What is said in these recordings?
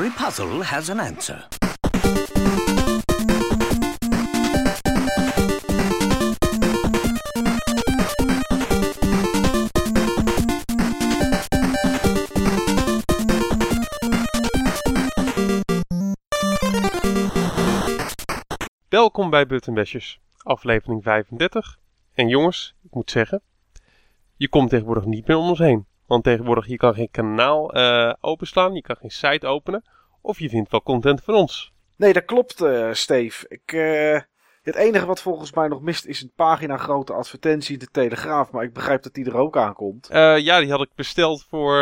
Every puzzle has an answer. Welkom bij Buttonbashers, aflevering 35. En jongens, ik moet zeggen, je komt tegenwoordig niet meer om ons heen. Want tegenwoordig, je kan geen kanaal eh, openslaan, je kan geen site openen. Of je vindt wel content van ons. Nee, dat klopt, eh Steve. Ik, eh, het enige wat volgens mij nog mist is een pagina grote advertentie in de Telegraaf. Maar ik begrijp dat die er ook aankomt. Eh, ja, die had ik besteld voor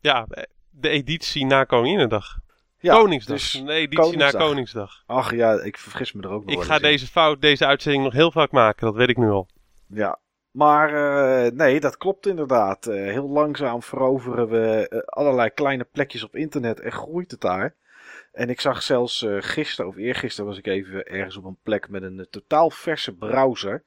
ja, de editie na Koninginnedag. Ja, Koningsdag, dus- een editie Koningsdag. na Koningsdag. Ach ja, ik vergis me er ook nog Ik ga in. deze fout, deze uitzending nog heel vaak maken, dat weet ik nu al. Ja, maar eh, nee, dat klopt inderdaad. Eh, heel langzaam veroveren we eh, allerlei kleine plekjes op internet en groeit het daar. En ik zag zelfs eh, gisteren of eergisteren was ik even ergens op een plek met een eh, totaal verse browser.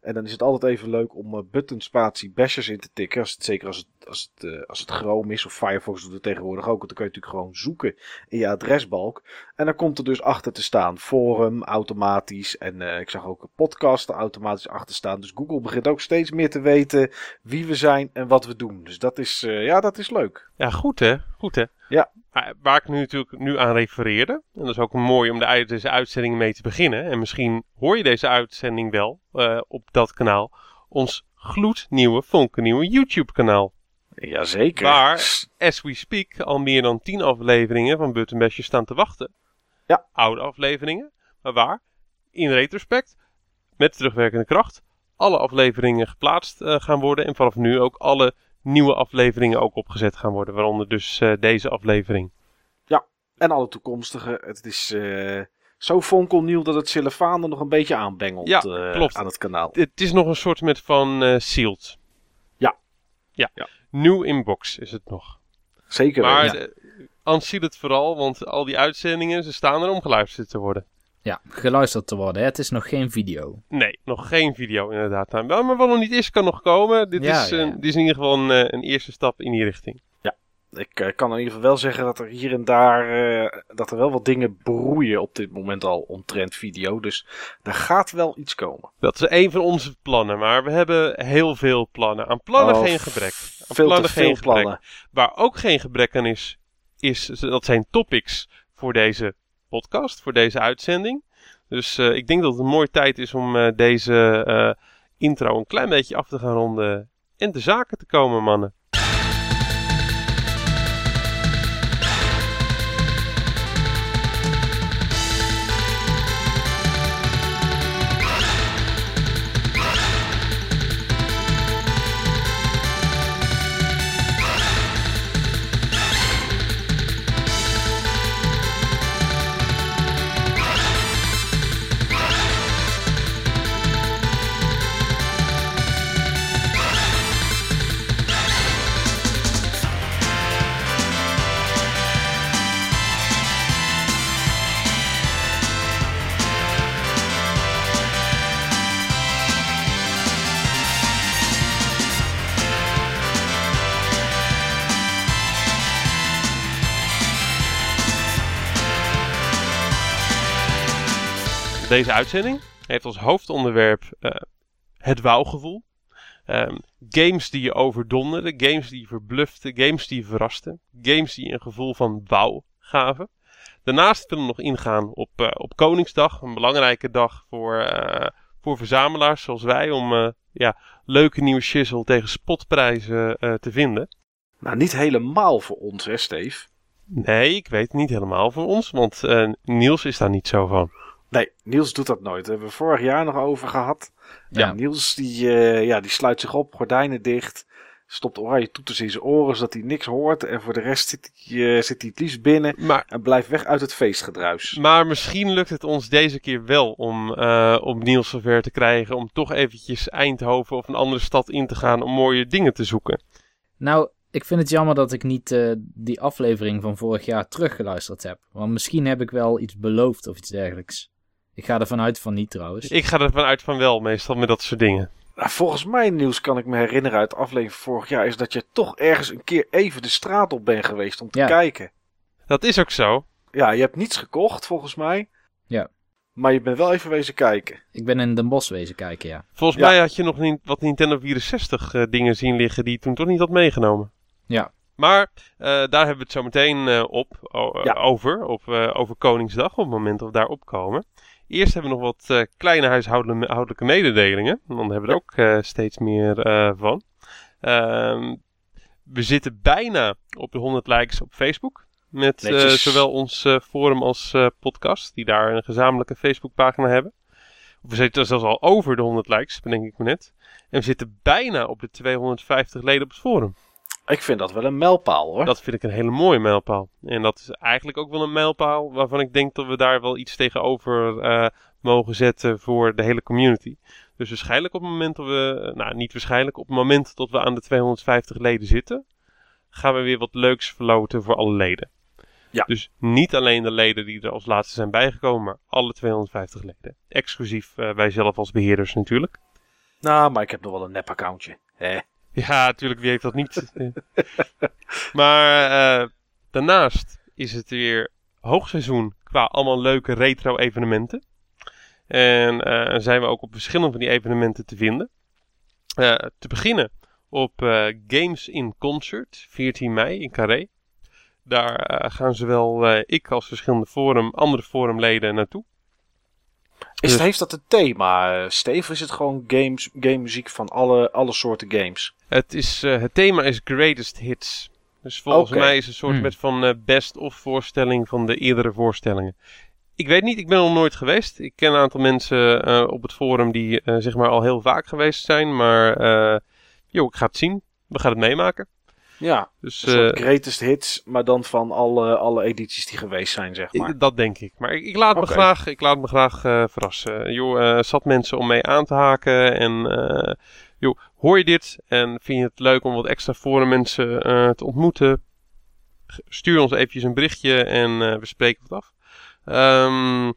En dan is het altijd even leuk om eh, button spatie bashers in te tikken. Als het, zeker als het, als, het, eh, als het Chrome is of Firefox doet het tegenwoordig ook. Want dan kun je natuurlijk gewoon zoeken in je adresbalk. En dan komt er dus achter te staan forum automatisch. En eh, ik zag ook een podcast automatisch achter staan. Dus Google begint ook steeds meer te weten wie we zijn en wat we doen. Dus dat is, eh, ja, dat is leuk. Ja, goed hè, goed hè. Ja. Waar ik nu natuurlijk nu aan refereerde, en dat is ook mooi om de, deze uitzending mee te beginnen. En misschien hoor je deze uitzending wel eh, op dat kanaal. Ons gloednieuwe, fonkennieuwe YouTube kanaal. Jazeker. Waar, as we speak, al meer dan 10 afleveringen van Button Bashers staan te wachten. Ja. Oude afleveringen, maar waar, in retrospect, met terugwerkende kracht, alle afleveringen geplaatst eh, gaan worden. En vanaf nu ook alle nieuwe afleveringen ook opgezet gaan worden. Waaronder dus eh, deze aflevering. En alle toekomstige. Het is eh, zo fonkelnieuw dat het Silefaan er nog een beetje aanbengelt Ja, eh, klopt. aan het kanaal. Het is nog een soort met van sealed. Ja. Ja. Ja. New inbox is het nog. Zeker Maar ja. het vooral, want al die uitzendingen, ze staan er om geluisterd te worden. Ja, geluisterd te worden. Hè? Het is nog geen video. Nee, nog geen video inderdaad. Nou, Maar wat nog niet is, kan nog komen. Dit, Ja, is, ja, een- ja. dit is in ieder geval een, eh, een eerste stap in die richting. Ik eh, kan in ieder geval wel zeggen dat er hier en daar eh, dat er wel wat dingen broeien op dit moment al omtrent video. Dus er gaat wel iets komen. Dat is een van onze plannen, maar we hebben heel veel plannen. Aan plannen Oh, geen gebrek. Aan Veel te plannen veel geen gebrek. plannen. Waar ook geen gebrek aan is, is dat zijn topics voor deze podcast, voor deze uitzending. Dus eh, ik denk dat het een mooie tijd is om eh, deze eh, intro een klein beetje af te gaan ronden en de zaken te komen, mannen. Deze uitzending heeft als hoofdonderwerp eh, het wauwgevoel. Ehm, games die je overdonderden, games die je verbluften, games die je verrasten, games die je een gevoel van wauw gaven. Daarnaast willen we nog ingaan op, eh, op Koningsdag, een belangrijke dag voor, eh, voor verzamelaars zoals wij, om ja, leuke nieuwe shizzle tegen spotprijzen te vinden. Nou, niet helemaal voor ons, hè, Steve? Nee, ik weet het niet helemaal van ons, want Niels is daar niet zo van. Nee, Niels doet dat nooit. Daar hebben we vorig jaar nog over gehad. Ja. Niels die, eh, ja, die sluit zich op, gordijnen dicht. Stopt oranje toeters in zijn oren zodat hij niks hoort. En voor de rest zit hij, eh, zit hij het liefst binnen. Maar En blijft weg uit het feestgedruis. Maar misschien lukt het ons deze keer wel om, eh om Niels zover te krijgen. Om toch eventjes Eindhoven of een andere stad in te gaan om mooie dingen te zoeken. Nou, ik vind het jammer dat ik niet eh, die aflevering van vorig jaar teruggeluisterd heb. Want misschien heb ik wel iets beloofd of iets dergelijks. Ik ga ervan uit van niet trouwens. Ik ga ervan uit van wel, meestal met dat soort dingen. Nou, volgens mij, Niels, kan ik me herinneren uit de aflevering vorig jaar. Is dat je toch ergens een keer even de straat op bent geweest om te Ja. kijken. Dat is ook zo. Ja, je hebt niets gekocht volgens mij. Ja. Maar je bent wel even wezen kijken. Ik ben in Den Bosch wezen kijken, ja. Volgens Ja. mij had je nog niet wat Nintendo 64 eh, dingen zien liggen die je toen toch niet had meegenomen. Ja. Maar eh, daar hebben we het zo meteen eh, op, o- Ja. over, op, eh, over Koningsdag, op het moment dat we daar opkomen. Eerst hebben we nog wat eh, kleine huishoudelijke mededelingen. Want daar hebben we er ook eh, steeds meer eh, van. Ehm, we zitten bijna op de 100 likes op Facebook. Met zowel ons forum als podcast, die daar een gezamenlijke Facebookpagina hebben. We zitten zelfs al over de 100 likes, bedenk ik me net. En we zitten bijna op de 250 leden op het forum. Ik vind dat wel een mijlpaal hoor. Dat vind ik een hele mooie mijlpaal. En dat is eigenlijk ook wel een mijlpaal waarvan ik denk dat we daar wel iets tegenover eh, mogen zetten voor de hele community. Dus waarschijnlijk op het moment dat we, nou niet waarschijnlijk, op het moment dat we aan de 250 leden zitten, gaan we weer wat leuks verloten voor alle leden. Ja. Dus niet alleen de leden die er als laatste zijn bijgekomen, maar alle 250 leden. Exclusief eh, wij zelf als beheerders natuurlijk. Nou, maar ik heb nog wel een nep-accountje. Hè? Ja, natuurlijk, wie heeft dat niet? maar eh, daarnaast is het weer hoogseizoen qua allemaal leuke retro-evenementen. En eh, zijn we ook op verschillende van die evenementen te vinden. Eh, te beginnen op Games in Concert, 14 mei in Carré. Daar gaan zowel ik als verschillende forum, andere forumleden naartoe. Is, Dus- Heeft dat een thema, Steve? Of is het gewoon games, game muziek van alle, alle soorten games? Het, is, eh, het thema is Greatest Hits. Dus volgens mij is het een soort Hmm. met van eh, best-of voorstelling van de eerdere voorstellingen. Ik weet niet, ik ben er nog nooit geweest. Ik ken een aantal mensen eh, op het forum die eh, zeg maar al heel vaak geweest zijn. Maar eh joh, ik ga het zien. We gaan het meemaken. Ja, Dus een soort eh, greatest hits, maar dan van alle, alle edities die geweest zijn, zeg maar. ik- dat denk ik. Maar ik, ik laat, me graag, ik laat me graag eh, verrassen. Joh, eh, zat mensen om mee aan te haken. En joh, hoor je dit en vind je het leuk om wat extra forum mensen te ontmoeten? Stuur ons eventjes een berichtje en we spreken het af. Ehm,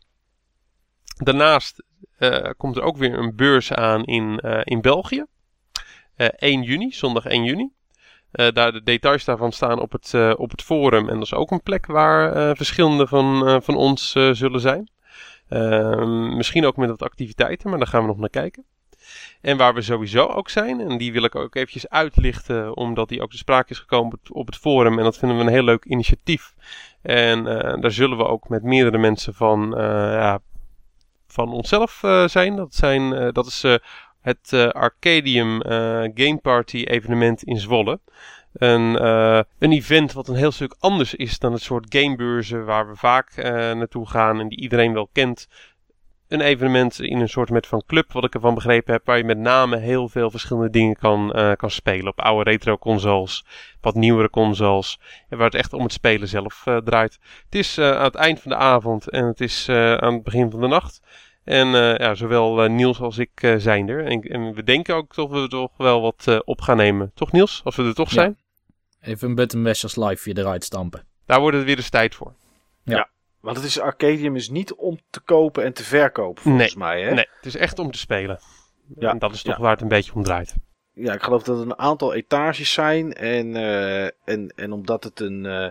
daarnaast komt er ook weer een beurs aan in, in België. Eh 1 juni, zondag 1 juni. Eh, daar de details daarvan staan op het, eh, op het forum. En dat is ook een plek waar eh, verschillende van, van ons zullen zijn. Ehm, misschien ook met wat activiteiten, maar daar gaan we nog naar kijken. En waar we sowieso ook zijn, en die wil ik ook eventjes uitlichten, omdat die ook te sprake is gekomen op het, forum. En dat vinden we een heel leuk initiatief. En daar zullen we ook met meerdere mensen van, ja, van onszelf zijn. Dat, zijn dat is het eh, Arcadium eh, Game Party evenement in Zwolle. Een, eh, een event wat een heel stuk anders is dan het soort gamebeurzen waar we vaak naartoe gaan en die iedereen wel kent. Een evenement in een soort met van club, wat ik ervan begrepen heb, waar je met name heel veel verschillende dingen kan, kan spelen. Op oude retro consoles, wat nieuwere consoles. En waar het echt om het spelen zelf draait. Het is aan het eind van de avond en het is aan het begin van de nacht. En eh, ja, zowel eh, Niels als ik eh, zijn er. En, en we denken ook dat we er toch wel wat eh, op gaan nemen. Toch Niels? Als we er toch Ja. zijn? Even een button mashers live weer eruit stampen. Daar wordt het weer eens tijd voor. Want het is, Arcadium is niet om te kopen en te verkopen, volgens mij. Hè? Nee, het is echt om te spelen. Ja, En dat is toch ja. waar het een beetje om draait. Ja, ik geloof dat er een aantal etages zijn. En, eh, en, en omdat het een, eh,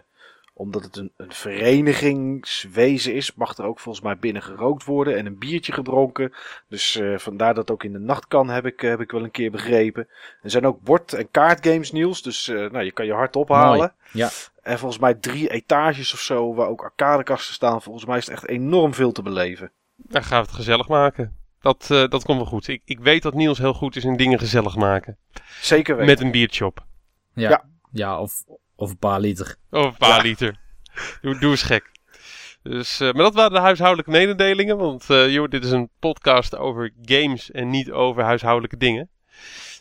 omdat het een, een verenigingswezen is, mag er ook volgens mij binnen gerookt worden en een biertje gedronken. Dus eh, vandaar dat het ook in de nacht kan, heb ik, heb ik wel een keer begrepen. Er zijn ook bord- en kaartgames nieuws, dus eh, nou, je kan je hart ophalen. Mooi. Ja. En volgens mij drie etages of zo, waar ook arcadekasten staan. Volgens mij is het echt enorm veel te beleven. Dan gaan we het gezellig maken. Dat, eh, dat komt wel goed. Ik, ik weet dat Niels heel goed is in dingen gezellig maken. Zeker weten. Met een biertje op. Ja, Ja. ja. of, of een paar liter. Of een paar Ja. liter. Doe, doe eens gek. Dus, eh, maar dat waren de huishoudelijke mededelingen. Want eh, joh, dit is een podcast over games en niet over huishoudelijke dingen.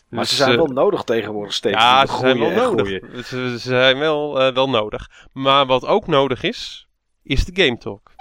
maar Dus, ze zijn eh, wel nodig tegenwoordig steeds. Ja, ze zijn wel nodig. Ze, ze zijn wel, eh, wel nodig. Maar wat ook nodig is, is de Game Talk.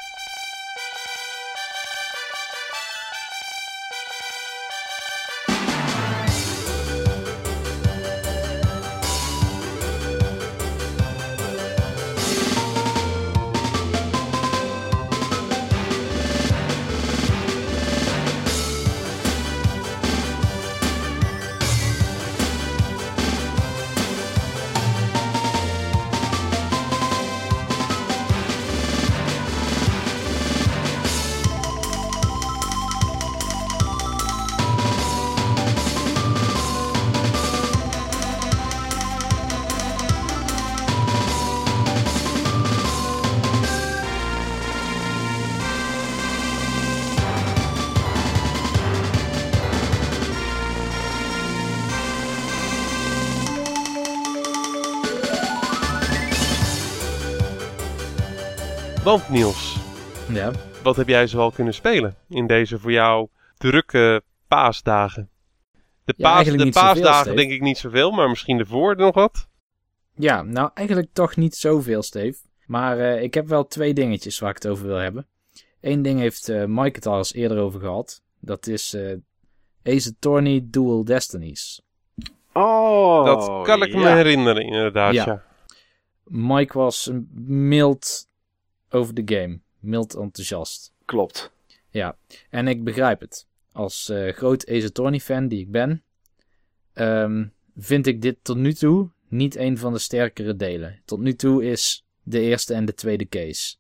Wat heb jij zoal kunnen spelen in deze voor jou drukke paasdagen? De, paas, de zoveel, paasdagen denk ik niet zoveel, maar misschien ervoor nog wat. Ja, nou eigenlijk toch niet zoveel, Steve. Maar eh, ik heb wel twee dingetjes waar ik het over wil hebben. Eén ding heeft eh, Mike het al eens eerder over gehad. Dat is eh Ace Attorney Dual Destinies. Oh, dat kan ik me herinneren inderdaad, Ja. ja. Mike was mild over de game. Mild enthousiast. Klopt. En ik begrijp het. Als eh, groot Ace Attorney fan die ik ben, ehm, vind ik dit tot nu toe niet een van de sterkere delen. Tot nu toe is de eerste en de tweede case.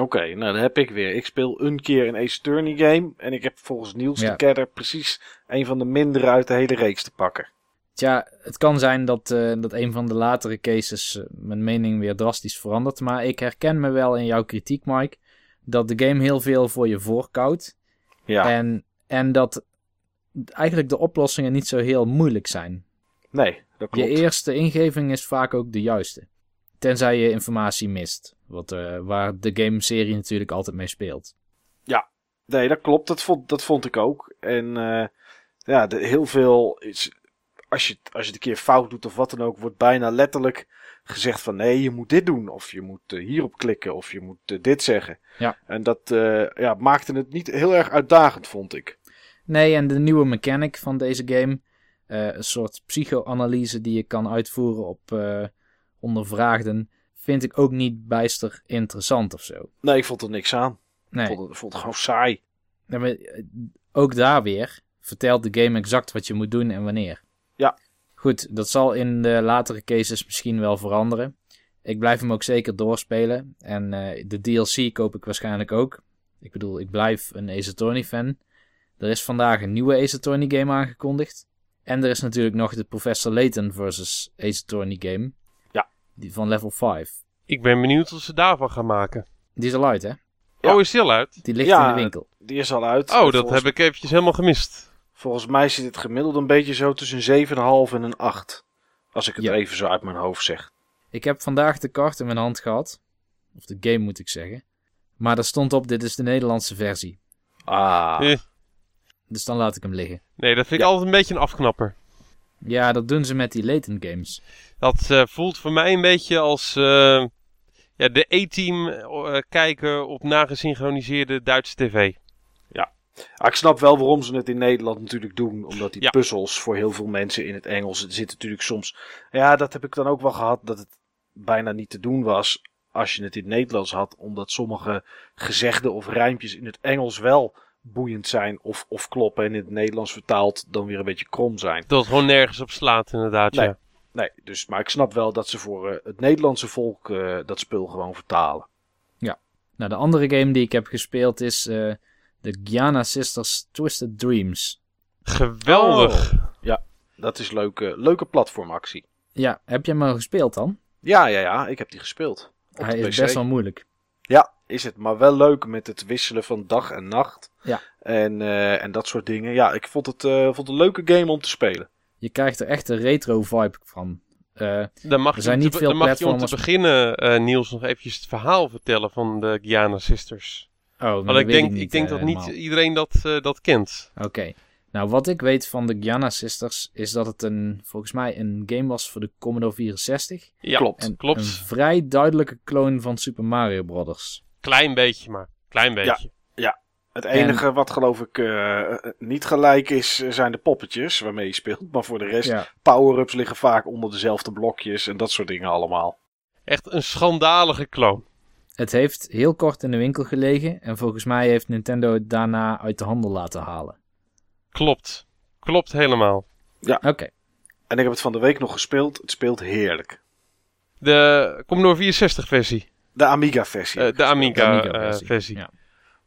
Oké, nou dan heb ik weer. Ik speel een keer een Ace Attorney game. En ik heb volgens Niels Ja. de Kedder precies een van de mindere uit de hele reeks te pakken. Tja, het kan zijn dat, eh, dat een van de latere cases eh, mijn mening weer drastisch verandert. Maar ik herken me wel in jouw kritiek, Mike. Dat de game heel veel voor je voorkoudt. Ja, En, en dat eigenlijk de oplossingen niet zo heel moeilijk zijn. nee, dat Je eerste ingeving is vaak ook de juiste. Tenzij je informatie mist. Wat, eh, waar de game-serie natuurlijk altijd mee speelt. Nee, dat klopt. Dat vond, dat vond ik ook. En eh, ja, de, heel veel is. Als je, als je het een keer fout doet of wat dan ook, wordt bijna letterlijk gezegd van nee, je moet dit doen. Of je moet eh, hierop klikken. Of je moet eh, dit zeggen. Ja. En dat eh, ja, maakte het niet heel erg uitdagend, vond ik. Nee, en de nieuwe mechanic van deze game. een soort psychoanalyse die je kan uitvoeren op ondervraagden. Vind ik ook niet bijster interessant of zo. Nee, ik vond er niks aan. Ik Nee, vond het, ik vond het gewoon saai. Maar, ook daar weer vertelt de game exact wat je moet doen en wanneer. Ja. Goed, dat zal in de latere cases misschien wel veranderen. Ik blijf hem ook zeker doorspelen. En eh, de DLC koop ik waarschijnlijk ook. Ik bedoel, ik blijf een Ace Attorney fan. Er is vandaag een nieuwe Ace Attorney game aangekondigd. En er is natuurlijk nog de Professor Layton versus Ace Attorney game. Ja. Die van level 5. Ik ben benieuwd wat ze daarvan gaan maken. Die is al uit, hè? Ja. Oh, is die al uit? Die ligt Ja, in de winkel. Die is al uit. Oh, dat volgens, heb ik eventjes helemaal gemist. Volgens mij zit het gemiddeld een beetje zo tussen een 7,5 en een 8. Als ik het Ja. even zo uit mijn hoofd zeg. Ik heb vandaag de kaart in mijn hand gehad. Of de game moet ik zeggen. Maar er stond op, dit is de Nederlandse versie. Ah, Eh, Dus dan laat ik hem liggen. nee, dat vind ik altijd een beetje een afknapper. Ja, dat doen ze met die Layton games. Dat eh, voelt voor mij een beetje als eh, ja, de E-team kijken op nagesynchroniseerde Duitse tv. Ah, ik snap wel waarom ze het in Nederland natuurlijk doen. Omdat die Ja. puzzels voor heel veel mensen in het Engels er zitten natuurlijk soms. Ja, dat heb ik dan ook wel gehad dat het bijna niet te doen was als je het in het Nederlands had. Omdat sommige gezegden of rijmpjes in het Engels wel boeiend zijn of, of kloppen. En in het Nederlands vertaald dan weer een beetje krom zijn. Dat het gewoon nergens op slaat, inderdaad. Nee. Ja. Nee, dus, maar ik snap wel dat ze voor eh, het Nederlandse volk eh, dat spul gewoon vertalen. Nou, de andere game die ik heb gespeeld is eh de Giana Sisters Twisted Dreams. Geweldig. Dat is leuke, leuke platformactie. Ja, heb je hem al gespeeld dan? Ja, ja, ja, ik heb die gespeeld. Op Hij is PC. best wel moeilijk. Ja, is het. Maar wel leuk met het wisselen van dag en nacht. Ja. En, eh, en dat soort dingen. Ja, ik vond het, eh, vond het een leuke game om te spelen. Je krijgt er echt een retro vibe van. Eh, Dan mag, Er je zijn om niet te, veel dan mag je om te beginnen, eh, Niels, nog eventjes het verhaal vertellen van de Giana Sisters. Oh, maar ik denk, niet, ik denk eh, dat niet helemaal. iedereen dat, eh, dat kent. Oké. Nou, wat ik weet van de Giana Sisters is dat het een, volgens mij een game was voor de Commodore 64. Ja, Klopt. En klopt. een vrij duidelijke clone van Super Mario Brothers. Klein beetje maar. Klein beetje. Het enige wat geloof ik eh, niet gelijk is, eh, zijn de poppetjes waarmee je speelt. Maar voor de rest, Ja. power-ups liggen vaak onder dezelfde blokjes en dat soort dingen allemaal. Echt een schandalige kloon. Het heeft heel kort in de winkel gelegen en volgens mij heeft Nintendo het daarna uit de handel laten halen. Klopt. Klopt helemaal. Oké. En ik heb het van de week nog gespeeld. Het speelt heerlijk. De Commodore 64 versie. De Amiga-versie. Eh, de Amiga, Amiga-versie. eh, versie. Ja.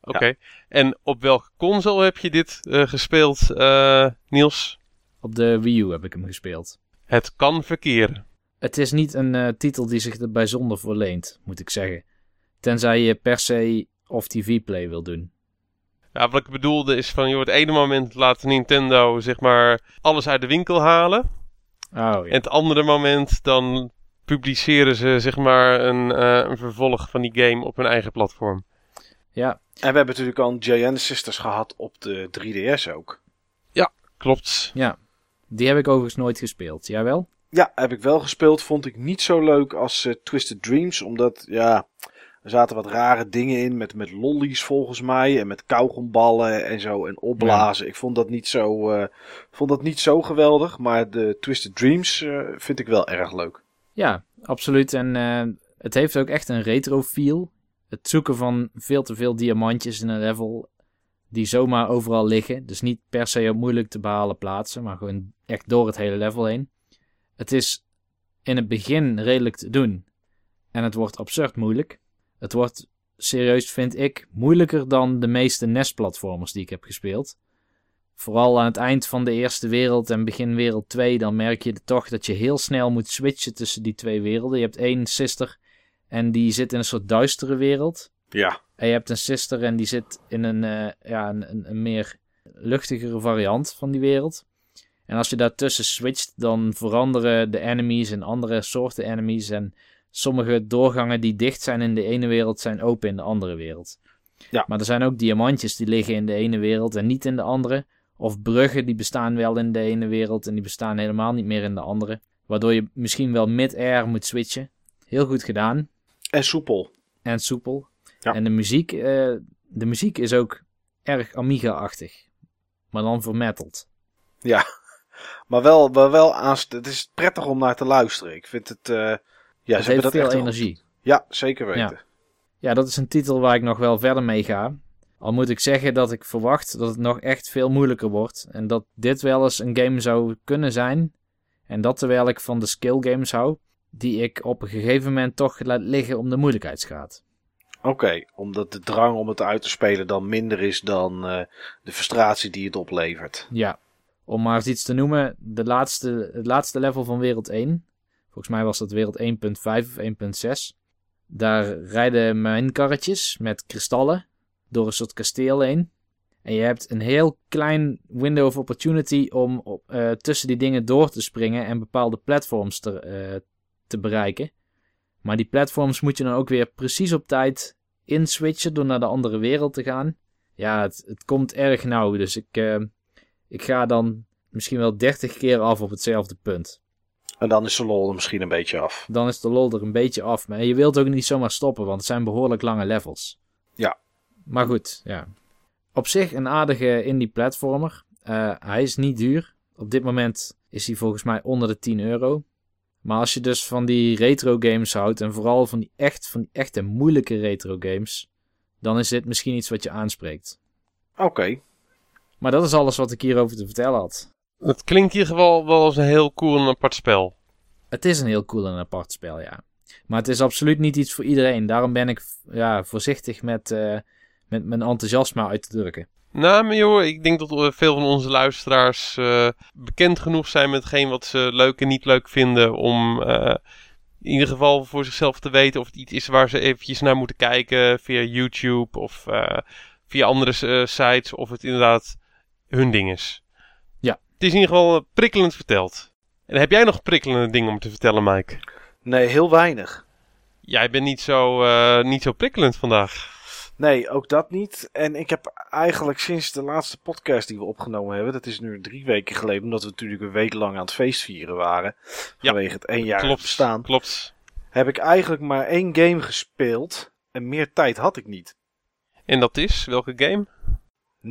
Oké. En op welke console heb je dit eh, gespeeld, eh, Niels? Op de Wii U heb ik hem gespeeld. Het kan verkeren. Het is niet een eh, titel die zich er bijzonder voor leent, moet ik zeggen. Tenzij je per se of TV-play wil doen. Ja, wat ik bedoelde is van, joh, het ene moment laat Nintendo zeg maar alles uit de winkel halen. Oh En ja. het andere moment dan publiceren ze zeg maar een, eh, een vervolg van die game op hun eigen platform. Ja, En we hebben natuurlijk al Giant Sisters gehad op de 3DS ook. Klopt. ja. Die heb ik overigens nooit gespeeld. Jij wel? Ja, heb ik wel gespeeld. Vond ik niet zo leuk als eh, Twisted Dreams. Omdat, ja, er zaten wat rare dingen in. Met, met lollies volgens mij. En met kauwgomballen en zo. En opblazen. Ik vond dat niet zo, eh, vond dat niet zo geweldig. Maar de Twisted Dreams eh, vind ik wel erg leuk. Ja, absoluut. En eh, het heeft ook echt een retro feel. Het zoeken van veel te veel diamantjes in een level die zomaar overal liggen. Dus niet per se op moeilijk te behalen plaatsen, maar gewoon echt door het hele level heen. Het is in het begin redelijk te doen. En het wordt absurd moeilijk. Het wordt serieus, vind ik, moeilijker dan de meeste NES-platformers die ik heb gespeeld. Vooral aan het eind van de eerste wereld en begin wereld 2, dan merk je toch dat je heel snel moet switchen tussen die twee werelden. Je hebt één sister en die zit in een soort duistere wereld. Ja, En je hebt een sister en die zit in een, eh, ja, een, een, een meer luchtigere variant van die wereld. En als je daartussen switcht, dan veranderen de enemies en andere soorten enemies. En sommige doorgangen die dicht zijn in de ene wereld, zijn open in de andere wereld. Ja. Maar er zijn ook diamantjes die liggen in de ene wereld en niet in de andere. Of bruggen die bestaan wel in de ene wereld en die bestaan helemaal niet meer in de andere. Waardoor je misschien wel mid-air moet switchen. Heel goed gedaan en soepel. en soepel. Ja. En de muziek, eh, de muziek is ook erg Amiga-achtig. Maar dan vermetteld. Ja, maar wel, maar wel aanst het is prettig om naar te luisteren. Ik vind het, eh, ja, ze heeft hebben dat veel energie. Ja, zeker weten. Ja, dat is een titel waar ik nog wel verder mee ga. Al moet ik zeggen dat ik verwacht dat het nog echt veel moeilijker wordt. En dat dit wel eens een game zou kunnen zijn. En dat terwijl ik van de skill games hou. Die ik op een gegeven moment toch laat liggen om de moeilijkheidsgraad. Oké, omdat de drang om het uit te spelen dan minder is dan eh, de frustratie die het oplevert. Ja, om maar eens iets te noemen. De laatste, het laatste level van wereld 1. Volgens mij was dat wereld 1.5 of 1.6. Daar rijden mijnkarretjes met kristallen door een soort kasteel heen. En je hebt een heel klein window of opportunity om op, eh, tussen die dingen door te springen en bepaalde platforms te, eh, te bereiken. Maar die platforms moet je dan ook weer precies op tijd inswitchen door naar de andere wereld te gaan. Ja, het, het komt erg nauw. Dus ik, eh, ik ga dan misschien wel 30 keer af op hetzelfde punt. En dan is de lol er misschien een beetje af. Dan is de lol er een beetje af. Maar je wilt ook niet zomaar stoppen, want het zijn behoorlijk lange levels. Ja. Maar goed, ja. Op zich een aardige indie platformer. Eh, hij is niet duur. Op dit moment is hij volgens mij onder de 10 euro. Maar als je dus van die retro games houdt en vooral van die echt, van die echte moeilijke retro games, dan is dit misschien iets wat je aanspreekt. Oké, Maar dat is alles wat ik hierover te vertellen had. Het klinkt in ieder geval wel als een heel cool en apart spel. Het is een heel cool en apart spel, ja. Maar het is absoluut niet iets voor iedereen. Daarom ben ik ja, voorzichtig met, eh, met mijn enthousiasme uit te drukken. Nou, maar joh, ik denk dat eh, veel van onze luisteraars eh, bekend genoeg zijn met hetgeen wat ze leuk en niet leuk vinden. Om in ieder geval voor zichzelf te weten of het iets is waar ze eventjes naar moeten kijken via YouTube of via andere sites. Of het inderdaad hun ding is. Het is in ieder geval eh, prikkelend verteld. En heb jij nog prikkelende dingen om te vertellen, Mike? nee, heel weinig. Jij bent niet zo, eh, niet zo prikkelend vandaag. Nee, ook dat niet. En ik heb eigenlijk sinds de laatste podcast die we opgenomen hebben, dat is nu drie weken geleden, omdat we natuurlijk een week lang aan het feestvieren waren, Ja, vanwege het één jaar Klopt. bestaan, Klopt. heb ik eigenlijk maar één game gespeeld en meer tijd had ik niet. En dat is, welke game?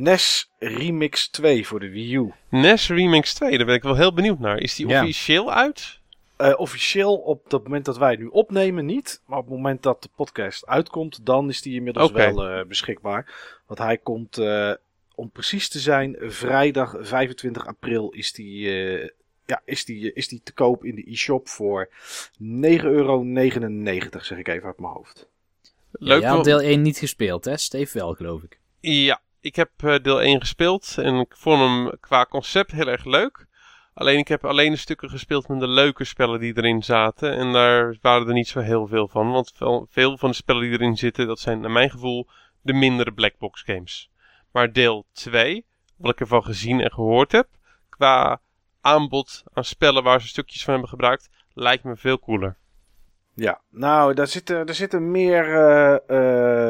NES Remix 2 voor de Wii U. NES Remix 2, daar ben ik wel heel benieuwd naar. Is die Ja. officieel uit? Eh, officieel op het moment dat wij het nu opnemen niet, maar op het moment dat de podcast uitkomt, dan is die inmiddels wel eh, beschikbaar. Want hij komt, eh, om precies te zijn, vrijdag 25 april is die, eh, ja, is die, is die te koop in de e-shop voor 9,99 euro, zeg ik even uit mijn hoofd. Leuk. Wel- deel 1 niet gespeeld, hè? Steve wel, geloof ik. Ja, ik heb eh, deel 1 gespeeld en ik vond hem qua concept heel erg leuk. Alleen ik heb alleen de stukken gespeeld met de leuke spellen die erin zaten. En daar waren er niet zo heel veel van. Want veel, van de spellen die erin zitten, dat zijn naar mijn gevoel de mindere blackbox games. Maar deel 2, wat ik ervan gezien en gehoord heb, qua aanbod aan spellen waar ze stukjes van hebben gebruikt, lijkt me veel cooler. Ja, nou, daar zitten, er zitten meer, uh,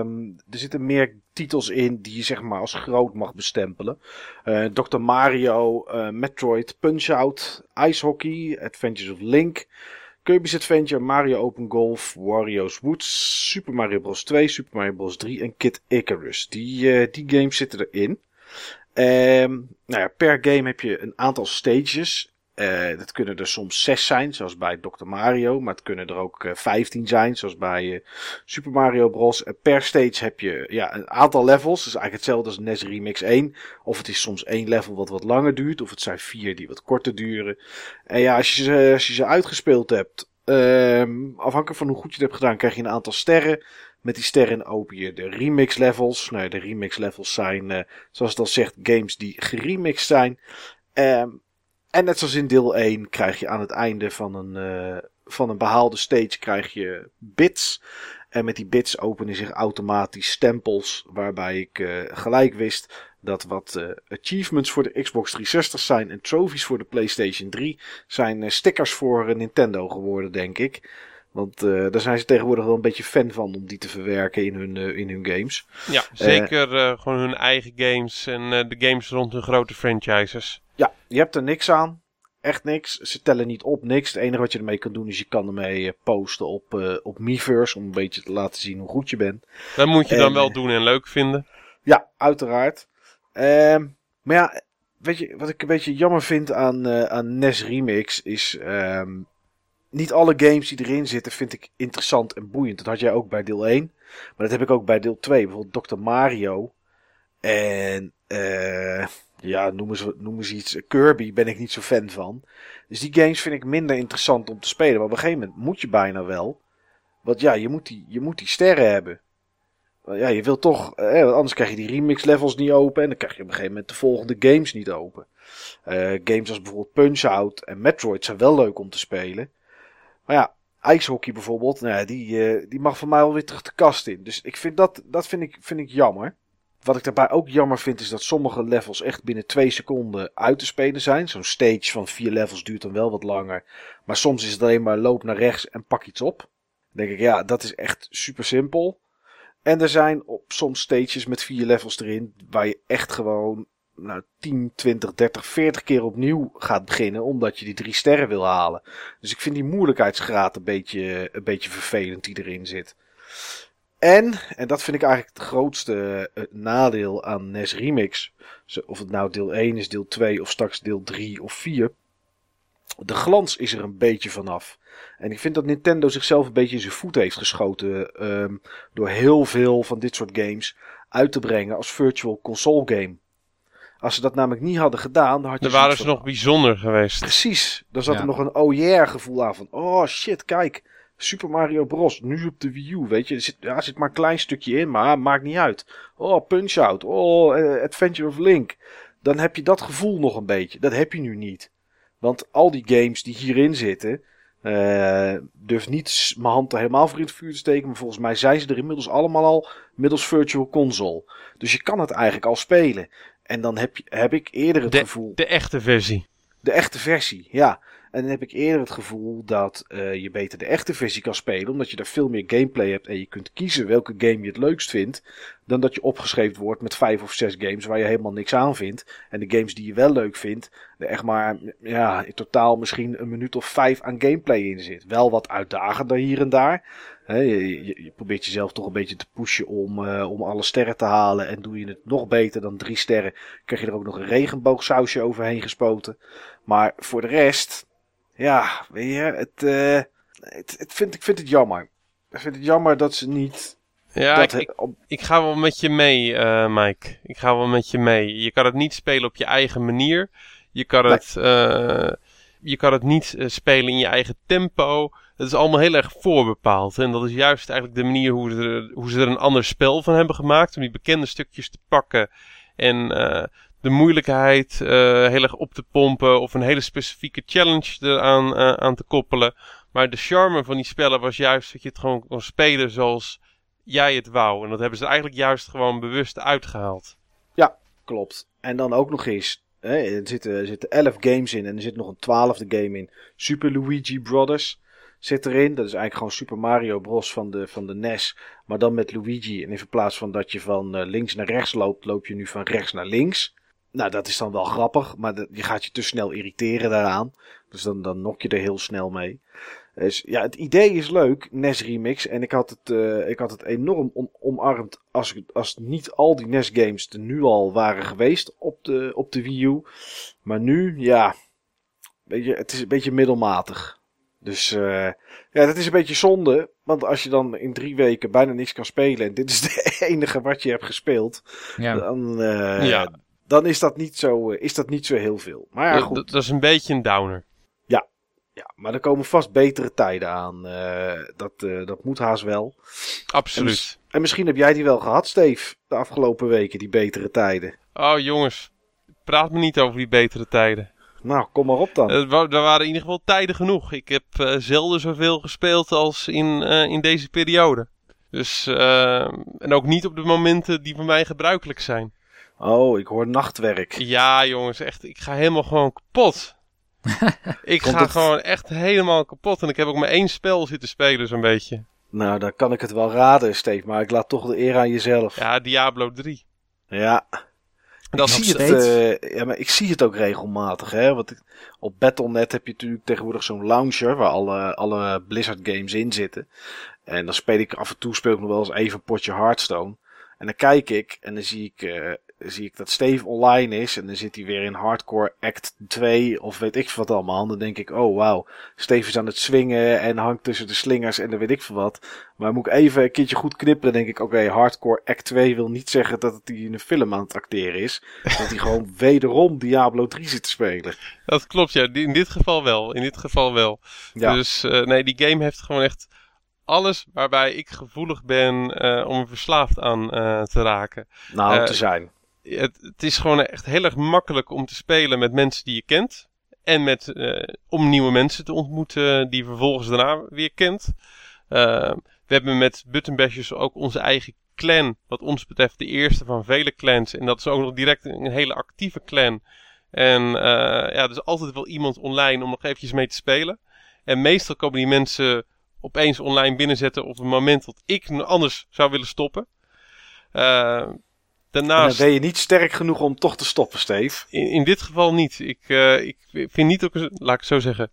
er zitten meer titels in die je zeg maar als groot mag bestempelen. Uh, Dr. Mario, Metroid, Punch-Out, Ice Hockey, Adventures of Link, Kirby's Adventure, Mario Open Golf, Wario's Woods, Super Mario Bros. 2, Super Mario Bros. 3 en Kid Icarus. Die, die games zitten erin. Um, nou ja, per game heb je een aantal stages. Uh, dat kunnen er soms zes zijn, zoals bij Dr. Mario. Maar het kunnen er ook uh, 15 zijn, zoals bij uh, Super Mario Bros. Per stage heb je ja, een aantal levels. Is eigenlijk hetzelfde als NES Remix 1. Of het is soms één level wat wat langer duurt. Of het zijn vier die wat korter duren. En ja, als je ze, als je ze uitgespeeld hebt, afhankelijk van hoe goed je het hebt gedaan, krijg je een aantal sterren. Met die sterren open je de remix levels. Nou, de remix levels zijn, zoals het al zegt, games die geremixed zijn. Um, en net zoals in deel 1 krijg je aan het einde van een, uh, van een behaalde stage krijg je bits. En met die bits openen zich automatisch stempels. Waarbij ik uh, gelijk wist dat wat uh, achievements voor de Xbox 360 zijn en trophies voor de PlayStation 3 zijn stickers voor Nintendo geworden, denk ik. Want daar zijn ze tegenwoordig wel een beetje fan van om die te verwerken in hun, in hun games. Ja, zeker gewoon hun eigen games en de games rond hun grote franchises. Je hebt er niks aan. Echt niks. Ze tellen niet op, niks. Het enige wat je ermee kan doen is je kan ermee posten op, op Miiverse om een beetje te laten zien hoe goed je bent. Dat moet je en, dan wel doen en leuk vinden. Ja, uiteraard. Ehm, maar ja, weet je, wat ik een beetje jammer vind aan, aan NES Remix is... Um, niet alle games die erin zitten vind ik interessant en boeiend. Dat had jij ook bij deel 1. Maar dat heb ik ook bij deel 2. Bijvoorbeeld Dr. Mario. En uh, ja, noemen ze, noemen ze iets. Kirby ben ik niet zo fan van. Dus die games vind ik minder interessant om te spelen. Maar op een gegeven moment moet je bijna wel. Want ja, je moet die, je moet die sterren hebben. Ja, je wilt toch, eh, anders krijg je die remix levels niet open. En dan krijg je op een gegeven moment de volgende games niet open. Uh, games als bijvoorbeeld Punch-Out en Metroid zijn wel leuk om te spelen. Maar ja, ijshockey bijvoorbeeld, nou die, uh, die mag voor mij alweer terug de kast in. Dus ik vind dat, dat vind ik, vind ik jammer. Wat ik daarbij ook jammer vind is dat sommige levels echt binnen twee seconden uit te spelen zijn. Zo'n stage van vier levels duurt dan wel wat langer. Maar soms is het alleen maar loop naar rechts en pak iets op. Dan denk ik, ja, dat is echt super simpel. En er zijn op soms stages met vier levels erin waar je echt gewoon nou, 10, 20, 30, 40 keer opnieuw gaat beginnen. Omdat je die drie sterren wil halen. Dus ik vind die moeilijkheidsgraad een beetje, een beetje vervelend die erin zit. En, en dat vind ik eigenlijk het grootste uh, nadeel aan NES Remix. Of het nou deel 1 is, deel 2 of straks deel 3 of 4. De glans is er een beetje vanaf. En ik vind dat Nintendo zichzelf een beetje in zijn voet heeft geschoten. Um, door heel veel van dit soort games uit te brengen als virtual console game. Als ze dat namelijk niet hadden gedaan, dan had je. Dan waren ze nog bijzonder geweest. Precies. Dan zat ja. er nog een oh yeah gevoel aan van. Oh shit, kijk. Super Mario Bros. Nu op de Wii U, weet je. Er zit, ja, er zit maar een klein stukje in, maar maakt niet uit. Oh, Punch Out. Oh, uh, Adventure of Link. Dan heb je dat gevoel nog een beetje. Dat heb je nu niet. Want al die games die hierin zitten. Uh, durf niet mijn hand er helemaal voor in het vuur te steken. Maar volgens mij zijn ze er inmiddels allemaal al middels Virtual Console. Dus je kan het eigenlijk al spelen. En dan heb, je, heb ik eerder het de, gevoel. De echte versie. De echte versie, ja. En dan heb ik eerder het gevoel dat uh, je beter de echte versie kan spelen. Omdat je daar veel meer gameplay hebt. En je kunt kiezen welke game je het leukst vindt. Dan dat je opgeschreven wordt met vijf of zes games waar je helemaal niks aan vindt. En de games die je wel leuk vindt. Er echt maar ja, in totaal misschien een minuut of vijf aan gameplay in zit. Wel wat uitdagender hier en daar. Je, probeert jezelf toch een beetje te pushen om, uh, om alle sterren te halen. En doe je het nog beter dan drie sterren, krijg je er ook nog een regenboogsausje overheen gespoten. Maar voor de rest, ja, weet je, het, uh, het, het vind, ik vind het jammer. Ik vind het jammer dat ze niet. Ja, ik, ik, ik, ga wel met je mee, uh, Mike. Ik ga wel met je mee. Je kan het niet spelen op je eigen manier. Je kan nee. het, uh, je kan het niet spelen in je eigen tempo. Het is allemaal heel erg voorbepaald. En dat is juist eigenlijk de manier hoe ze er, hoe ze er een ander spel van hebben gemaakt. Om die bekende stukjes te pakken. En uh, de moeilijkheid uh, heel erg op te pompen. Of een hele specifieke challenge eraan uh, aan te koppelen. Maar de charme van die spellen was juist dat je het gewoon kon spelen zoals jij het wou. En dat hebben ze eigenlijk juist gewoon bewust uitgehaald. Ja, klopt. En dan ook nog eens. Hè, er, zitten, er zitten 11 games in en er zit nog een twaalfde game in. Super Luigi Brothers. zit erin. Dat is eigenlijk gewoon Super Mario Bros. van de, van de NES. Maar dan met Luigi. En in plaats van dat je van eh, links naar rechts loopt, loop je nu van rechts naar links. Nou, dat is dan wel grappig. Maar je gaat je te snel irriteren daaraan. Dus dan, dan nok je er heel snel mee. Dus ja, het idee is leuk, NES Remix. En ik had het, uh, ik had het enorm om, omarmd als, als niet al die NES games er nu al waren geweest op de, op de Wii U. Maar nu, ja, beetje, het is een beetje middelmatig. Dus uh, ja, dat is een beetje zonde. Want als je dan in drie weken bijna niks kan spelen. En dit is de enige wat je hebt gespeeld. Ja. Dan, uh, ja. Dan is, dat niet zo, is dat niet zo heel veel. Maar ja, goed. Dat, dat is een beetje een downer. Ja, maar er komen vast betere tijden aan. Uh, dat, uh, dat moet haast wel. Absoluut. En, en, misschien heb jij die wel gehad, Steve, de afgelopen weken, die betere tijden. Oh jongens, praat me niet over die betere tijden. Nou, kom maar op dan. Er, er waren in ieder geval tijden genoeg. Ik heb uh, zelden zoveel gespeeld als in, in deze periode. Dus, en ook niet op de momenten die voor mij gebruikelijk zijn. Oh, ik hoor nachtwerk. Ja, jongens, echt. Ik ga helemaal gewoon kapot. ik ga gewoon echt helemaal kapot. En ik heb ook maar één spel zitten spelen, zo'n beetje. Nou, dan kan ik het wel raden, Steve. Maar ik laat toch de eer aan jezelf. Ja, Diablo 3. Ja. Dat zie het, uh, ja, maar ik zie het ook regelmatig. Hè? Want ik, op Battle.net heb je natuurlijk tegenwoordig zo'n launcher waar alle, alle Blizzard games in zitten. En dan speel ik af en toe speel ik nog wel eens even een potje Hearthstone. En dan kijk ik en dan zie ik uh, zie ik dat Steve online is. En dan zit hij weer in Hardcore Act 2 of weet ik wat allemaal. Dan denk ik, oh wauw, Steve is aan het swingen en hangt tussen de slingers en dan weet ik veel wat. Maar moet ik even een keertje goed knipperen, denk ik, oké, Hardcore Act 2 wil niet zeggen dat hij in een film aan het acteren is. dat hij gewoon wederom Diablo 3 zit te spelen. Dat klopt, ja. In dit geval wel. In dit geval wel. Ja. Dus uh, nee, die game heeft gewoon echt alles waarbij ik gevoelig ben uh, om verslaafd aan uh, te raken. Nou, te zijn het, het, is gewoon echt heel erg makkelijk om te spelen met mensen die je kent. En met, uh, om nieuwe mensen te ontmoeten die je vervolgens daarna weer kent. Uh, we hebben met Buttonbashers ook onze eigen clan. Wat ons betreft de eerste van vele clans. En dat is ook nog direct een hele actieve clan. En uh, ja, er is altijd wel iemand online om nog eventjes mee te spelen. En meestal komen die mensen opeens online binnenzetten op een moment dat ik anders zou willen stoppen. Daarnaast... ben je niet sterk genoeg om toch te stoppen, Steve. In, in dit geval niet. Ik, uh, ik vind niet, ook, laat ik het zo zeggen.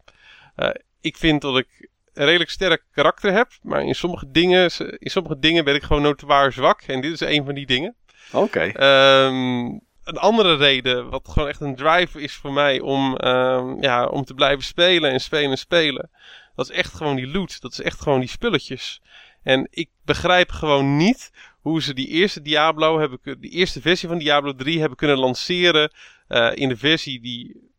Uh, ik vind dat ik een redelijk sterk karakter heb. Maar in sommige dingen, in sommige dingen ben ik gewoon notoir zwak. En dit is een van die dingen. Oké. Okay. Um, een andere reden, wat gewoon echt een drive is voor mij om, um, ja, om te blijven spelen en spelen en spelen. Dat is echt gewoon die loot. Dat is echt gewoon die spulletjes. En ik begrijp gewoon niet hoe ze die eerste Diablo hebben, die eerste versie van Diablo 3 hebben kunnen lanceren uh, in de versie die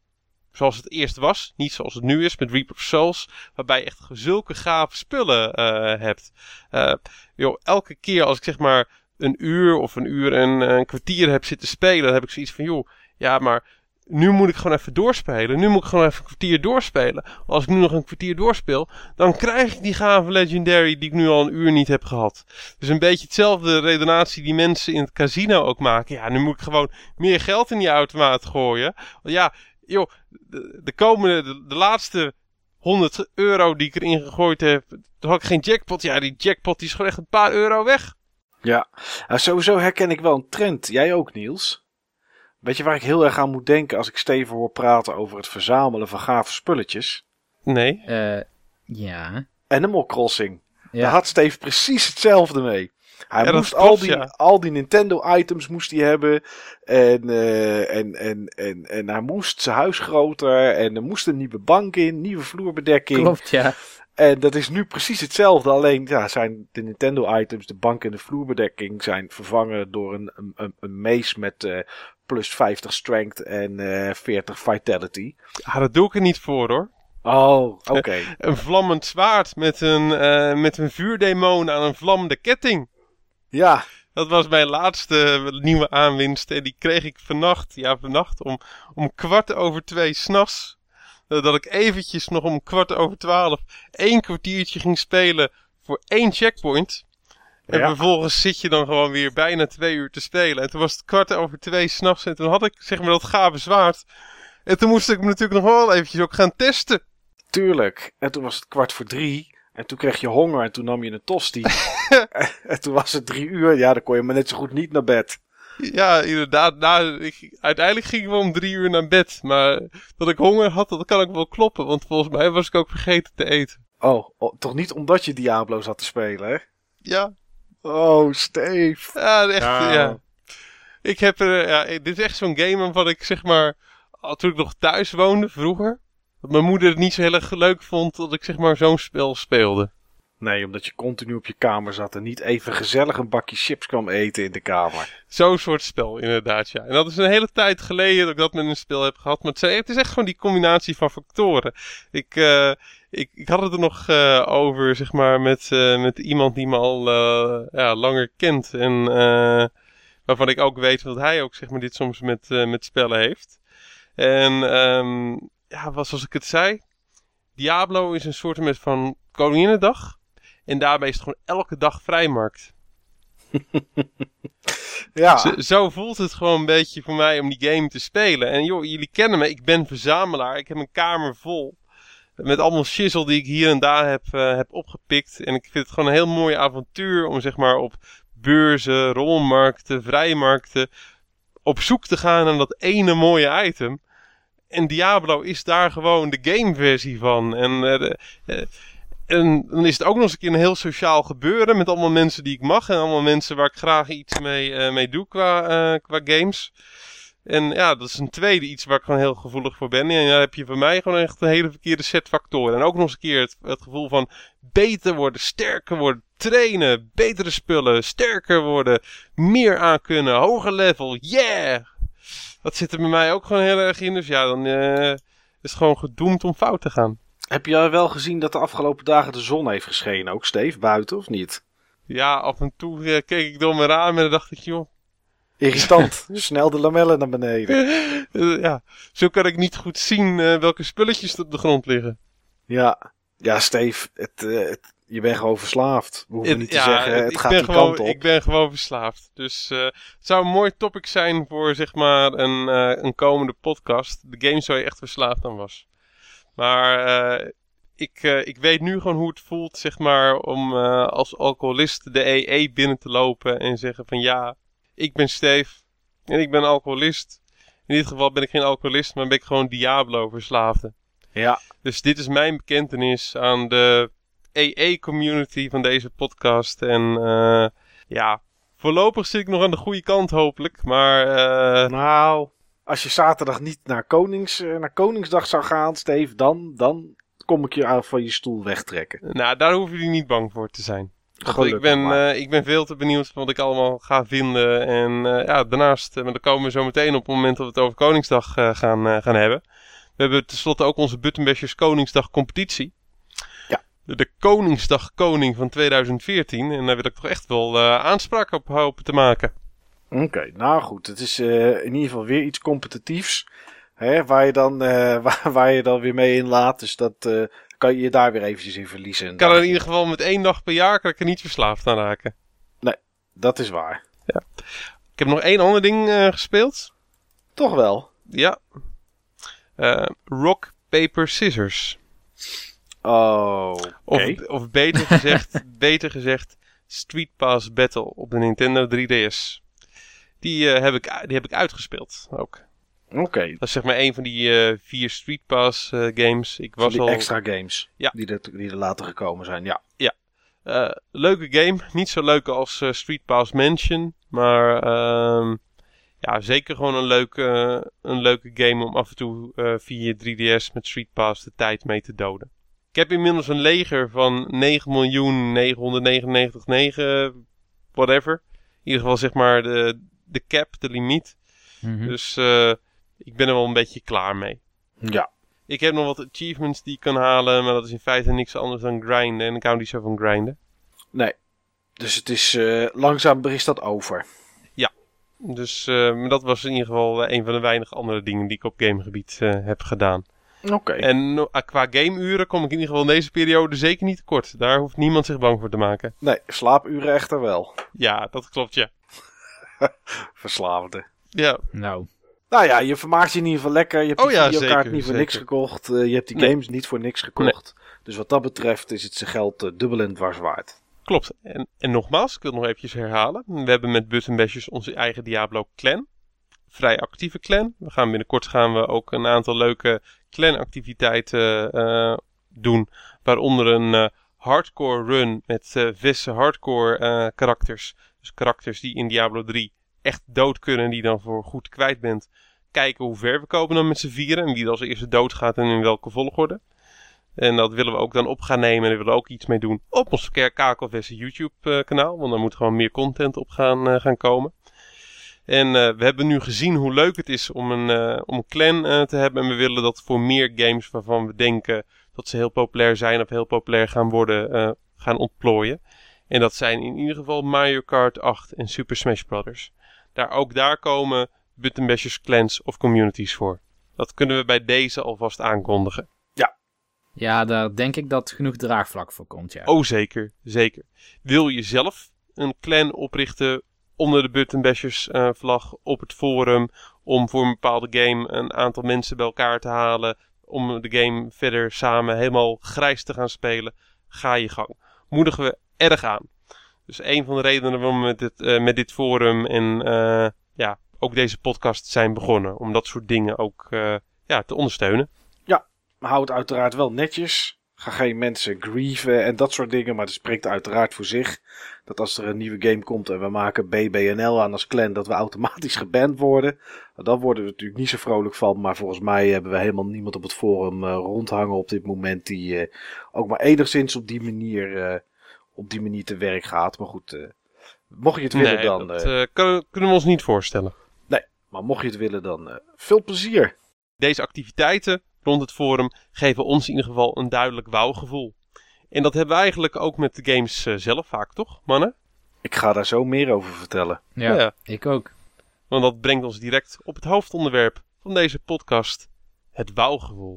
zoals het eerst was, niet zoals het nu is met Reaper of Souls, waarbij je echt zulke gave spullen uh, hebt. Uh, joh, elke keer als ik zeg maar een uur of een uur en een kwartier heb zitten spelen, dan heb ik zoiets van, joh, ja, maar nu moet ik gewoon even doorspelen. Nu moet ik gewoon even een kwartier doorspelen. Als ik nu nog een kwartier doorspeel, dan krijg ik die gave Legendary die ik nu al een uur niet heb gehad. Dus een beetje hetzelfde redenatie die mensen in het casino ook maken. Ja, nu moet ik gewoon meer geld in die automaat gooien. Want ja, joh, de, de komende, de, laatste 100 euro die ik erin gegooid heb, toen had ik geen jackpot. Ja, die jackpot die is gewoon echt een paar euro weg. Ja, nou, sowieso herken ik wel een trend. Jij ook, Niels? Weet je waar ik heel erg aan moet denken als ik Steven hoor praten over het verzamelen van gave spulletjes? Nee. Uh, ja. Animal Crossing. Ja. Daar had Steve precies hetzelfde mee. Hij moest al, die, al die Nintendo-items moest hij hebben. En, uh, en, en, en, en hij moest zijn huis groter. En er moest een nieuwe bank in, nieuwe vloerbedekking. Klopt, ja. En dat is nu precies hetzelfde. Alleen ja, zijn de Nintendo-items, de bank en de vloerbedekking, zijn vervangen door een, een, een mees met uh, plus 50 strength en uh, eh, 40 vitality. Ah, dat doe ik er niet voor hoor. Oh, oké. een vlammend zwaard met een, uh, met een vuurdemon aan een vlammende ketting. Ja. Dat was mijn laatste nieuwe aanwinst. En die kreeg ik vannacht, ja vannacht, om, om kwart over twee s'nachts. Uh, dat ik eventjes nog om kwart over twaalf één kwartiertje ging spelen voor één checkpoint. En vervolgens zit je dan gewoon weer bijna twee uur te spelen. En toen was het kwart over twee s'nachts. En toen had ik zeg maar dat gave zwaard. En toen moest ik me natuurlijk nog wel eventjes ook gaan testen. tuurlijk. En toen was het kwart voor drie. En toen kreeg je honger en toen nam je een tosti. en toen was het drie uur. Ja, dan kon je maar net zo goed niet naar bed. Ja, inderdaad. Nou, ik, uiteindelijk gingen we om drie uur naar bed. Maar dat ik honger had, dat kan ook wel kloppen. Want volgens mij was ik ook vergeten te eten. Oh, oh, toch niet omdat je Diablo zat te spelen, hè? Ja. Oh, Steve. Ja, echt, ja. Ik heb er, ja, dit is echt zo'n game waarvan ik zeg maar, toen ik nog thuis woonde vroeger, dat mijn moeder het niet zo heel erg leuk vond dat ik zeg maar zo'n spel speelde. Nee, omdat je continu op je kamer zat en niet even gezellig een bakje chips kwam eten in de kamer. Zo'n soort spel, inderdaad, ja. En dat is een hele tijd geleden dat ik dat met een spel heb gehad. Maar het is echt gewoon die combinatie van factoren. Ik, uh, ik, ik had het er nog uh, over, zeg maar, met, uh, met iemand die me al ja, langer kent. En waarvan ik ook weet dat hij ook, zeg maar, dit soms met, met spellen heeft. En um, ja, zoals ik het zei, Diablo is een soort van Koninginnedag. En daarbij is het gewoon elke dag vrijmarkt. ja. Zo, zo, voelt het gewoon een beetje voor mij om die game te spelen. En joh, jullie kennen me, ik ben verzamelaar. Ik heb een kamer vol. Met allemaal shizzle die ik hier en daar heb, uh, heb opgepikt. En ik vind het gewoon een heel mooi avontuur om zeg maar op beurzen, rolmarkten, vrijmarkten op zoek te gaan naar dat ene mooie item. En Diablo is daar gewoon de gameversie van. En, uh, uh, en dan is het ook nog eens een keer een heel sociaal gebeuren met allemaal mensen die ik mag en allemaal mensen waar ik graag iets mee, uh, mee doe qua, uh, qua games. En ja, dat is een tweede iets waar ik gewoon heel gevoelig voor ben. En dan heb je voor mij gewoon echt een hele verkeerde set factoren. En ook nog eens een keer het, gevoel van beter worden, sterker worden, trainen, betere spullen, sterker worden, meer aankunnen, hoger level, yeah! Dat zit er bij mij ook gewoon heel erg in. Dus ja, dan uh, is het gewoon gedoemd om fout te gaan. Heb je wel gezien dat de afgelopen dagen de zon heeft geschenen ook, Steve? Buiten of niet? Ja, af en toe uh, keek ik door mijn raam en dan dacht ik, joh... Irritant. Snel de lamellen naar beneden. uh, ja, zo kan ik niet goed zien uh, welke spulletjes er op de grond liggen. Ja, ja Steve, het, het, je bent gewoon verslaafd. We hoeven het, niet te ja, zeggen, het gaat die gewoon, kant op. Ik ben gewoon verslaafd. Dus uh, het zou een mooi topic zijn voor zeg maar een, uh, een komende podcast. De game zou je echt verslaafd aan was. Maar uh, ik, ik weet nu gewoon hoe het voelt, zeg maar, om als alcoholist de EE binnen te lopen en zeggen van ja, ik ben Steve en ik ben alcoholist. In dit geval ben ik geen alcoholist, maar ben ik gewoon Diablo verslaafde. Ja. Dus dit is mijn bekentenis aan de EE-community van deze podcast. En uh, ja, voorlopig zit ik nog aan de goede kant hopelijk. Maar. Nou, als je zaterdag niet naar, Konings, uh, naar Koningsdag zou gaan, Steve, dan, dan kom ik je van je stoel wegtrekken. Nou, daar hoef je niet bang voor te zijn. ik, ben, uh, ik ben veel te benieuwd wat ik allemaal ga vinden. En uh, ja, daarnaast, maar daar komen we zo meteen op het moment dat we het over Koningsdag gaan, gaan hebben. We hebben tenslotte ook onze Buttonbashers Koningsdag competitie de Koningsdag Koning van 2014. En daar wil ik toch echt wel aanspraak op hopen te maken. Oké, okay, nou goed. Het is uh, in ieder geval weer iets competitiefs. Hè, waar, je dan, uh, waar, waar, je dan weer mee inlaat. Dus dat kan je je daar weer eventjes in verliezen. Ik kan er in ieder geval met één dag per jaar kan ik er niet verslaafd aan raken. Nee, dat is waar. Ja. Ik heb nog één ander ding gespeeld. Toch wel? Ja. rock, Paper, Scissors. Oh. Of, of beter gezegd, beter gezegd, Street Pass Battle op de Nintendo 3DS. Die, uh, heb, ik, die heb ik uitgespeeld ook. Oké. Okay. Dat is zeg maar een van die uh, vier Street Pass uh, games. Ik was die al... extra games. Ja. Die er, die er later gekomen zijn, ja. Ja. leuke game. Niet zo leuk als Street Pass Mansion. Maar ehm, ja, zeker gewoon een leuke, een leuke game om af en toe via 3DS met Street Pass de tijd mee te doden. Ik heb inmiddels een leger van 9.999.9, whatever. In ieder geval zeg maar de, de cap, de limiet. Mm -hmm. Dus uh, ik ben er wel een beetje klaar mee. Ja. Ik heb nog wat achievements die ik kan halen, maar dat is in feite niks anders dan grinden. En ik hou niet zo van grinden. Nee. Dus het is uh, langzaam is dat over. Ja. Dus uh, dat was in ieder geval een van de weinige andere dingen die ik op gamegebied heb gedaan. Oké. En qua gameuren kom ik in ieder geval in deze periode zeker niet tekort. Daar hoeft niemand zich bang voor te maken. Nee, slaapuren echter wel. Ja, dat klopt, ja. Verslaafde. Ja. Nou, Nou ja, je vermaakt je in ieder geval lekker. Je hebt Oh die ja, videokaart zeker, niet voor niks gekocht. Eh, je hebt die Nee. games niet voor niks gekocht. Dus wat dat betreft is het zijn geld eh, dubbel en dwars waard. Klopt. En, en nogmaals, ik wil het nog eventjes herhalen. We hebben met Button Bashers onze eigen Diablo clan. Vrij actieve clan. We gaan binnenkort gaan we ook een aantal leuke clan-activiteiten eh, doen. Waaronder een eh, hardcore run met eh visse hardcore eh, karakters. Dus karakters die in Diablo 3 echt dood kunnen. Die dan voor goed kwijt bent. Kijken hoe ver we komen dan met z'n vieren. En wie als eerste dood gaat en in welke volgorde. En dat willen we ook dan op gaan nemen. En daar willen we ook iets mee doen op ons Kakelverse YouTube kanaal. Want daar moet gewoon meer content op gaan, eh, gaan komen. En eh, we hebben nu gezien hoe leuk het is om een, eh, om een clan te hebben. En we willen dat voor meer games waarvan we denken dat ze heel populair zijn of heel populair gaan worden, gaan ontplooien. En dat zijn in ieder geval Mario Kart 8 en Super Smash Bros. Daar, ook daar komen Button Bashers clans of communities voor. Dat kunnen we bij deze alvast aankondigen. Ja, daar denk ik dat genoeg draagvlak voor komt, ja. Oh, zeker, zeker. Wil je zelf een clan oprichten onder de Button Bashers eh, vlag op het forum om voor een bepaalde game een aantal mensen bij elkaar te halen om de game verder samen helemaal grijs te gaan spelen? Ga je gang. Moedigen we erg aan. Dus een van de redenen waarom we met dit, eh, met dit forum en eh, ja, ook deze podcast zijn begonnen. Om dat soort dingen ook eh, ja, te ondersteunen. Maar hou het uiteraard wel netjes. Ga geen mensen grieven en dat soort dingen. Maar het spreekt uiteraard voor zich. Dat als er een nieuwe game komt en we maken BBNL aan als clan, dat we automatisch geband worden. Dan worden we natuurlijk niet zo vrolijk van. Maar volgens mij hebben we helemaal niemand op het forum rondhangen op dit moment. Die ook maar enigszins op die manier, op die manier te werk gaat. Maar goed, eh, mocht je het willen Nee, dan. dat eh, eh, kunnen we ons niet voorstellen. maar mocht je het willen dan. eh, veel plezier. Deze activiteiten rond het forum geven ons in ieder geval een duidelijk wauwgevoel. En dat hebben we eigenlijk ook met de games zelf vaak, toch, mannen? Ik ga daar zo meer over vertellen. Ja, Ja. ik ook. Want dat brengt ons direct op het hoofdonderwerp van deze podcast: het wauwgevoel.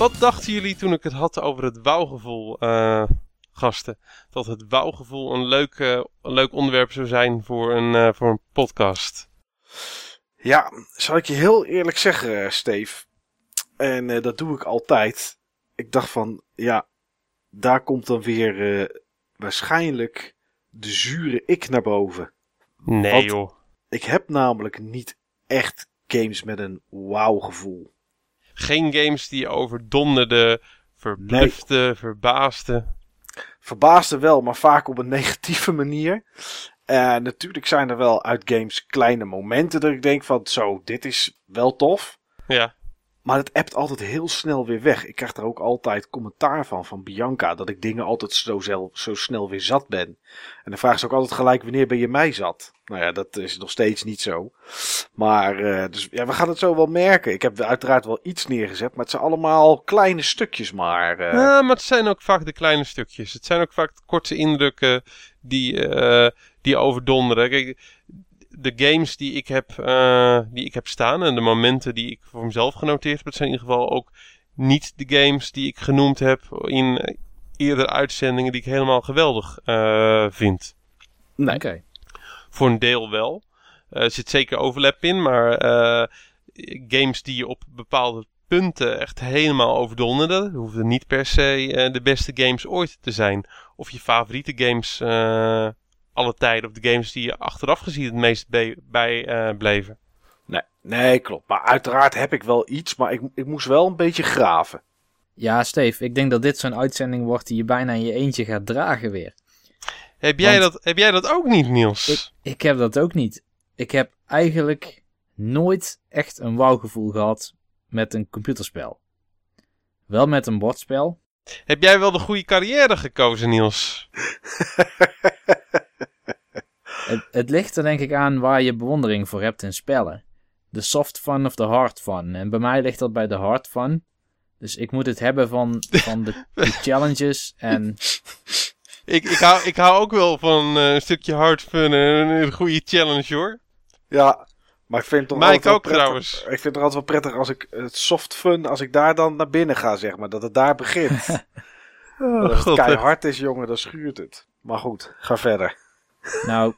Wat dachten jullie toen ik het had over het wauwgevoel, eh, gasten? Dat het wauwgevoel een leuk, eh, een leuk onderwerp zou zijn voor een, eh, voor een podcast. Ja, zal ik je heel eerlijk zeggen, Steve. En dat doe ik altijd. Ik dacht van, ja, daar komt dan weer waarschijnlijk de zure ik naar boven. Nee joh. Ik heb namelijk niet echt games met een wauw gevoel. Geen games die je overdonderden, verbluften, verbaasden. Verbaasde wel, maar vaak op een negatieve manier. En natuurlijk zijn er wel uit games kleine momenten dat ik denk van, zo, dit is wel tof. Ja, Maar het appt altijd heel snel weer weg. Ik krijg daar ook altijd commentaar van, van Bianca. Dat ik dingen altijd zo, zelf, zo snel weer zat ben. En dan vraagt ze ook altijd gelijk, wanneer ben je mij zat? Nou ja, dat is nog steeds niet zo. Maar, eh, dus ja, we gaan het zo wel merken. Ik heb uiteraard wel iets neergezet, maar het zijn allemaal kleine stukjes maar. eh. Ja, maar het zijn ook vaak de kleine stukjes. Het zijn ook vaak korte indrukken die, eh, die overdonderen. Kijk, de games die ik, heb, eh, die ik heb staan en de momenten die ik voor mezelf genoteerd heb, dat zijn in ieder geval ook niet de games die ik genoemd heb in eerdere uitzendingen die ik helemaal geweldig eh, vind. Nee. Oké. Voor een deel wel. Eh, er zit zeker overlap in, maar eh, games die je op bepaalde punten echt helemaal overdonderde. Het hoefden niet per se eh, de beste games ooit te zijn. Of je favoriete games eh, alle tijden. Of de games die je achteraf gezien het meest bij eh, bleven. Nee, nee, klopt. Maar uiteraard heb ik wel iets, maar ik, ik moest wel een beetje graven. Ja, Steve, ik denk dat dit zo'n uitzending wordt die je bijna in je eentje gaat dragen weer. Heb jij, Want- dat, heb jij dat ook niet, Niels? Ik, ik heb dat ook niet. Ik heb eigenlijk nooit echt een wauwgevoel gehad met een computerspel. Wel met een bordspel. Heb jij wel de goede carrière gekozen, Niels? Het, het ligt er denk ik aan waar je bewondering voor hebt in spellen. De soft fun of de hard fun. En bij mij ligt dat bij de hard fun. Dus ik moet het hebben van, van de, de challenges en Ik, ik, hou, ik hou ook wel van eh, een stukje hard fun en een goede challenge hoor. Ja, maar ik vind het toch wel ook prettig- trouwens. Ik vind het toch altijd wel prettig als ik het soft fun, als ik daar dan naar binnen ga, zeg maar. Dat het daar begint. Maar als het God, keihard is, jongen, dan schuurt het. Maar goed, ga verder. Nou,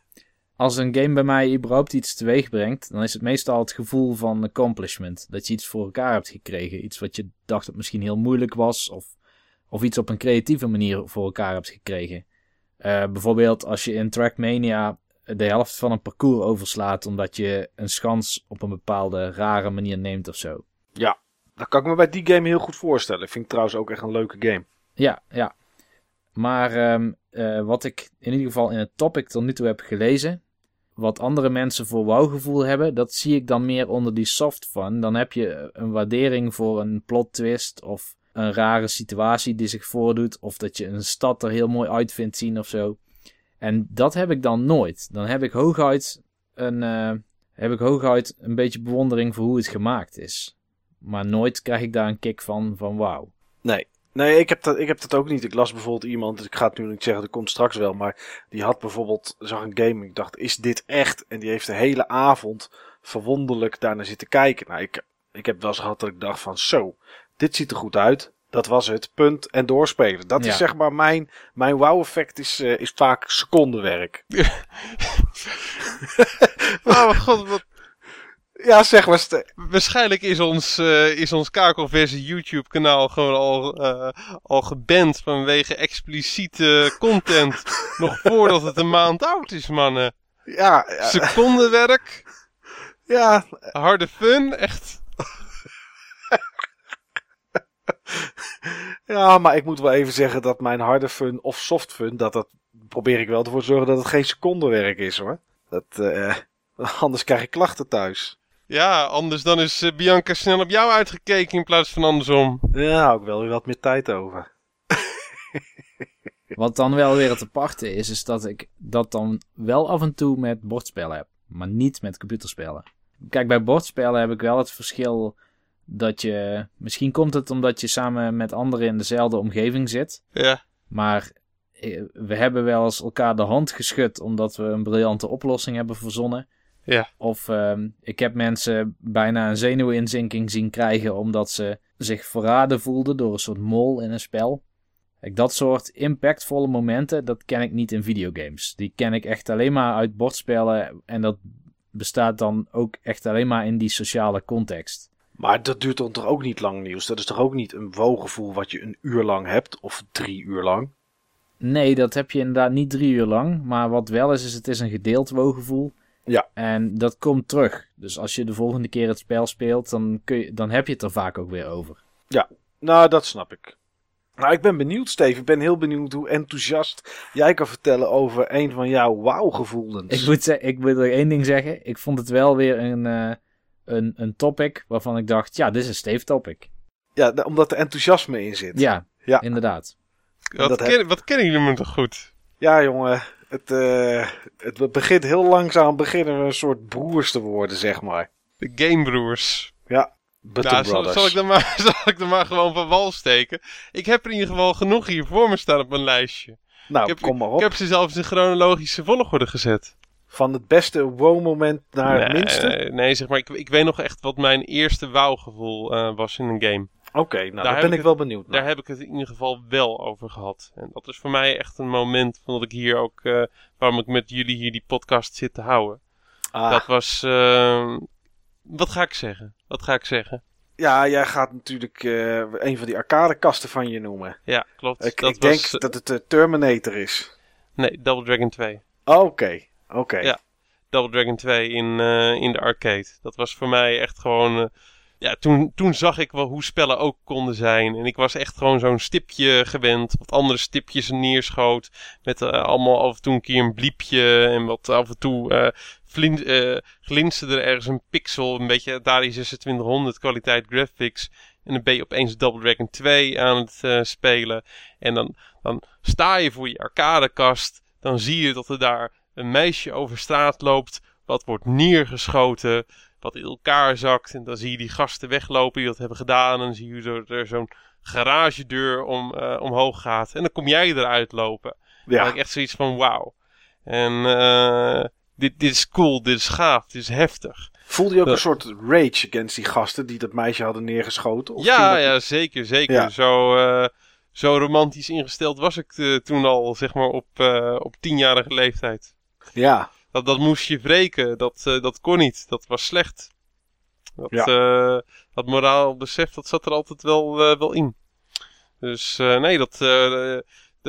als een game bij mij überhaupt iets teweeg brengt, dan is het meestal het gevoel van accomplishment. Dat je iets voor elkaar hebt gekregen. Iets wat je dacht dat misschien heel moeilijk was, of, of iets op een creatieve manier voor elkaar hebt gekregen. Eh, bijvoorbeeld als je in Trackmania de helft van een parcours overslaat omdat je een schans op een bepaalde rare manier neemt of zo. Dat kan ik me bij die game heel goed voorstellen. Vind ik trouwens ook echt een leuke game. Ja, ja. Maar ehm, eh, wat ik in ieder geval in het topic tot nu toe heb gelezen, wat andere mensen voor wauwgevoel hebben, dat zie ik dan meer onder die soft fun. Dan heb je een waardering voor een plot twist of een rare situatie die zich voordoet, of dat je een stad er heel mooi uit vindt zien of zo. En dat heb ik dan nooit. Dan heb ik hooguit een, eh, heb ik hooguit een beetje bewondering voor hoe het gemaakt is. Maar nooit krijg ik daar een kick van, van wauw. Nee. Nee, ik heb, dat, ik heb dat ook niet. Ik las bijvoorbeeld iemand, ik ga het nu niet zeggen, dat komt straks wel. Maar die had bijvoorbeeld, zag een game, ik dacht, is dit echt? En die heeft de hele avond verwonderlijk daarnaar zitten kijken. Nou, ik, ik heb wel eens gehad dat ik dacht van, zo, dit ziet er goed uit. Dat was het, punt, en doorspelen. Dat Ja. is zeg maar mijn, mijn wow-effect is, eh, is vaak secondenwerk. Oh god, wat, Ja, zeg maar. Waarschijnlijk is ons, eh, is ons kakelverse YouTube kanaal gewoon al, eh, al geband vanwege expliciete content. nog voordat het een maand oud is, mannen. Ja, ja, Secondenwerk, ja, harde fun, echt. Ja, maar ik moet wel even zeggen dat mijn harde fun of soft fun, dat dat probeer ik wel ervoor te zorgen dat het geen secondenwerk is hoor. Dat, eh, anders krijg ik klachten thuis. Ja, anders dan is eh, Bianca snel op jou uitgekeken in plaats van andersom. Ja, ik wel weer wat meer tijd over. Wat dan wel weer het aparte is, is dat ik dat dan wel af en toe met bordspellen heb, maar niet met computerspellen. Kijk, bij bordspellen heb ik wel het verschil dat je. Misschien komt het omdat je samen met anderen in dezelfde omgeving zit, Ja, maar eh, we hebben wel eens elkaar de hand geschud omdat we een briljante oplossing hebben verzonnen. Ja. Of ehm, ik heb mensen bijna een zenuwinzinking zien krijgen omdat ze zich verraden voelden door een soort mol in een spel. Kijk, dat soort impactvolle momenten, dat ken ik niet in videogames. Die ken ik echt alleen maar uit bordspellen en dat bestaat dan ook echt alleen maar in die sociale context. Maar dat duurt dan toch ook niet lang nieuws? Dat is toch ook niet een woongevoel wat je een uur lang hebt of drie uur lang? Nee, dat heb je inderdaad niet drie uur lang. Maar wat wel is, is het is een gedeeld woongevoel. Ja. En dat komt terug. Dus als je de volgende keer het spel speelt, dan, kun je, dan heb je het er vaak ook weer over. Nou, dat snap ik. Nou, ik ben benieuwd, Steven. Ik ben heel benieuwd hoe enthousiast jij kan vertellen over een van jouw wauw-gevoelens. Ik moet, ze- ik moet er één ding zeggen. Ik vond het wel weer een, eh, een, een topic waarvan ik dacht, ja, dit is een Steve topic. Ja, da- omdat er enthousiasme in zit. Ja, Ja. inderdaad. wat, Dat heb- ken, wat kennen jullie me toch goed? Ja, jongen. Het, eh, het begint heel langzaam beginnen we een soort broers te worden, zeg maar. De Gamebroers. Butter Nou, zal, Brothers. zal, ik dan maar, zal ik dan maar gewoon van wal steken? Ik heb er in ieder geval genoeg hier voor me staan op mijn lijstje. nou, ik heb, kom maar op. Ik heb ze zelfs in chronologische volgorde gezet. Van het beste wow-moment naar het minste? nee, zeg maar, ik, ik weet nog echt wat mijn eerste wauwgevoel eh was in een game. Oké, nou, daar ben ik wel benieuwd naar. Daar heb ik het in ieder geval wel over gehad. En dat is voor mij echt een moment van dat ik hier ook, eh, waarom ik met jullie hier die podcast zit te houden. Ah, Dat was, eh, wat ga ik zeggen? Wat ga ik zeggen? Ja, jij gaat natuurlijk eh, een van die arcadekasten van je noemen. Ja, klopt. Ik, dat ik denk was, eh, dat het de Terminator is. Nee, Double Dragon 2. Oké, oké. Ja. Double Dragon 2 in, in de arcade. Dat was voor mij echt gewoon. Ja, toen, toen zag ik wel hoe spellen ook konden zijn. En ik was echt gewoon zo'n stipje gewend. Wat andere stipjes neerschoot. Met eh, allemaal af en toe een keer een bliepje. En wat af en toe eh vlin, eh, glinsterde er ergens een pixel. Een beetje Atari 2600 kwaliteit graphics. En dan ben je opeens Double Dragon 2 aan het spelen. En dan, dan sta je voor je arcadekast. Dan zie je dat er daar een meisje over straat loopt. Wat wordt neergeschoten. Wat in elkaar zakt. En dan zie je die gasten weglopen die dat hebben gedaan. En dan zie je dat er zo'n garagedeur om, eh, omhoog gaat. En dan kom jij eruit lopen. Dan Ja, ik echt zoiets van wauw. En eh, dit, dit is cool, dit is gaaf, dit is heftig. voelde je ook een soort rage against die gasten die dat meisje hadden neergeschoten? Of Ja, dat- ja, zeker, zeker. Ja. Zo, eh, zo romantisch ingesteld was ik toen al, zeg maar, op, op tienjarige leeftijd. ja. Dat, dat moest je wreken, dat, eh, dat kon niet, dat was slecht. Dat, Ja. eh, dat moraal besef, dat zat er altijd wel, eh, wel in. Dus nee, dat,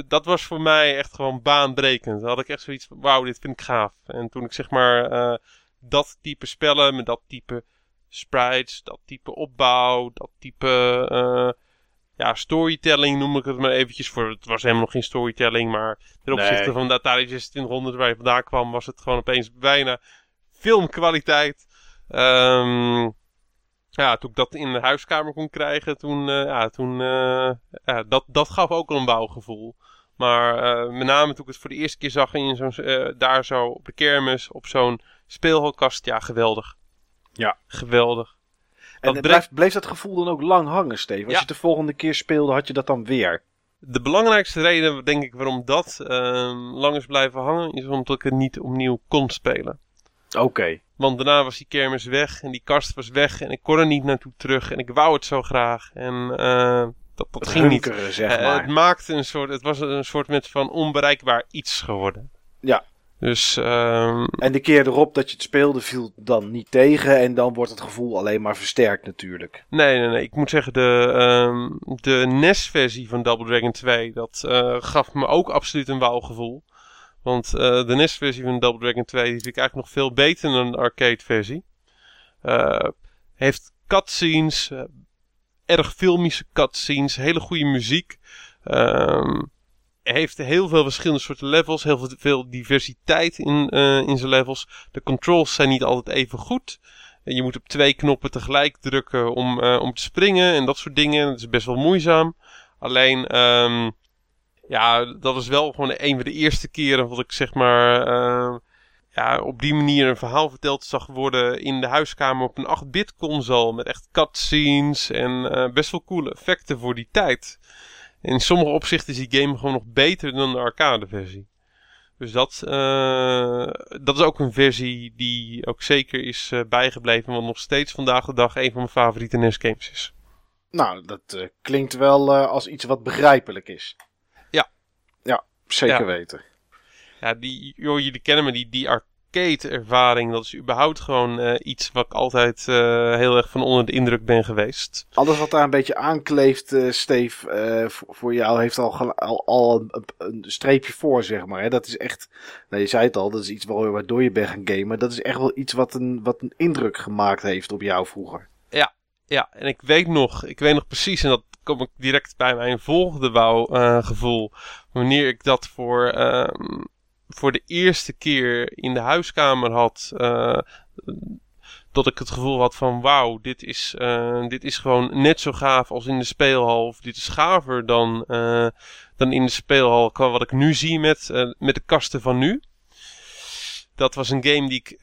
dat was voor mij echt gewoon baanbrekend. Dan had ik echt zoiets van, wauw, dit vind ik gaaf. En toen ik zeg maar dat type spellen, met dat type sprites, dat type opbouw, dat type ja, storytelling noem ik het maar eventjes voor. Het was helemaal nog geen storytelling, maar ten opzichte Nee. van de Atari 2600 waar je vandaan kwam, was het gewoon opeens bijna filmkwaliteit. Ehm, ja, toen ik dat in de huiskamer kon krijgen, toen, eh, ja, toen eh, ja, dat, dat gaf ook al een bouwgevoel. Maar eh, met name toen ik het voor de eerste keer zag in zo'n, daar zo op de kermis, op zo'n speelhoutkast, ja, geweldig. Ja. Geweldig. En Dat bleef, dat gevoel dan ook lang hangen, Steven? Als je het de volgende keer speelde, had je dat dan weer? De belangrijkste reden, denk ik, waarom dat ehm, lang is blijven hangen, is omdat ik het niet opnieuw kon spelen. Oké. Want daarna was die kermis weg en die kast was weg en ik kon er niet naartoe terug en ik wou het zo graag. En eh, dat, dat ging niet. zeg Eh, maar. het maakte een soort, het was een soort met van onbereikbaar iets geworden. Ja. Dus ehm, En de keer erop dat je het speelde, viel dan niet tegen. En dan wordt het gevoel alleen maar versterkt natuurlijk. nee, nee, nee. Ik moet zeggen, de, ehm, de NES-versie van Double Dragon 2, dat eh, gaf me ook absoluut een wauwgevoel. Want eh, de NES-versie van Double Dragon 2 die vind ik eigenlijk nog veel beter dan de arcade-versie. Eh, heeft cutscenes, erg filmische cutscenes, hele goede muziek. Ehm heeft heel veel verschillende soorten levels, heel veel, diversiteit in, eh, in zijn levels. De controls zijn niet altijd even goed. Je moet op twee knoppen tegelijk drukken om, eh, om te springen en dat soort dingen. Dat is best wel moeizaam. Alleen, ehm, ja, dat was wel gewoon een van de eerste keren wat ik zeg maar eh, ja, op die manier een verhaal verteld zag worden in de huiskamer op een 8-bit console. Met echt cutscenes en best wel coole effecten voor die tijd. In sommige opzichten is die game gewoon nog beter dan de arcade versie. Dus dat, eh, dat is ook een versie die ook zeker is eh, bijgebleven. Want nog steeds vandaag de dag een van mijn favoriete NES games is. Nou, dat eh, klinkt wel als iets wat begrijpelijk is. Ja. Ja, zeker Ja. weten. Ja, die, joh, jullie kennen me, die, die arcade ervaring. Dat is überhaupt gewoon eh, iets wat ik altijd eh, heel erg van onder de indruk ben geweest. Alles wat daar een beetje aankleeft, eh Steve, voor, jou heeft al, al, al een, een streepje voor, zeg maar. Hè? Dat is echt, nou, je zei het al, dat is iets waar- waardoor je bent gaan gamen. Dat is echt wel iets wat een, wat een indruk gemaakt heeft op jou vroeger. Ja, en ik weet nog, ik weet nog precies, en dat kom ik direct bij mijn volgende wou-gevoel. wanneer ik dat voor, ehm, voor de eerste keer in de huiskamer had. eh, dat ik het gevoel had van wauw, dit is, eh, dit is gewoon net zo gaaf als in de speelhal. Of dit is gaver dan, eh, dan in de speelhal qua wat ik nu zie met, met de kasten van nu. Dat was een game die ik,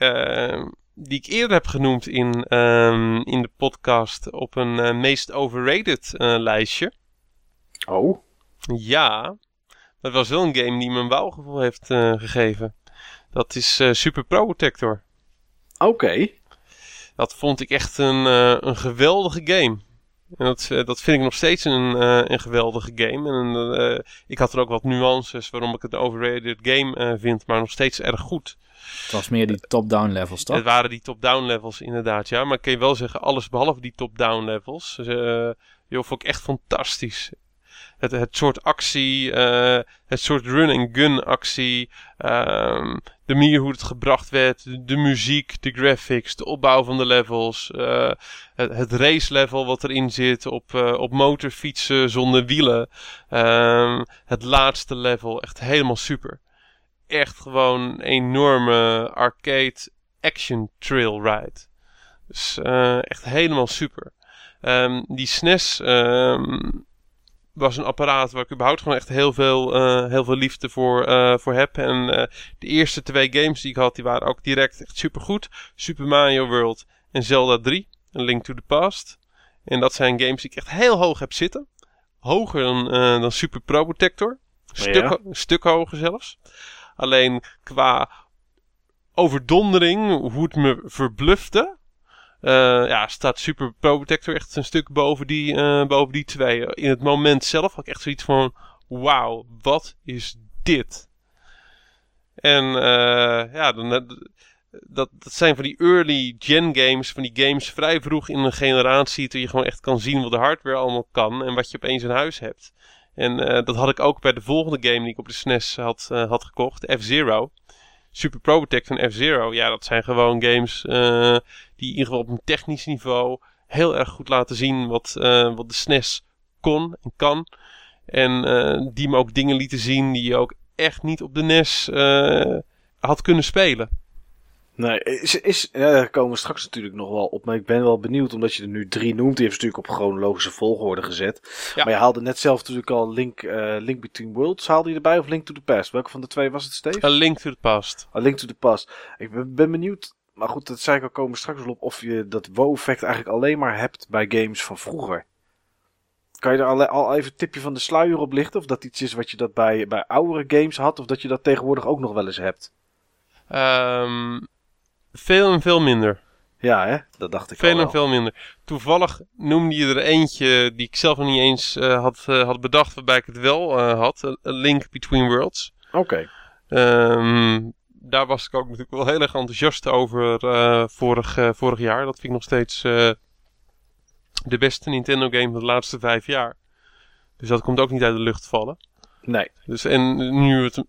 die ik eerder heb genoemd in, ehm, in de podcast op een meest overrated lijstje. Oh, Ja, het was wel een game die me een wauwgevoel heeft eh, gegeven. Dat is eh, Super Protector. oké. Dat vond ik echt een, eh, een geweldige game. En dat, dat vind ik nog steeds een, eh, een geweldige game. En eh, ik had er ook wat nuances waarom ik het een overrated game eh, vind, maar nog steeds erg goed. Het was meer die top-down levels, toch? Het waren die top-down levels inderdaad, ja. Maar ik kan je wel zeggen, alles behalve die top-down levels. Dus, eh, joh, vond ik echt fantastisch. Het, het soort actie, eh, het soort run-and-gun actie. ehm, de manier hoe het gebracht werd. De, muziek, de graphics, de opbouw van de levels. eh, het, race level wat erin zit op, eh, op motorfietsen zonder wielen. Ehm, het laatste level, echt helemaal super. Echt gewoon een enorme arcade action trail ride. Dus echt helemaal super. Ehm, die SNES was een apparaat waar ik überhaupt gewoon echt heel veel, eh, heel veel liefde voor, eh, voor heb. En eh, de eerste twee games die ik had, die waren ook direct echt super goed. Super Mario World en Zelda 3. Een Link to the Past. En dat zijn games die ik echt heel hoog heb zitten. Hoger dan, dan Super Pro Protector. Een stuk, Ja. een stuk hoger zelfs. Alleen qua overdondering, hoe het me verblufte. Eh, ja, staat Super Pro Protector echt een stuk boven die, eh, boven die twee. In het moment zelf had ik echt zoiets van: wauw, wat is dit? En eh, ja, dan, dat, dat zijn van die early gen games, van die games vrij vroeg in een generatie, toen je gewoon echt kan zien wat de hardware allemaal kan en wat je opeens in huis hebt. En dat had ik ook bij de volgende game die ik op de SNES had, eh, had gekocht, F-Zero. Super Pro Protector en F-Zero. Ja, dat zijn gewoon games die in ieder geval op een technisch niveau heel erg goed laten zien wat, eh, wat de SNES kon en kan. En eh, die me ook dingen lieten zien die je ook echt niet op de NES eh, had kunnen spelen. Nee, is, is, ja, daar komen we straks natuurlijk nog wel op. Maar ik ben wel benieuwd, omdat je er nu drie noemt. Die heeft natuurlijk op chronologische volgorde gezet. Ja. Maar je haalde net zelf natuurlijk al Link, Link Between Worlds. Haalde je erbij of Link to the Past? Welke van de twee was het, Steve? A Link to the Past. A Link to the Past. Ik ben, ben benieuwd, maar goed, dat zei ik al, komen straks wel op. Of je dat wow-effect eigenlijk alleen maar hebt bij games van vroeger. Kan je er al, al even een tipje van de sluier op lichten? Of dat iets is wat je dat bij, bij oudere games had? Of dat je dat tegenwoordig ook nog wel eens hebt? Ehm, veel en veel minder. Ja, hè? Dat dacht ik al Veel en veel minder. Toevallig noemde je er eentje die ik zelf nog niet eens eh, had, eh, had bedacht, waarbij ik het wel eh, had. A A Link Between Worlds. Oké. Ehm, daar was ik ook natuurlijk wel heel erg enthousiast over eh, vorig, eh, vorig jaar. Dat vind ik nog steeds eh, de beste Nintendo game van de laatste vijf jaar. Dus dat komt ook niet uit de lucht vallen. Nee. Dus en nu, het,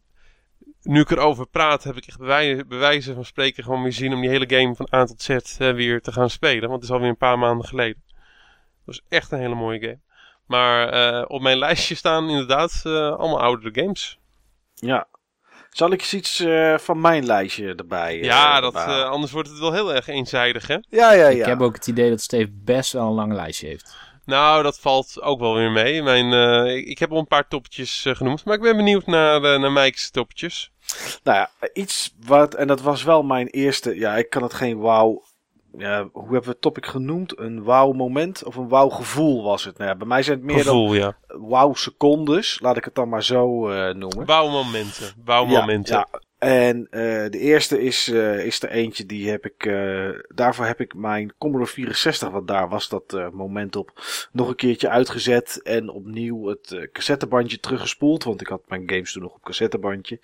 nu ik erover praat, heb ik echt bewijzen, bewijzen van spreken gewoon weer zin om die hele game van A tot Z weer te gaan spelen. Want het is alweer een paar maanden geleden. Dat is echt een hele mooie game. Maar op mijn lijstje staan inderdaad allemaal oudere games. Ja. Zal ik eens iets eh, van mijn lijstje erbij? eh, Ja, dat, erbij halen? eh, anders wordt het wel heel erg eenzijdig, hè? ja, ja, ja. Ik heb ook het idee dat Steve best wel een lang lijstje heeft. Nou, dat valt ook wel weer mee. Mijn, eh, ik, ik heb al een paar toppetjes eh, genoemd, maar ik ben benieuwd naar, eh naar Mike's toppetjes. Nou ja, iets wat, en dat was wel mijn eerste, ja, ik kan het geen wauw, ja, hoe hebben we het topic genoemd? Een wauw moment of een wauw gevoel was het? Nou ja, bij mij zijn het meer Gevoel, ja. dan wauw secondes, laat ik het dan maar zo eh, noemen. Bouwmomenten. Bouwmomenten. Ja, ja. En eh, de eerste is, eh, is er eentje, die heb ik, eh, daarvoor heb ik mijn Commodore 64, want daar was dat moment op, nog een keertje uitgezet en opnieuw het cassettebandje teruggespoeld, want ik had mijn games toen nog op cassettebandje.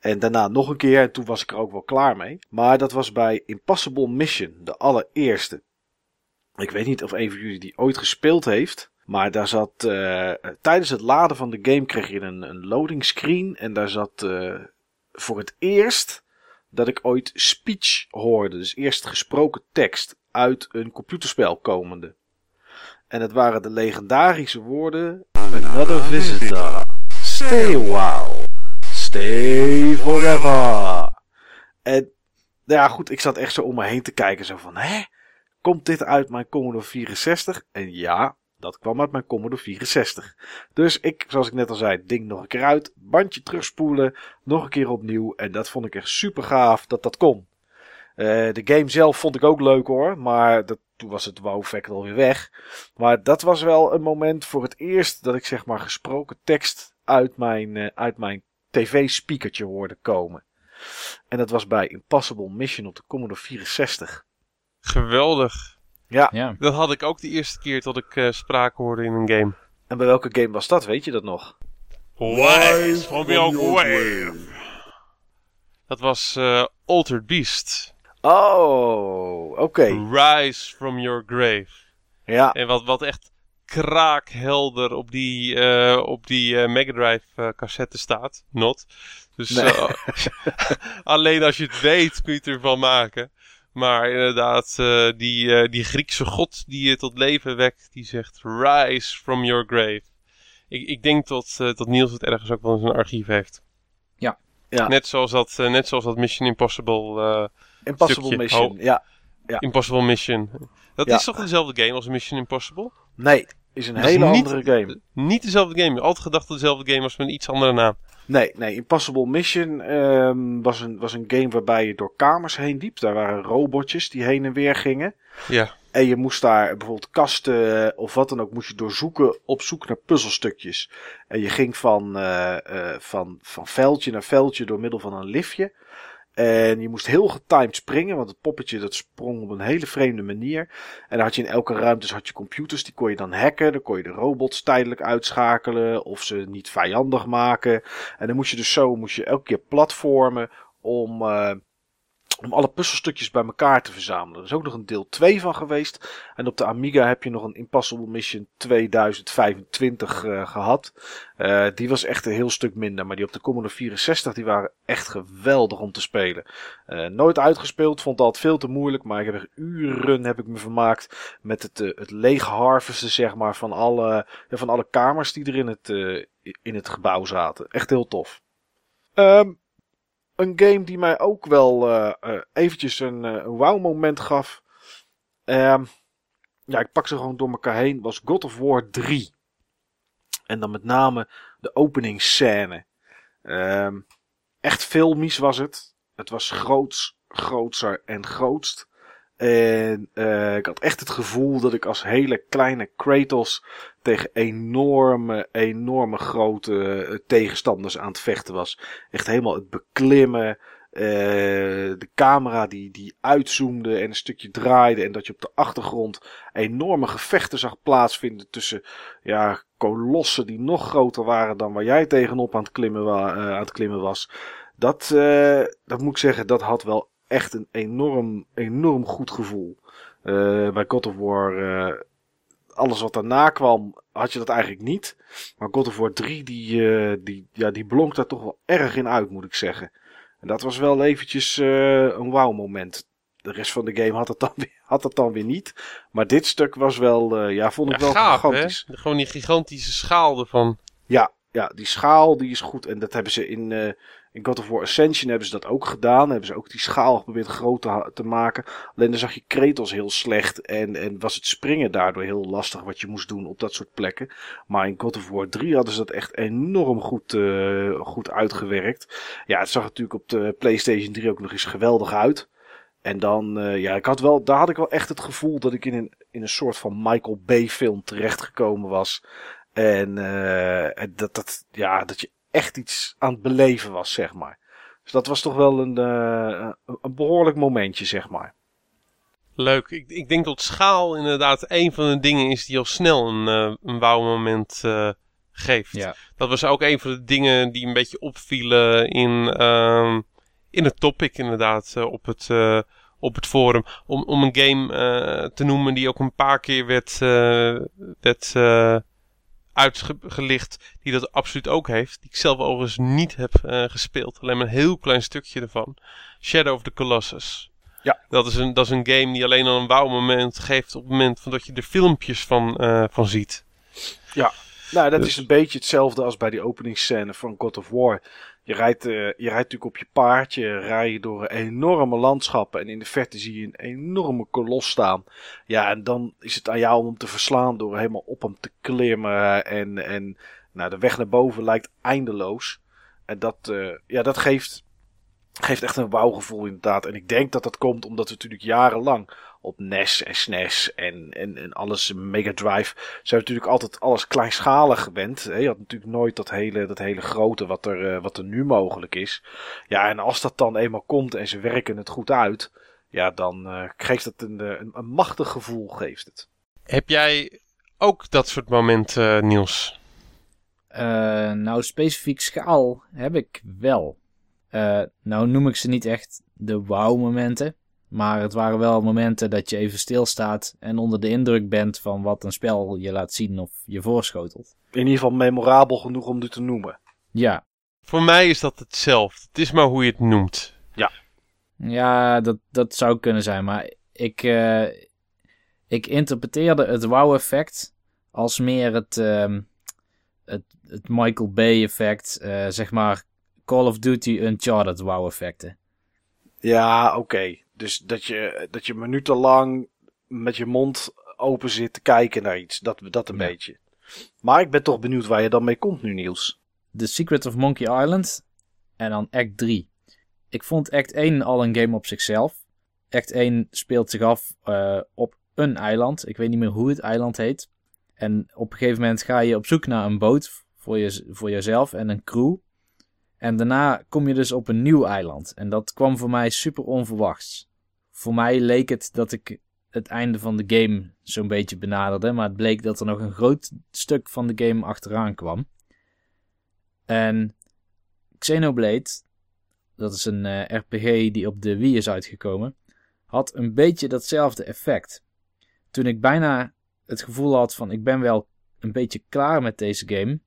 En daarna nog een keer en toen was ik er ook wel klaar mee. Maar dat was bij Impossible Mission, de allereerste. Ik weet niet of een van jullie die ooit gespeeld heeft. Maar daar zat tijdens het laden van de game kreeg je een, een loading screen. En daar zat voor het eerst dat ik ooit speech hoorde. Dus eerst gesproken tekst uit een computerspel komende. En het waren de legendarische woorden: Another visitor. Stay a while. Stay forever. En nou ja, goed, ik zat echt zo om me heen te kijken. Zo van, hè? Komt dit uit mijn Commodore 64? En ja, dat kwam uit mijn Commodore 64. Dus ik, zoals ik net al zei, ding nog een keer uit. Bandje terugspoelen. Nog een keer opnieuw. En dat vond ik echt super gaaf dat dat kon. Eh, de game zelf vond ik ook leuk hoor. Maar dat, toen was het wow-effect alweer weg. Maar dat was wel een moment voor het eerst dat ik zeg maar gesproken tekst uit mijn, eh, uit mijn tv-speakertje hoorde komen. En dat was bij Impossible Mission op de Commodore 64. Geweldig. Ja. Ja. Dat had ik ook de eerste keer dat ik eh, sprake hoorde in een game. En bij welke game was dat? Weet je dat nog? Wise from your grave. Dat was eh Altered Beast. Oh, oké. Rise from your grave. Ja, En wat, wat echt kraakhelder op die, eh, op die eh, Mega Drive eh, cassette staat. Not. Dus Nee. eh, alleen als je het weet kun je het ervan maken. Maar inderdaad, eh, die, eh, die Griekse god die je tot leven wekt, die zegt rise from your grave. Ik, ik denk dat, eh, dat Niels het ergens ook wel in zijn archief heeft. Ja. Ja. Net, zoals dat, net zoals dat Mission Impossible, Impossible stukje. Mission. Oh. Ja. Ja. Impossible Mission. Dat Ja. is toch dezelfde game als Mission Impossible? Nee, is een Dat is hele niet- andere game. Niet dezelfde game. Altijd gedacht dat het dezelfde game was met een iets andere naam. Nee, nee, Impossible Mission ehm, was, een, was een game waarbij je door kamers heen liep. Daar waren robotjes die heen en weer gingen. Ja. En je moest daar bijvoorbeeld kasten of wat dan ook moest je doorzoeken op zoek naar puzzelstukjes. En je ging van, eh, eh, van, van veldje naar veldje door middel van een liftje. En je moest heel getimed springen, want het poppetje dat sprong op een hele vreemde manier. En dan had je in elke ruimte had je computers, die kon je dan hacken. Dan kon je de robots tijdelijk uitschakelen of ze niet vijandig maken. En dan moest je dus zo, moest je elke keer platformen om, eh, om alle puzzelstukjes bij elkaar te verzamelen. Er is ook nog een deel 2 van geweest. En op de Amiga heb je nog een Impossible Mission 2025 eh, gehad. Eh, die was echt een heel stuk minder. Maar die op de Commodore 64 die waren echt geweldig om te spelen. Eh, nooit uitgespeeld, vond altijd veel te moeilijk. Maar ik heb er uren heb ik me vermaakt met het, het leeg harvesten zeg maar, van, alle, van alle kamers die er in het, in het gebouw zaten. Echt heel tof. Ehm, een game die mij ook wel eh, eventjes een, eh, een wow moment gaf. Ehm, ja, ik pak ze gewoon door elkaar heen. Was God of War 3. En dan met name de openingsscène. Ehm, echt filmisch was het. Het was groots, grootser en grootst. En ik had echt het gevoel dat ik als hele kleine Kratos tegen enorme, enorme grote eh, tegenstanders aan het vechten was. Echt helemaal het beklimmen. eh, de camera die, die uitzoomde en een stukje draaide. En dat je op de achtergrond enorme gevechten zag plaatsvinden tussen ja, kolossen die nog groter waren dan waar jij tegenop aan het klimmen, eh, aan het klimmen was. Dat, dat moet ik zeggen, dat had wel echt een enorm, enorm goed gevoel. Bij God of War, alles wat daarna kwam, had je dat eigenlijk niet. Maar God of War 3, die, eh, die, ja, die blonk daar toch wel erg in uit, moet ik zeggen. En dat was wel eventjes eh, een wauw moment. De rest van de game had het dan weer, had het dan weer niet. Maar dit stuk was wel, eh, ja, vond ik Ja, wel gaaf, gigantisch. hè? Gewoon die gigantische schaal ervan. Ja, ja, die schaal die is goed. En dat hebben ze in, eh, in God of War Ascension hebben ze dat ook gedaan. Hebben ze ook die schaal geprobeerd groot te, maken. Alleen dan zag je Kratos heel slecht. En, en was het springen daardoor heel lastig wat je moest doen op dat soort plekken. Maar in God of War 3 hadden ze dat echt enorm goed, eh, goed uitgewerkt. Ja, het zag natuurlijk op de PlayStation 3 ook nog eens geweldig uit. En dan, eh, ja, ik had wel, daar had ik wel echt het gevoel dat ik in een, in een soort van Michael Bay film terechtgekomen was. En eh, en dat, dat, ja, dat je echt iets aan het beleven was, zeg maar. Dus dat was toch wel een, eh, een- behoorlijk momentje, zeg maar. Leuk. Ik, ik denk dat schaal inderdaad een van de dingen is die al snel een, eh een wauw moment eh, geeft. Ja. Dat was ook een van de dingen die een beetje opvielen in, ehm, in het topic inderdaad op, het, eh, op het forum. Om, om een game eh, te noemen die ook een paar keer werd, eh, werd eh, uitgelicht. Die dat absoluut ook heeft. Die ik zelf overigens niet heb eh, gespeeld. Alleen maar een heel klein stukje ervan. Shadow of the Colossus. Ja. Dat is, een, dat is een game die alleen al een wauw moment geeft op het moment van dat je er filmpjes van, eh, van ziet. Nou, dat Dus- is een beetje hetzelfde als bij die openingsscène van God of War. Je rijdt, eh, je rijdt natuurlijk op je paardje, rij je door enorme landschappen en in de verte zie je een enorme kolos staan. Ja, en dan is het aan jou om hem te verslaan door helemaal op hem te klimmen en, en nou, de weg naar boven lijkt eindeloos. En dat, eh, ja, dat geeft, geeft echt een wauwgevoel inderdaad. En ik denk dat dat komt omdat we natuurlijk jarenlang op NES en SNES en, en, en alles Mega Drive zijn natuurlijk altijd alles kleinschalig gewend. hè. Je had natuurlijk nooit dat hele, dat hele grote wat er, eh, wat er nu mogelijk is. Ja, en als dat dan eenmaal komt en ze werken het goed uit. Ja, dan uh, geeft het een, een, een, machtig gevoel, geeft het. Heb jij ook dat soort momenten, Niels? Uh, nou, specifiek schaal heb ik wel. Uh, nou noem ik ze niet echt de wow-momenten. Maar het waren wel momenten dat je even stilstaat en onder de indruk bent van wat een spel je laat zien of je voorschotelt. In ieder geval memorabel genoeg om dit te noemen. Ja. Voor mij is dat hetzelfde. Het is maar hoe je het noemt. Ja. Ja, dat, dat zou kunnen zijn. Maar ik, uh, ik interpreteerde het wow-effect als meer het, uh, het, het Michael Bay effect. Uh, zeg maar Call of Duty Uncharted wow-effecten. Ja, oké. Okay. Dus dat je, dat je minutenlang met je mond open zit te kijken naar iets. Dat, dat een ja. beetje. Maar ik ben toch benieuwd waar je dan mee komt nu, Niels. The Secret of Monkey Island. En dan Act 3. Ik vond Act 1 al een game op zichzelf. Act 1 speelt zich af uh, op een eiland. Ik weet niet meer hoe het eiland heet. En op een gegeven moment ga je op zoek naar een boot voor, je, voor jezelf en een crew. En daarna kom je dus op een nieuw eiland. En dat kwam voor mij super onverwachts. Voor mij leek het dat ik het einde van de game zo'n beetje benaderde. Maar het bleek dat er nog een groot stuk van de game achteraan kwam. En Xenoblade, dat is een uh, RPG die op de Wii is uitgekomen, had een beetje datzelfde effect. Toen ik bijna het gevoel had van ik ben wel een beetje klaar met deze game,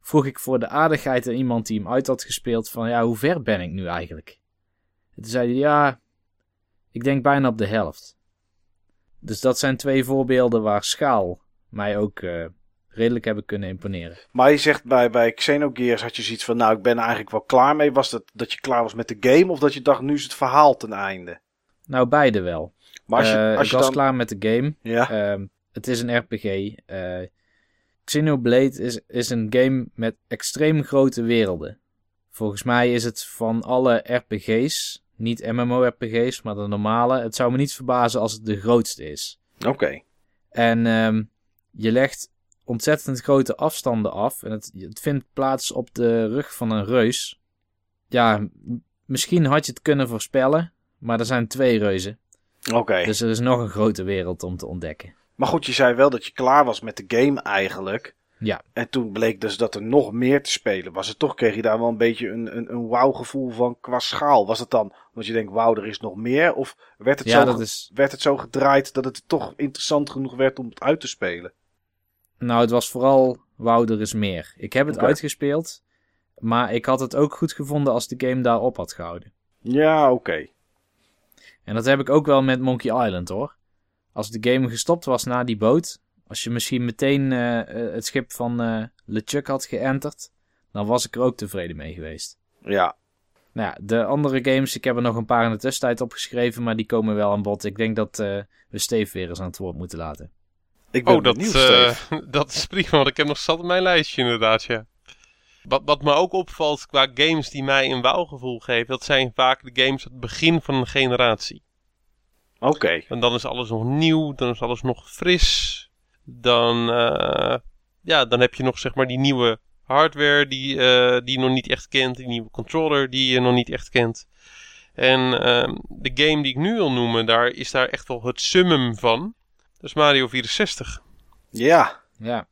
vroeg ik voor de aardigheid aan iemand die hem uit had gespeeld van ja, hoe ver ben ik nu eigenlijk? En toen zei hij ja, ik denk bijna op de helft. Dus dat zijn twee voorbeelden waar schaal mij ook uh, redelijk hebben kunnen imponeren. Maar je zegt bij, bij Xenogears had je zoiets van nou ik ben eigenlijk wel klaar mee. Was dat dat je klaar was met de game of dat je dacht nu is het verhaal ten einde? Nou beide wel. Maar als je, uh, als ik je was dan... klaar met de game. Ja. Uh, het is een RPG. Xenoblade is, is een game met extreem grote werelden. Volgens mij is het van alle RPG's, niet MMORPG's, maar de normale. Het zou me niet verbazen als het de grootste is. Oké. Okay. En um, je legt ontzettend grote afstanden af. En het, het vindt plaats op de rug van een reus. Ja, misschien had je het kunnen voorspellen, maar er zijn twee reuzen. Oké. Okay. Dus er is nog een grote wereld om te ontdekken. Maar goed, je zei wel dat je klaar was met de game eigenlijk. Ja. En toen bleek dus dat er nog meer te spelen was. En toch kreeg je daar wel een beetje een, een, een wauw gevoel van qua schaal. Was het dan omdat je denkt, wauw, er is nog meer? Of werd het, ja, zo, is... werd het zo gedraaid dat het toch interessant genoeg werd om het uit te spelen? Nou, het was vooral, wauw, er is meer. Ik heb het okay. uitgespeeld, maar ik had het ook goed gevonden als de game daarop had gehouden. Ja, oké. Okay. En dat heb ik ook wel met Monkey Island hoor. Als de game gestopt was na die boot, als je misschien meteen uh, het schip van uh, LeChuck had geënterd, dan was ik er ook tevreden mee geweest. Ja. Nou ja, de andere games, ik heb er nog een paar in de tussentijd opgeschreven, maar die komen wel aan bod. Ik denk dat uh, we Steve weer eens aan het woord moeten laten. Ik ben oh, dat, Steve. dat is prima, want ik heb nog zat op mijn lijstje inderdaad, ja. Wat, wat me ook opvalt qua games die mij een wauwgevoel geven, dat zijn vaak de games aan het begin van een generatie. Oké. Okay. En dan is alles nog nieuw, dan is alles nog fris. Dan, uh, ja, dan heb je nog zeg maar die nieuwe hardware die, uh, die je nog niet echt kent. Die nieuwe controller die je nog niet echt kent. En uh, de game die ik nu wil noemen, daar is daar echt wel het summum van. Dat is Mario 64. Ja. Ja.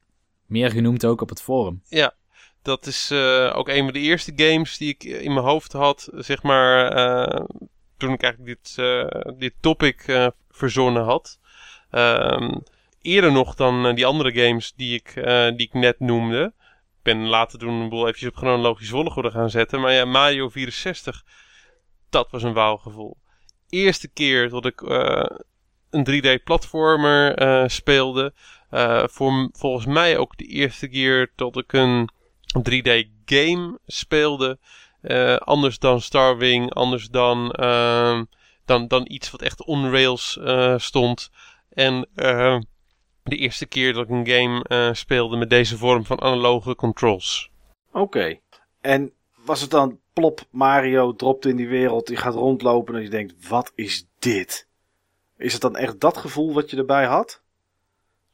Meer genoemd ook op het forum. Ja. Dat is uh, ook een van de eerste games die ik in mijn hoofd had, zeg maar, uh, toen ik eigenlijk dit, uh, dit topic uh, verzonnen had. Um, eerder nog dan uh, die andere games die ik, die ik net noemde. Ik ben later toen een boel eventjes op chronologisch volgorde gaan zetten. Maar ja, Mario 64, dat was een wauwgevoel. Eerste keer dat ik een 3D-platformer speelde. voor, volgens mij ook de eerste keer dat ik een 3D-game speelde. Anders dan Starwing, anders dan, dan, dan iets wat echt on rails stond. En de eerste keer dat ik een game uh, speelde met deze vorm van analoge controls. Oké. En was het dan plop, Mario dropt in die wereld, die gaat rondlopen en je denkt, wat is dit? Is het dan echt dat gevoel wat je erbij had?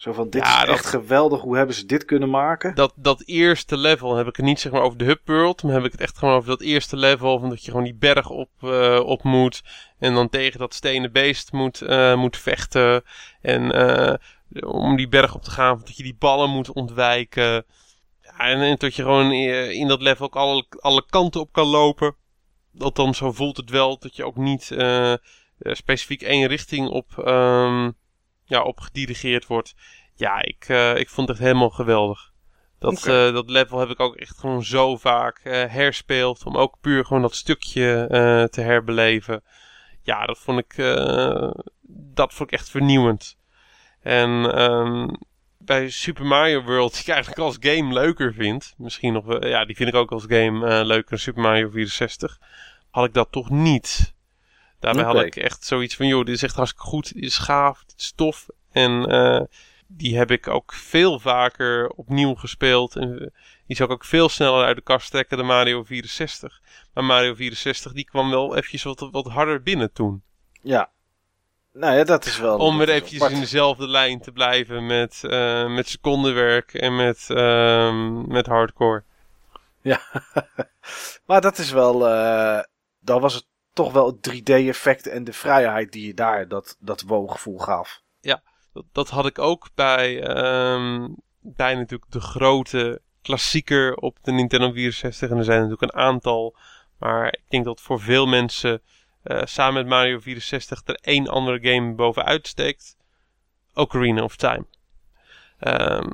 Zo van, dit Ja, is dat- echt geweldig, hoe hebben ze dit kunnen maken? Dat, dat eerste level heb ik het niet zeg maar over de hub world, maar heb ik het echt gewoon over dat eerste level. Van dat je gewoon die berg op, eh, op moet. En dan tegen dat stenen beest moet, eh, moet vechten. En eh, om die berg op te gaan, dat je die ballen moet ontwijken. Ja, en, en dat je gewoon in dat level ook alle, alle kanten op kan lopen. Althans, zo voelt het wel dat je ook niet specifiek één richting op, ehm, ja, op gedirigeerd wordt. Ja, ik, eh, ik vond het echt helemaal geweldig. Dat, Oké. eh, dat level heb ik ook echt gewoon zo vaak eh, herspeeld. Om ook puur gewoon dat stukje te herbeleven. Ja, dat vond ik, dat vond ik echt vernieuwend. En ehm, bij Super Mario World, die ik eigenlijk als game leuker vind. Misschien nog wel, ja, die vind ik ook als game leuker dan Super Mario 64. Had ik dat toch niet. Daarbij had ik echt zoiets van, joh, dit is echt hartstikke goed. Dit is gaaf, dit is tof. En eh, die heb ik ook veel vaker opnieuw gespeeld. En eh, die zou ik ook veel sneller uit de kast trekken dan Mario 64. Maar Mario 64 die kwam wel eventjes wat, wat harder binnen toen. Ja. Nou ja, dat is wel... Om weer eventjes apart. in dezelfde lijn te blijven met, eh met secondenwerk en met, ehm, met hardcore. Maar dat is wel... dan was het toch wel het 3D-effect en de vrijheid die je daar dat, dat woongevoel gaf. Dat, dat had ik ook bij, ehm, bij natuurlijk de grote klassieker op de Nintendo 64. En er zijn natuurlijk een aantal. Maar ik denk dat voor veel mensen eh, samen met Mario 64 er één andere game bovenuit steekt. Ocarina of Time. Ehm,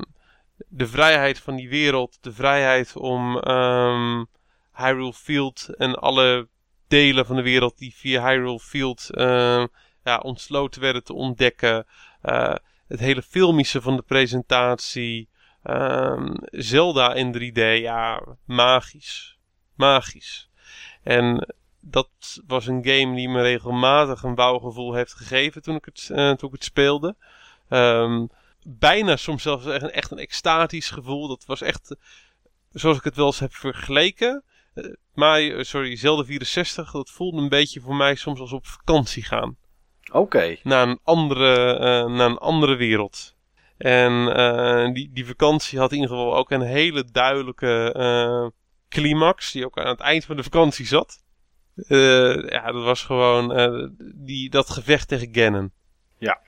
de vrijheid van die wereld, de vrijheid om ehm, Hyrule Field en alle delen van de wereld die via Hyrule Field ehm, ja, ontsloten werden te ontdekken. Eh, het hele filmische van de presentatie. ehm, Zelda in 3D, ja, magisch. Magisch. En dat was een game die me regelmatig een bouwgevoel heeft gegeven toen ik het, eh, toen ik het speelde. Ehm, bijna soms zelfs echt een, echt een extatisch gevoel. Dat was echt, eh, zoals ik het wel eens heb vergeleken. Eh, Mario, sorry, Zelda 64, dat voelde een beetje voor mij soms als op vakantie gaan Oké. naar een andere, eh, naar een andere wereld. En eh, die, die vakantie had in ieder geval ook een hele duidelijke eh, climax, die ook aan het eind van de vakantie zat. Eh, ja, dat was gewoon eh, die, dat gevecht tegen Ganon. Ja.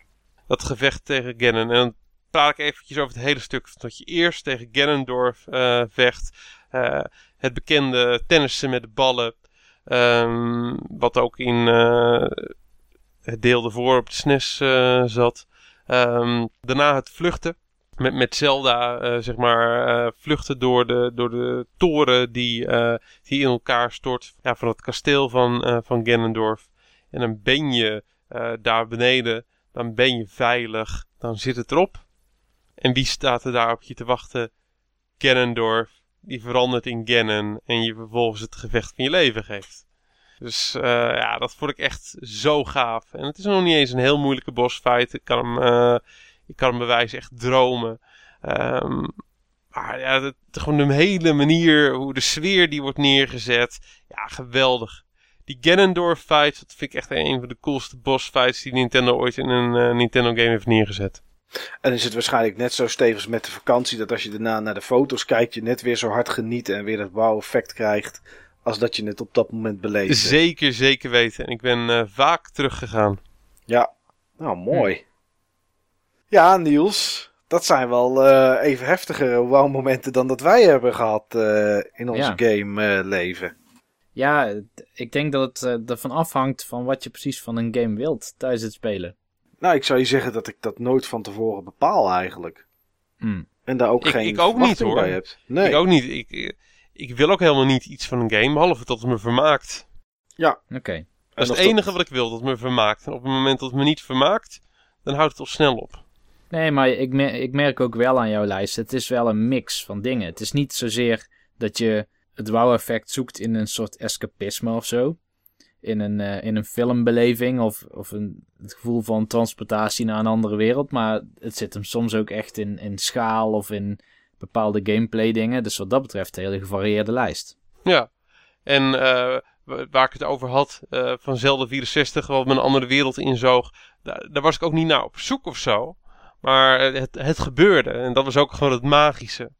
Dat gevecht tegen Ganon. En dan praat ik eventjes over het hele stuk. Dat je eerst tegen Ganondorf eh, vecht. Het bekende tennissen met de ballen. Ehm, wat ook in eh, het deel ervoor op de SNES eh, zat. Ehm, daarna het vluchten. Met, met Zelda, eh, zeg maar, vluchten door de, door de toren die, die in elkaar stort. Ja, van het kasteel van, van Ganondorf. En dan ben je daar beneden. Dan ben je veilig. Dan zit het erop. En wie staat er daar op je te wachten? Ganondorf. Die verandert in Ganon. En je vervolgens het gevecht van je leven geeft. Dus eh, ja, dat vond ik echt zo gaaf. En het is nog niet eens een heel moeilijke bossfight. Ik kan hem, eh, ik kan hem bij wijze echt dromen. Ehm, maar ja, gewoon de hele manier, hoe de sfeer die wordt neergezet. Ja, geweldig. Die Ganondorf fight, dat vind ik echt een van de coolste bossfights die Nintendo ooit in een eh, Nintendo game heeft neergezet. En is het waarschijnlijk net zo stevig met de vakantie dat als je daarna naar de foto's kijkt, je net weer zo hard geniet en weer dat wow-effect krijgt als dat je het op dat moment beleeft. Zeker, zeker weten. En ik ben eh, vaak teruggegaan. Ja, nou mooi. Ja, Niels, dat zijn wel eh, even heftigere wow-momenten dan dat wij hebben gehad eh, in ons Ja. game-leven. Ja, ik denk dat het eh, ervan afhangt van wat je precies van een game wilt tijdens het spelen. Nou, ik zou je zeggen dat ik dat nooit van tevoren bepaal eigenlijk. Hmm. En daar ook Ik- geen ik ook niet, hoor. bij heb. Nee. Ik ook niet. Ik, eh, ik wil ook helemaal niet iets van een game, behalve dat het me vermaakt. Oké. En Dat is het enige wat ik wil, dat het me vermaakt. En op het moment dat het me niet vermaakt, dan houdt het al snel op. Nee, maar ik, mer- ik merk ook wel aan jouw lijst. Het is wel een mix van dingen. Het is niet zozeer dat je het wow-effect zoekt in een soort escapisme of zo. In een, eh, in een filmbeleving of, of een, het gevoel van transportatie naar een andere wereld. Maar het zit hem soms ook echt in, in schaal of in bepaalde gameplay dingen. Dus wat dat betreft een hele gevarieerde lijst. Ja. En eh, wa- waar ik het over had, eh, van Zelda 64, wat me een andere wereld inzoog, daar, daar was ik ook niet naar op zoek of zo. Maar het, het gebeurde en dat was ook gewoon het magische.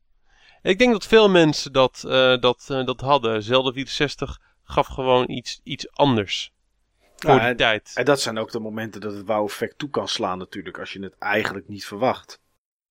Ik denk dat veel mensen dat, dat, dat hadden. Zelda 64 gaf gewoon iets, iets anders. Voor Ja, die en- tijd. En dat zijn ook de momenten dat het wow-effect toe kan slaan natuurlijk. Als je het eigenlijk niet verwacht.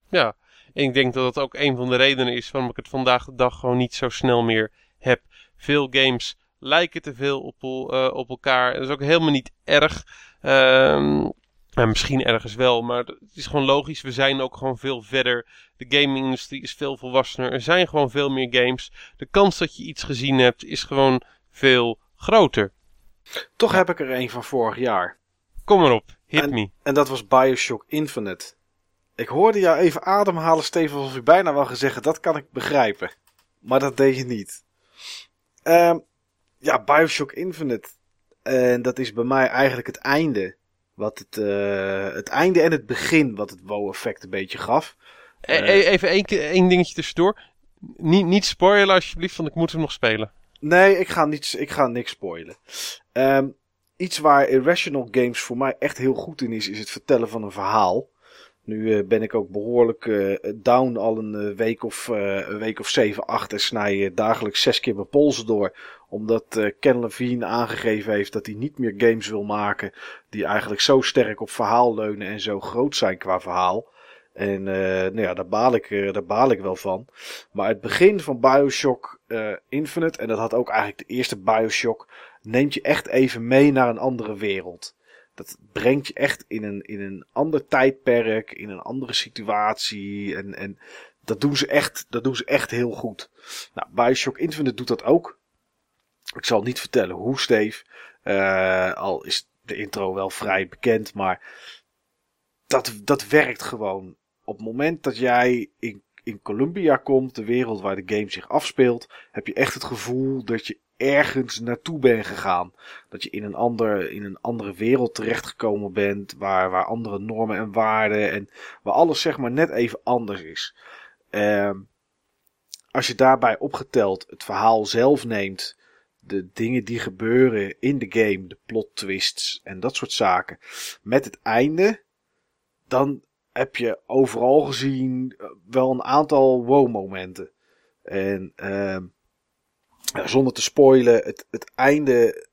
Ja, en ik denk dat dat ook een van de redenen is waarom ik het vandaag de dag gewoon niet zo snel meer heb. Veel games lijken te veel op, eh, op elkaar. Dat is ook helemaal niet erg. Ehm, misschien ergens wel, maar het is gewoon logisch. We zijn ook gewoon veel verder. De gaming-industrie is veel volwassener. Er zijn gewoon veel meer games. De kans dat je iets gezien hebt is gewoon veel groter. Toch heb ik er een van vorig jaar. Kom maar op, hit En- me. En dat was Bioshock Infinite. Ik hoorde jou even ademhalen, Steven, alsof je bijna wel gezegd dat kan ik begrijpen. Maar dat deed je niet. Ehm, ja, Bioshock Infinite. En dat is bij mij eigenlijk het einde. Wat het, eh, het einde en het begin wat het wow-effect een beetje gaf. E- e- even één dingetje tussendoor. Niet, niet spoilen alsjeblieft, want ik moet hem nog spelen. Nee, ik ga, niets, ik ga niks spoilen. Ehm, iets waar Irrational Games voor mij echt heel goed in is, is het vertellen van een verhaal. Nu eh, ben ik ook behoorlijk eh, down al een eh, week of, eh, een week of zeven, acht en snij dagelijks zes keer mijn polsen door. Omdat Ken Levine aangegeven heeft dat hij niet meer games wil maken die eigenlijk zo sterk op verhaal leunen en zo groot zijn qua verhaal. En eh, nou ja, daar baal, ik, eh, daar baal ik wel van. Maar het begin van Bioshock eh, Infinite, en dat had ook eigenlijk de eerste Bioshock, neemt je echt even mee naar een andere wereld. Dat brengt je echt in een, in een ander tijdperk, in een andere situatie. En, en dat, doen ze echt, dat doen ze echt heel goed. Nou, Bioshock Infinite doet dat ook. Ik zal niet vertellen hoe, Steve. Al is de intro wel vrij bekend, maar dat, dat werkt gewoon. Op het moment dat jij in, in Columbia komt, de wereld waar de game zich afspeelt, heb je echt het gevoel dat je ergens naartoe bent gegaan. Dat je in een, ander, in een andere wereld terechtgekomen bent, waar, waar andere normen en waarden en waar alles zeg maar net even anders is. Ehm, als je daarbij opgeteld het verhaal zelf neemt, de dingen die gebeuren in de game, de plot twists en dat soort zaken, met het einde, dan heb je overal gezien eh, wel een aantal wow-momenten. En ehm, zonder te spoilen, het, het einde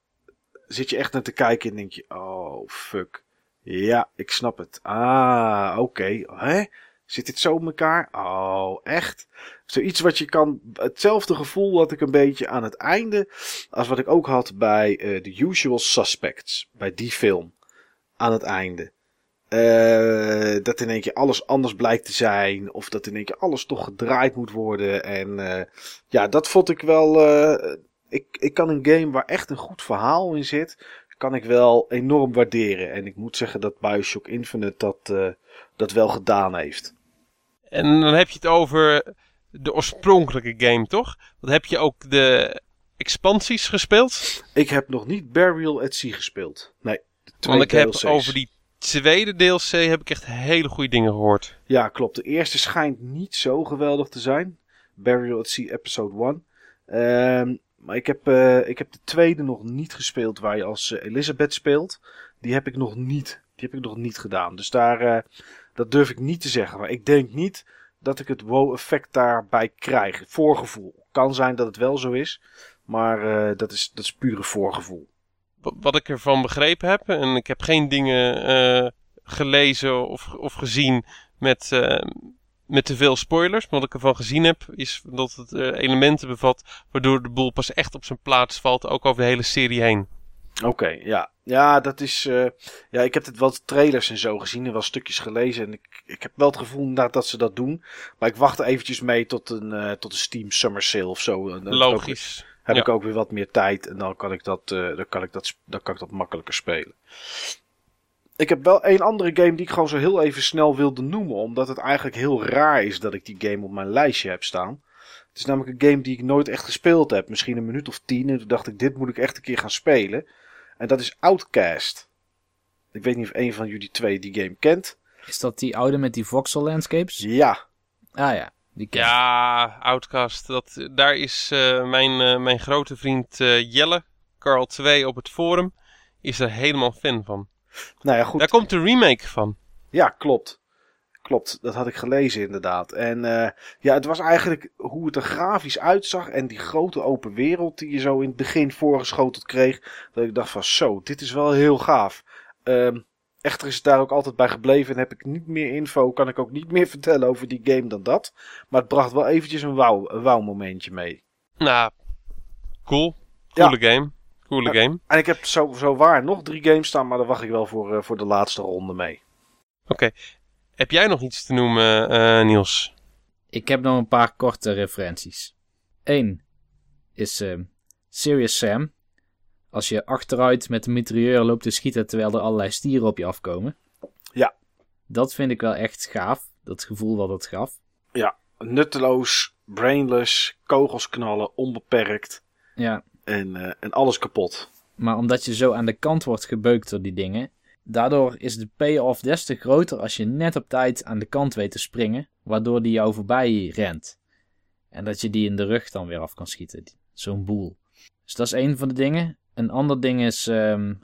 zit je echt naar te kijken en denk je, oh fuck. Ja, ik snap het. Ah, oké. Hè? Zit dit zo in elkaar? Oh, echt? Zoiets wat je kan. Hetzelfde gevoel had ik een beetje aan het einde. Als wat ik ook had bij eh The Usual Suspects. Bij die film. Aan het einde. Eh, dat in één keer alles anders blijkt te zijn. Of dat in één keer alles toch gedraaid moet worden. En eh, ja, dat vond ik wel. eh, ik, ik kan een game waar echt een goed verhaal in zit. Kan ik wel enorm waarderen. En ik moet zeggen dat Bioshock Infinite dat, dat wel gedaan heeft. En dan heb je het over de oorspronkelijke game, toch? Dan heb je ook de expansies gespeeld. Ik heb nog niet Burial at Sea gespeeld. Nee, Want ik heb over die tweede DLC heb ik echt hele goede dingen gehoord. Ja, klopt. De eerste schijnt niet zo geweldig te zijn. Burial at Sea Episode 1. Ehm, maar ik heb, eh, ik heb de tweede nog niet gespeeld waar je als eh, Elizabeth speelt. Die heb ik nog niet. Die heb ik nog niet gedaan. Dus daar, eh, dat durf ik niet te zeggen. Maar ik denk niet dat ik het wow-effect daarbij krijg. Voorgevoel. Kan zijn dat het wel zo is. Maar dat, is, dat is pure voorgevoel. Wa- Wat ik ervan begrepen heb, en ik heb geen dingen eh, gelezen of, of gezien met, eh, met te veel spoilers. Maar wat ik ervan gezien heb, is dat het eh, elementen bevat waardoor de boel pas echt op zijn plaats valt, ook over de hele serie heen. Oké, ja. Ja, dat is. ja, ik heb het wel trailers en zo gezien en wel stukjes gelezen. En ik, ik heb wel het gevoel inderdaad dat ze dat doen. Maar ik wacht eventjes mee tot een, tot een Steam Summer Sale of zo. Logisch. Heb Ja. ik ook weer wat meer tijd en dan kan ik dat, eh, dan kan ik dat, dan kan ik dat makkelijker spelen. Ik heb wel een andere game die ik gewoon zo heel even snel wilde noemen. Omdat het eigenlijk heel raar is dat ik die game op mijn lijstje heb staan. Het is namelijk een game die ik nooit echt gespeeld heb. Misschien een minuut of tien. En toen dacht ik, dit moet ik echt een keer gaan spelen. En dat is Outcast. Ik weet niet of een van jullie twee die game kent. Is dat die oude met die voxel landscapes? Ja, Ah ja, die ken ik. Ja, Outcast. Dat, daar is eh, mijn, eh, mijn grote vriend eh, Jelle, Carl 2 op het forum, is er helemaal fan van. nou ja, goed. Daar komt de remake van. Ja, klopt. klopt. Dat had ik gelezen inderdaad. En eh, ja, het was eigenlijk hoe het er grafisch uitzag en die grote open wereld die je zo in het begin voorgeschoteld kreeg. Dat ik dacht van zo, dit is wel heel gaaf. Ehm, echter is het daar ook altijd bij gebleven en heb ik niet meer info, kan ik ook niet meer vertellen over die game dan dat. Maar het bracht wel eventjes een wauw, een wauw momentje mee. Nou, cool. Coole game. Coole Ja. game. En ik heb zo, zo waar nog drie games staan, maar daar wacht ik wel voor, eh, voor de laatste ronde mee. Oké. Heb jij nog iets te noemen, eh, Niels? Ik heb nog een paar korte referenties. Eén is eh, Serious Sam. Als je achteruit met de mitrailleur loopt te schieten terwijl er allerlei stieren op je afkomen. Ja. Dat vind ik wel echt gaaf. Dat gevoel wat het gaf. Nutteloos, brainless, kogels knallen, onbeperkt Ja, en, eh, en alles kapot. maar omdat je zo aan de kant wordt gebeukt door die dingen. Daardoor is de payoff des te groter als je net op tijd aan de kant weet te springen. Waardoor die jou voorbij rent. En dat je die in de rug dan weer af kan schieten. Zo'n boel. Dus dat is één van de dingen. Een ander ding is ehm,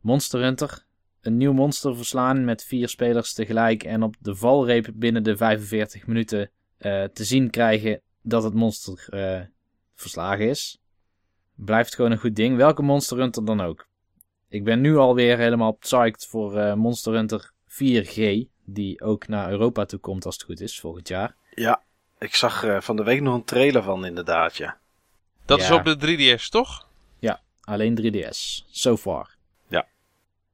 Monster Hunter. Een nieuw monster verslaan met vier spelers tegelijk. En op de valreep binnen de 45 minuten eh, te zien krijgen dat het monster eh, verslagen is. Blijft gewoon een goed ding. Welke Monster Hunter dan ook. Ik ben nu alweer helemaal psyched voor eh, Monster Hunter 4G. Die ook naar Europa toe komt als het goed is volgend jaar. Ja, ik zag eh, van de week nog een trailer van inderdaad, ja. Dat is op de 3DS, toch? Alleen 3DS. So far. Ja.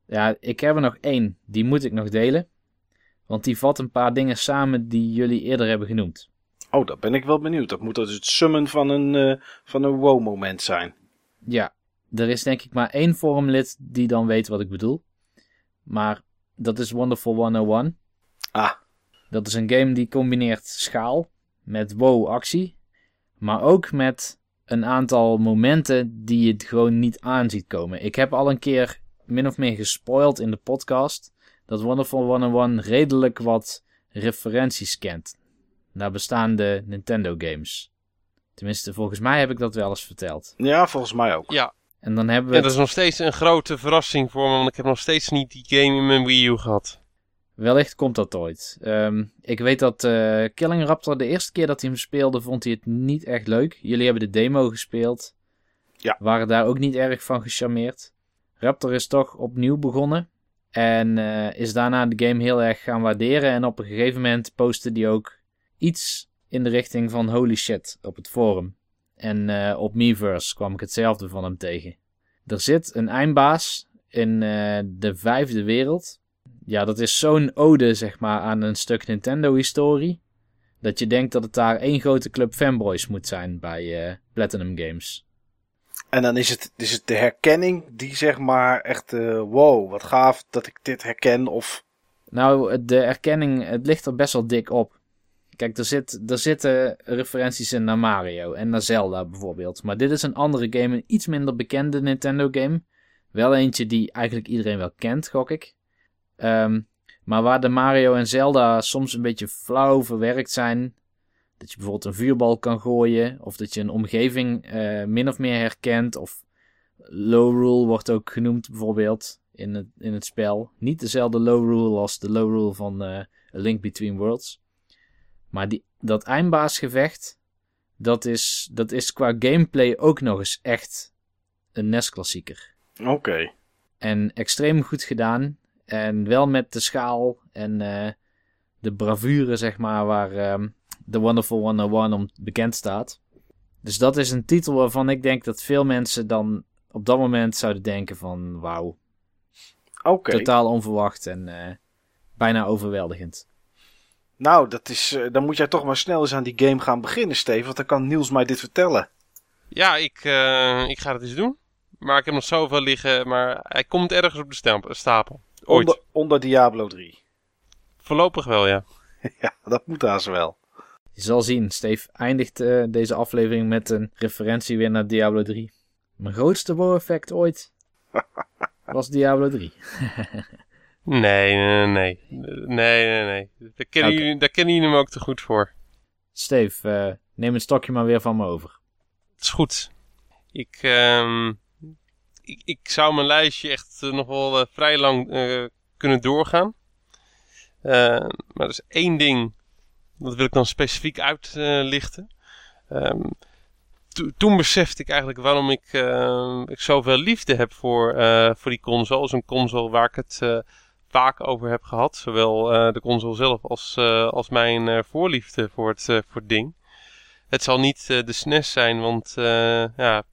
Ja, ik heb er nog één. Die moet ik nog delen. Want die vat een paar dingen samen die jullie eerder hebben genoemd. Oh, daar ben ik wel benieuwd. Dat moet dus het summen van een, eh, van een wow-moment zijn. Ja, er is denk ik maar één forumlid die dan weet wat ik bedoel. Maar dat is Wonderful 101. Ah, Dat is een game die combineert schaal met wow-actie. Maar ook met een aantal momenten die je gewoon niet aan ziet komen. Ik heb al een keer min of meer gespoild in de podcast. Dat Wonderful 101 redelijk wat referenties kent. Naar bestaande Nintendo games. Tenminste, volgens mij heb ik dat wel eens verteld. ja, volgens mij ook. Ja. En dan hebben we het- dat is nog steeds een grote verrassing voor me, want ik heb nog steeds niet die game in mijn Wii U gehad. Wellicht komt dat ooit. Ehm, ik weet dat eh, Killing Raptor de eerste keer dat hij hem speelde, vond hij het niet echt leuk. Jullie hebben de demo gespeeld. Ja. Waren daar ook niet erg van gecharmeerd. Raptor is toch opnieuw begonnen. En eh, is daarna de game heel erg gaan waarderen. En op een gegeven moment postte hij ook iets in de richting van holy shit op het forum. En eh, op Miiverse kwam ik hetzelfde van hem tegen. Er zit een eindbaas in de vijfde wereld ja, dat is zo'n ode, zeg maar, aan een stuk Nintendo-historie. Dat je denkt dat het daar één grote club fanboys moet zijn bij eh, Platinum Games. En dan is het, is het de herkenning die zeg maar echt, eh, wow, wat gaaf dat ik dit herken. Of, Nou, de erkenning, het ligt er best wel dik op. Kijk, er, zit, er zitten referenties in naar Mario en naar Zelda bijvoorbeeld. Maar dit is een andere game, een iets minder bekende Nintendo game. Wel eentje die eigenlijk iedereen wel kent, gok ik. Ehm, maar waar de Mario en Zelda soms een beetje flauw verwerkt zijn. Dat je bijvoorbeeld een vuurbal kan gooien. Of dat je een omgeving eh, min of meer herkent. Of low rule wordt ook genoemd bijvoorbeeld in het, in het spel. Niet dezelfde low rule als de low rule van eh, A Link Between Worlds. Maar die, dat eindbaasgevecht, dat is, dat is qua gameplay ook nog eens echt een NES-klassieker. oké. En extreem goed gedaan. En wel met de schaal en eh, de bravure, zeg maar, waar ehm The Wonderful 101 om bekend staat. Dus dat is een titel waarvan ik denk dat veel mensen dan op dat moment zouden denken van... Wauw, Oké. totaal onverwacht en eh, bijna overweldigend. Nou, dat is, eh, dan moet jij toch maar snel eens aan die game gaan beginnen, Steve. Want dan kan Niels mij dit vertellen. Ja, ik, eh, ik ga het eens doen. Maar ik heb nog zoveel liggen, maar hij komt ergens op de stapel. Ooit. Onder, onder Diablo 3. Voorlopig wel, ja. ja, dat moet haast wel. Je zal zien, Steve eindigt eh, deze aflevering met een referentie weer naar Diablo 3. Mijn grootste wow-effect ooit was Diablo 3. Nee, nee, nee. Nee, nee, nee. Daar kennen, Oké. jullie, daar kennen jullie me ook te goed voor. Steve, eh, neem een stokje maar weer van me over. Het is goed. Ik, ehm, ik, ik zou mijn lijstje echt eh, nog wel eh, vrij lang eh, kunnen doorgaan. maar er is één ding, dat wil ik dan specifiek uitlichten. Ehm, toen besefte ik eigenlijk waarom ik, ik zoveel liefde heb voor, voor die console. Zo'n console waar ik het vaak over heb gehad. Zowel de console zelf als, als mijn voorliefde voor het, voor het ding. Het zal niet de SNES zijn, want ja,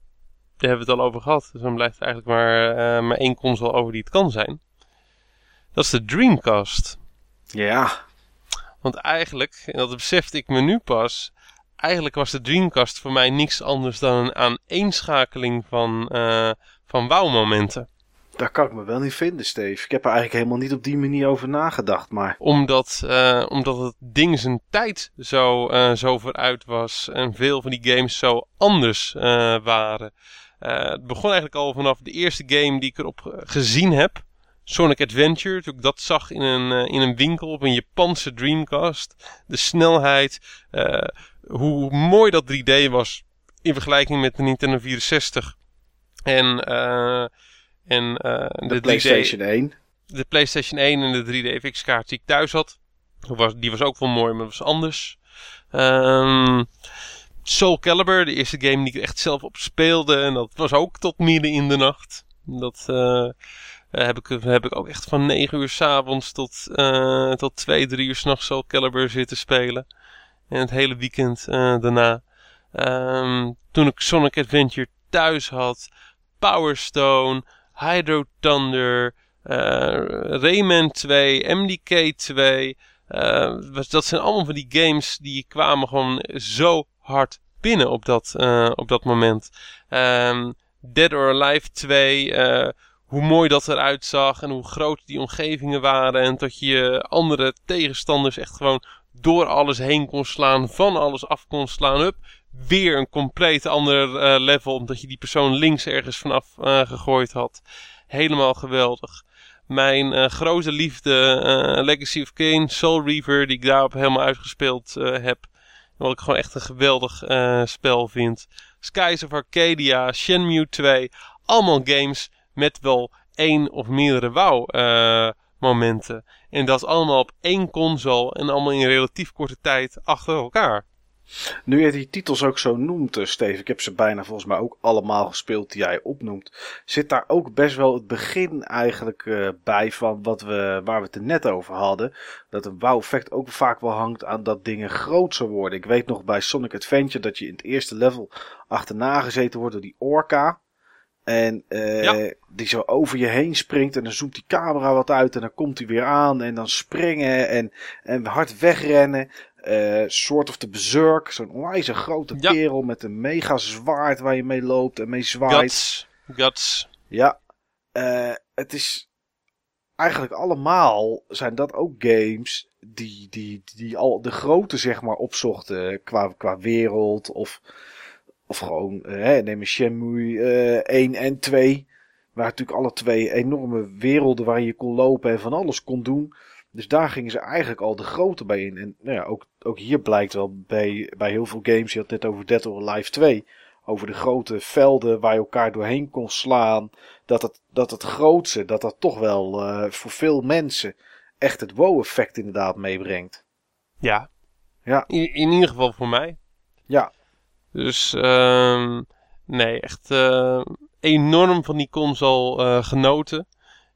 daar hebben we het al over gehad. Dus dan blijft eigenlijk maar, uh, maar één console over die het kan zijn. Dat is de Dreamcast. Ja. Want eigenlijk, en dat besefte ik me nu pas, eigenlijk was de Dreamcast voor mij niks anders dan een aaneenschakeling van, uh, van wauw-momenten. Daar kan ik me wel niet vinden, Steve. Ik heb er eigenlijk helemaal niet op die manier over nagedacht, maar... Omdat, uh, omdat het ding zijn tijd zo, uh, zo vooruit was en veel van die games zo anders waren. Uh, het begon eigenlijk al vanaf de eerste game die ik erop eh, gezien heb. Sonic Adventure, toen ik dat zag in een, uh, in een winkel op een Japanse Dreamcast. De snelheid, hoe mooi dat 3D was in vergelijking met de Nintendo 64. En, uh, en de, de PlayStation 1. De PlayStation 1 en de 3D FX kaart die ik thuis had. Was, die was ook wel mooi, maar was anders. Um, Soul Calibur, de eerste game die ik echt zelf op speelde. En dat was ook tot midden in de nacht. Dat uh, heb, ik, heb ik ook echt van 9 uur s'avonds tot, uh, tot 2, 3 uur s'nachts Soul Calibur zitten spelen. En het hele weekend daarna. Um, toen ik Sonic Adventure thuis had. Power Stone, Hydro Thunder, Rayman 2, MDK 2. dat zijn allemaal van die games die kwamen gewoon zo hard binnen op dat, uh, op dat moment. Um, Dead or Alive 2, uh, eh, hoe mooi dat eruit zag en hoe groot die omgevingen waren. En dat je andere tegenstanders echt gewoon door alles heen kon slaan, van alles af kon slaan. Up, weer een compleet ander uh, level, omdat je die persoon links ergens vanaf gegooid had. Helemaal geweldig. Mijn uh, grote liefde, Legacy of Kane, Soul Reaver, die ik daarop helemaal uitgespeeld heb. Wat ik gewoon echt een geweldig uh, spel vind. Skies of Arcadia, Shenmue 2. Allemaal games met wel één of meerdere WoW uh, momenten. En dat allemaal op één console en allemaal in relatief korte tijd achter elkaar. Nu je die titels ook zo noemt, uh, Steve, ik heb ze bijna volgens mij ook allemaal gespeeld die jij opnoemt. Zit daar ook best wel het begin eigenlijk uh, bij van wat we, waar we het er net over hadden. Dat een wow-effect ook vaak wel hangt aan dat dingen groter worden. Ik weet nog bij Sonic Adventure dat je in het eerste level achterna gezeten wordt door die orka. En uh, ja. die zo over je heen springt en dan zoomt die camera wat uit en dan komt hij weer aan en dan springen en, en hard wegrennen. Uh, Sword of the Berserk, zo'n onwijs grote ja. kerel met een mega zwaard waar je mee loopt en mee zwaait. Guts. Guts. Ja. Uh, het is eigenlijk allemaal zijn dat ook games die, die, die al de grote zeg maar opzochten qua, qua wereld of, of gewoon, uh, neem een Shenmue uh, 1 en 2. Waar natuurlijk alle twee enorme werelden waar je kon lopen en van alles kon doen. Dus daar gingen ze eigenlijk al de grote bij in. En nou ja, ook, ook hier blijkt wel bij, bij heel veel games, je had net over Dead or Alive 2, over de grote velden waar je elkaar doorheen kon slaan, dat het, dat het grootste, dat dat toch wel uh, voor veel mensen echt het wow-effect inderdaad meebrengt. Ja. Ja. In, in ieder geval voor mij. Ja. Dus, uh, nee, echt uh, enorm van die console uh, genoten.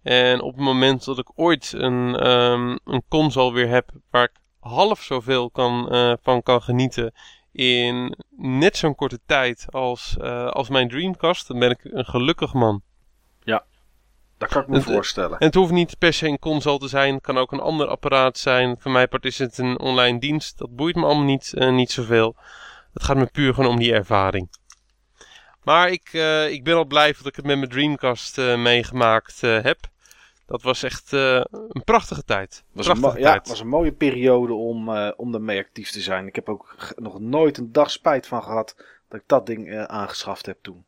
En op het moment dat ik ooit een, um, een console weer heb waar ik half zoveel kan, uh, van kan genieten in net zo'n korte tijd als, uh, als mijn Dreamcast, dan ben ik een gelukkig man. Ja, dat kan ik me voorstellen. En het hoeft niet per se een console te zijn, het kan ook een ander apparaat zijn. Voor mij part is het een online dienst, dat boeit me allemaal niet, uh, niet zoveel. Het gaat me puur gewoon om die ervaring. Maar ik, uh, ik ben al blij dat ik het met mijn Dreamcast uh, meegemaakt heb dat was echt uh, een prachtige tijd. Was prachtige een ja, het was een mooie periode om, uh, om ermee actief te zijn. Ik heb ook nog nooit een dag spijt van gehad dat ik dat ding uh, aangeschaft heb toen.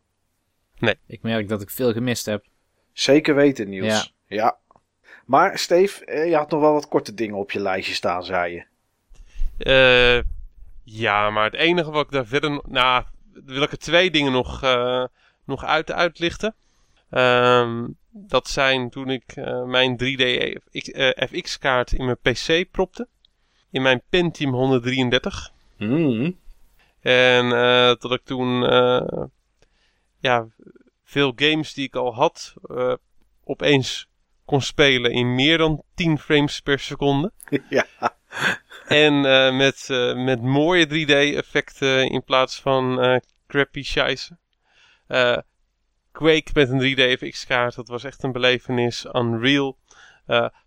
Nee. Ik merk dat ik veel gemist heb. Zeker weten, Niels. Ja. ja. Maar Steve, je had nog wel wat korte dingen op je lijstje staan, zei je. ja, maar het enige wat ik daar verder... Nou, wil ik er twee dingen nog, nog uit uitlichten. Ehm, dat zijn toen ik eh, mijn 3D FX-kaart in mijn PC propte. In mijn Pentium 133. Hmm. En eh, dat ik toen eh, ja, veel games die ik al had eh, opeens kon spelen in meer dan 10 frames per seconde. ja. En eh, met, eh, met mooie 3D-effecten in plaats van eh, crappy scheisse. Quake met een 3D FX-kaart, dat was echt een belevenis. Unreal.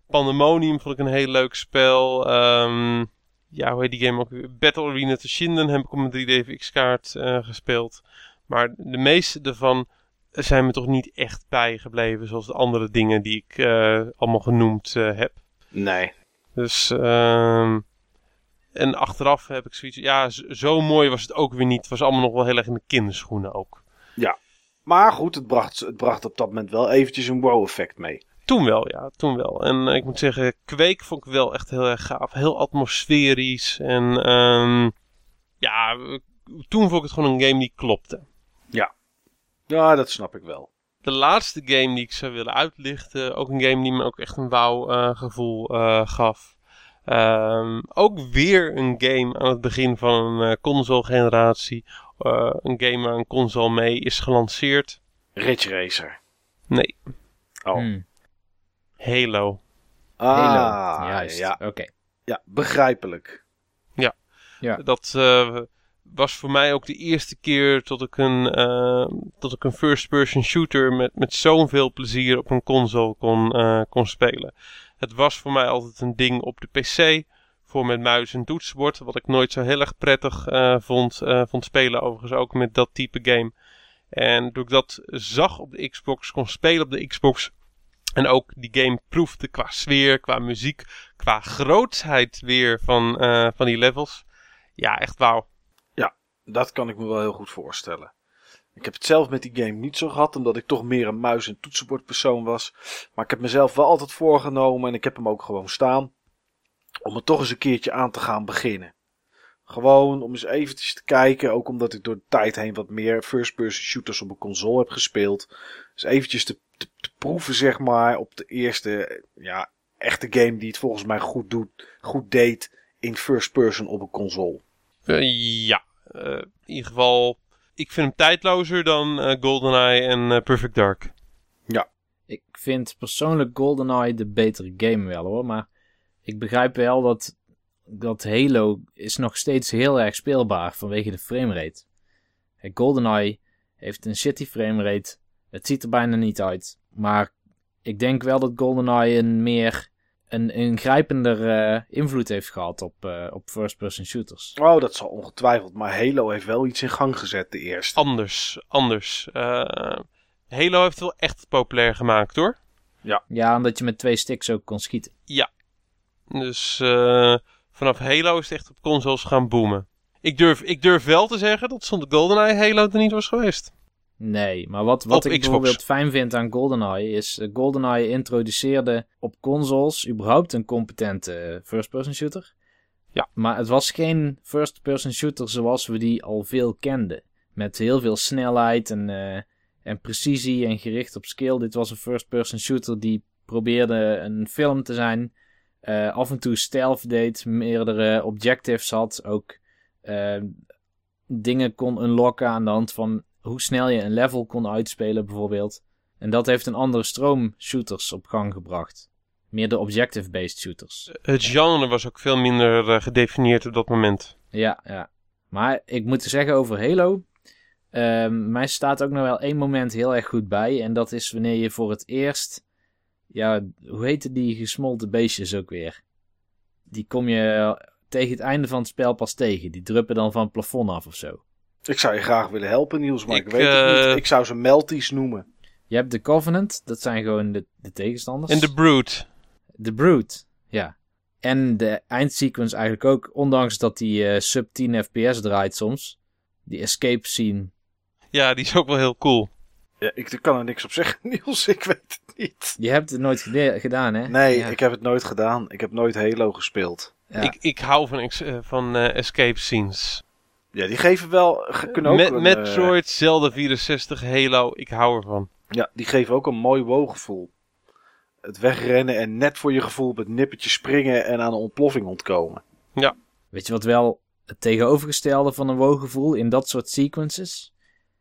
Pandemonium vond ik een heel leuk spel. Ehm, ja, hoe heet die game ook? weer? Battle Arena Toshinden heb ik op een 3D FX-kaart eh, gespeeld. Maar de meeste ervan zijn me toch niet echt bijgebleven. Zoals de andere dingen die ik allemaal genoemd heb. Nee. Dus, ehm en achteraf heb ik zoiets, ja, zo mooi was het ook weer niet. Het was allemaal nog wel heel erg in de kinderschoenen ook. Maar goed, het bracht, het bracht op dat moment wel eventjes een wow-effect mee. Toen wel, ja, toen wel. En eh, ik moet zeggen, Kweek vond ik wel echt heel erg gaaf. Heel atmosferisch. En ehm ja, toen vond ik het gewoon een game die klopte. Ja, dat snap ik wel. De laatste game die ik zou willen uitlichten, ook een game die me ook echt een wauw eh, gevoel eh, gaf. Ehm, ook weer een game aan het begin van een eh, console generatie. Eh, een game waar een console mee is gelanceerd. Ridge Racer. Nee, Oh. Hmm. Halo. Ah, Halo, juist. Ja, Oké. ja, begrijpelijk. Ja. Dat eh, was voor mij ook de eerste keer dat ik een, dat ik een first-person shooter met, met zo'n veel plezier op een console kon, eh, kon spelen. Het was voor mij altijd een ding op de PC. Voor met muis en toetsenbord. Wat ik nooit zo heel erg prettig eh, vond, eh, vond spelen. Overigens ook met dat type game. En toen ik dat zag op de Xbox, kon spelen op de Xbox. En ook die game proefde qua sfeer, qua muziek, qua grootsheid weer van, eh, van die levels. Ja, echt wauw. Dat kan ik me wel heel goed voorstellen. Ik heb het zelf met die game niet zo gehad, omdat ik toch meer een muis- en toetsenbordpersoon was. Maar ik heb mezelf wel altijd voorgenomen, en ik heb hem ook gewoon staan, om het toch eens een keertje aan te gaan beginnen. Gewoon om eens eventjes te kijken, ook omdat ik door de tijd heen wat meer first-person shooters op een console heb gespeeld. Dus eventjes te proeven, zeg maar, op de eerste, ja, echte game die het volgens mij goed doet, goed deed in first-person op een console. Eh, ja, Eh, in ieder geval, ik vind hem tijdlozer dan eh, GoldenEye en eh, Perfect Dark. Ik vind persoonlijk GoldenEye de betere game wel hoor. Maar ik begrijp wel dat, dat Halo is nog steeds heel erg speelbaar vanwege de framerate. Hey, GoldenEye heeft een shitty framerate. Het ziet er bijna niet uit. Maar ik denk wel dat GoldenEye een meer een ingrijpender eh, invloed heeft gehad op, eh, op first-person shooters. Oh, dat zal ongetwijfeld. Maar Halo heeft wel iets in gang gezet, de eerste. Anders, anders. Eh, Halo heeft het wel echt populair gemaakt hoor. Ja, omdat je met twee sticks ook kon schieten. Dus eh, vanaf Halo is het echt op consoles gaan boomen. Ik durf, ik durf wel te zeggen dat zonder GoldenEye Halo er niet was geweest. Nee, maar wat, wat ik Xbox. bijvoorbeeld fijn vind aan GoldenEye is... eh, GoldenEye introduceerde op consoles überhaupt een competente eh, first-person shooter. Ja. Maar het was geen first-person shooter zoals we die al veel kenden. Met heel veel snelheid en, eh, en precisie en gericht op skill. Dit was een first-person shooter die probeerde een film te zijn. af en toe stealth deed, meerdere objectives had. Ook dingen kon unlocken aan de hand van hoe snel je een level kon uitspelen bijvoorbeeld. En dat heeft een andere stroom shooters op gang gebracht. Meer de objective-based shooters. Het genre was ook veel minder eh, gedefinieerd op dat moment. Ja, ja. Maar ik moet zeggen over Halo. ehm, mij staat ook nog wel één moment heel erg goed bij. En dat is wanneer je voor het eerst. Ja, hoe heette die gesmolten beestjes ook weer? Die kom je tegen het einde van het spel pas tegen. Die druppen dan van het plafond af of zo. Ik zou je graag willen helpen, Niels, maar ik, Ik, weet het eh, niet. Ik zou ze Melties noemen. Je hebt de Covenant, dat zijn gewoon de, de tegenstanders. En de Brood. The Brute, ja. En de eindsequence eigenlijk ook, ondanks dat die eh, sub 10 fps draait soms. Die escape scene. Ja, die is ook wel heel cool. Ja, ik kan er niks op zeggen, Niels. Ik weet het niet. Je hebt het nooit gedaan, hè? Nee, Ja. ik heb het nooit gedaan. Ik heb nooit Halo gespeeld. Ja. Ik, ik hou van, eh, van eh, escape scenes. Ja, die geven wel... ge- Kunnen ook Met een, Metroid, Zelda 64, Halo, ik hou ervan. Ja, die geven ook een mooi wooggevoel. Het wegrennen en net voor je gevoel op het nippertje springen en aan een ontploffing ontkomen. Weet je wat wel het tegenovergestelde van een wooggevoel in dat soort sequences?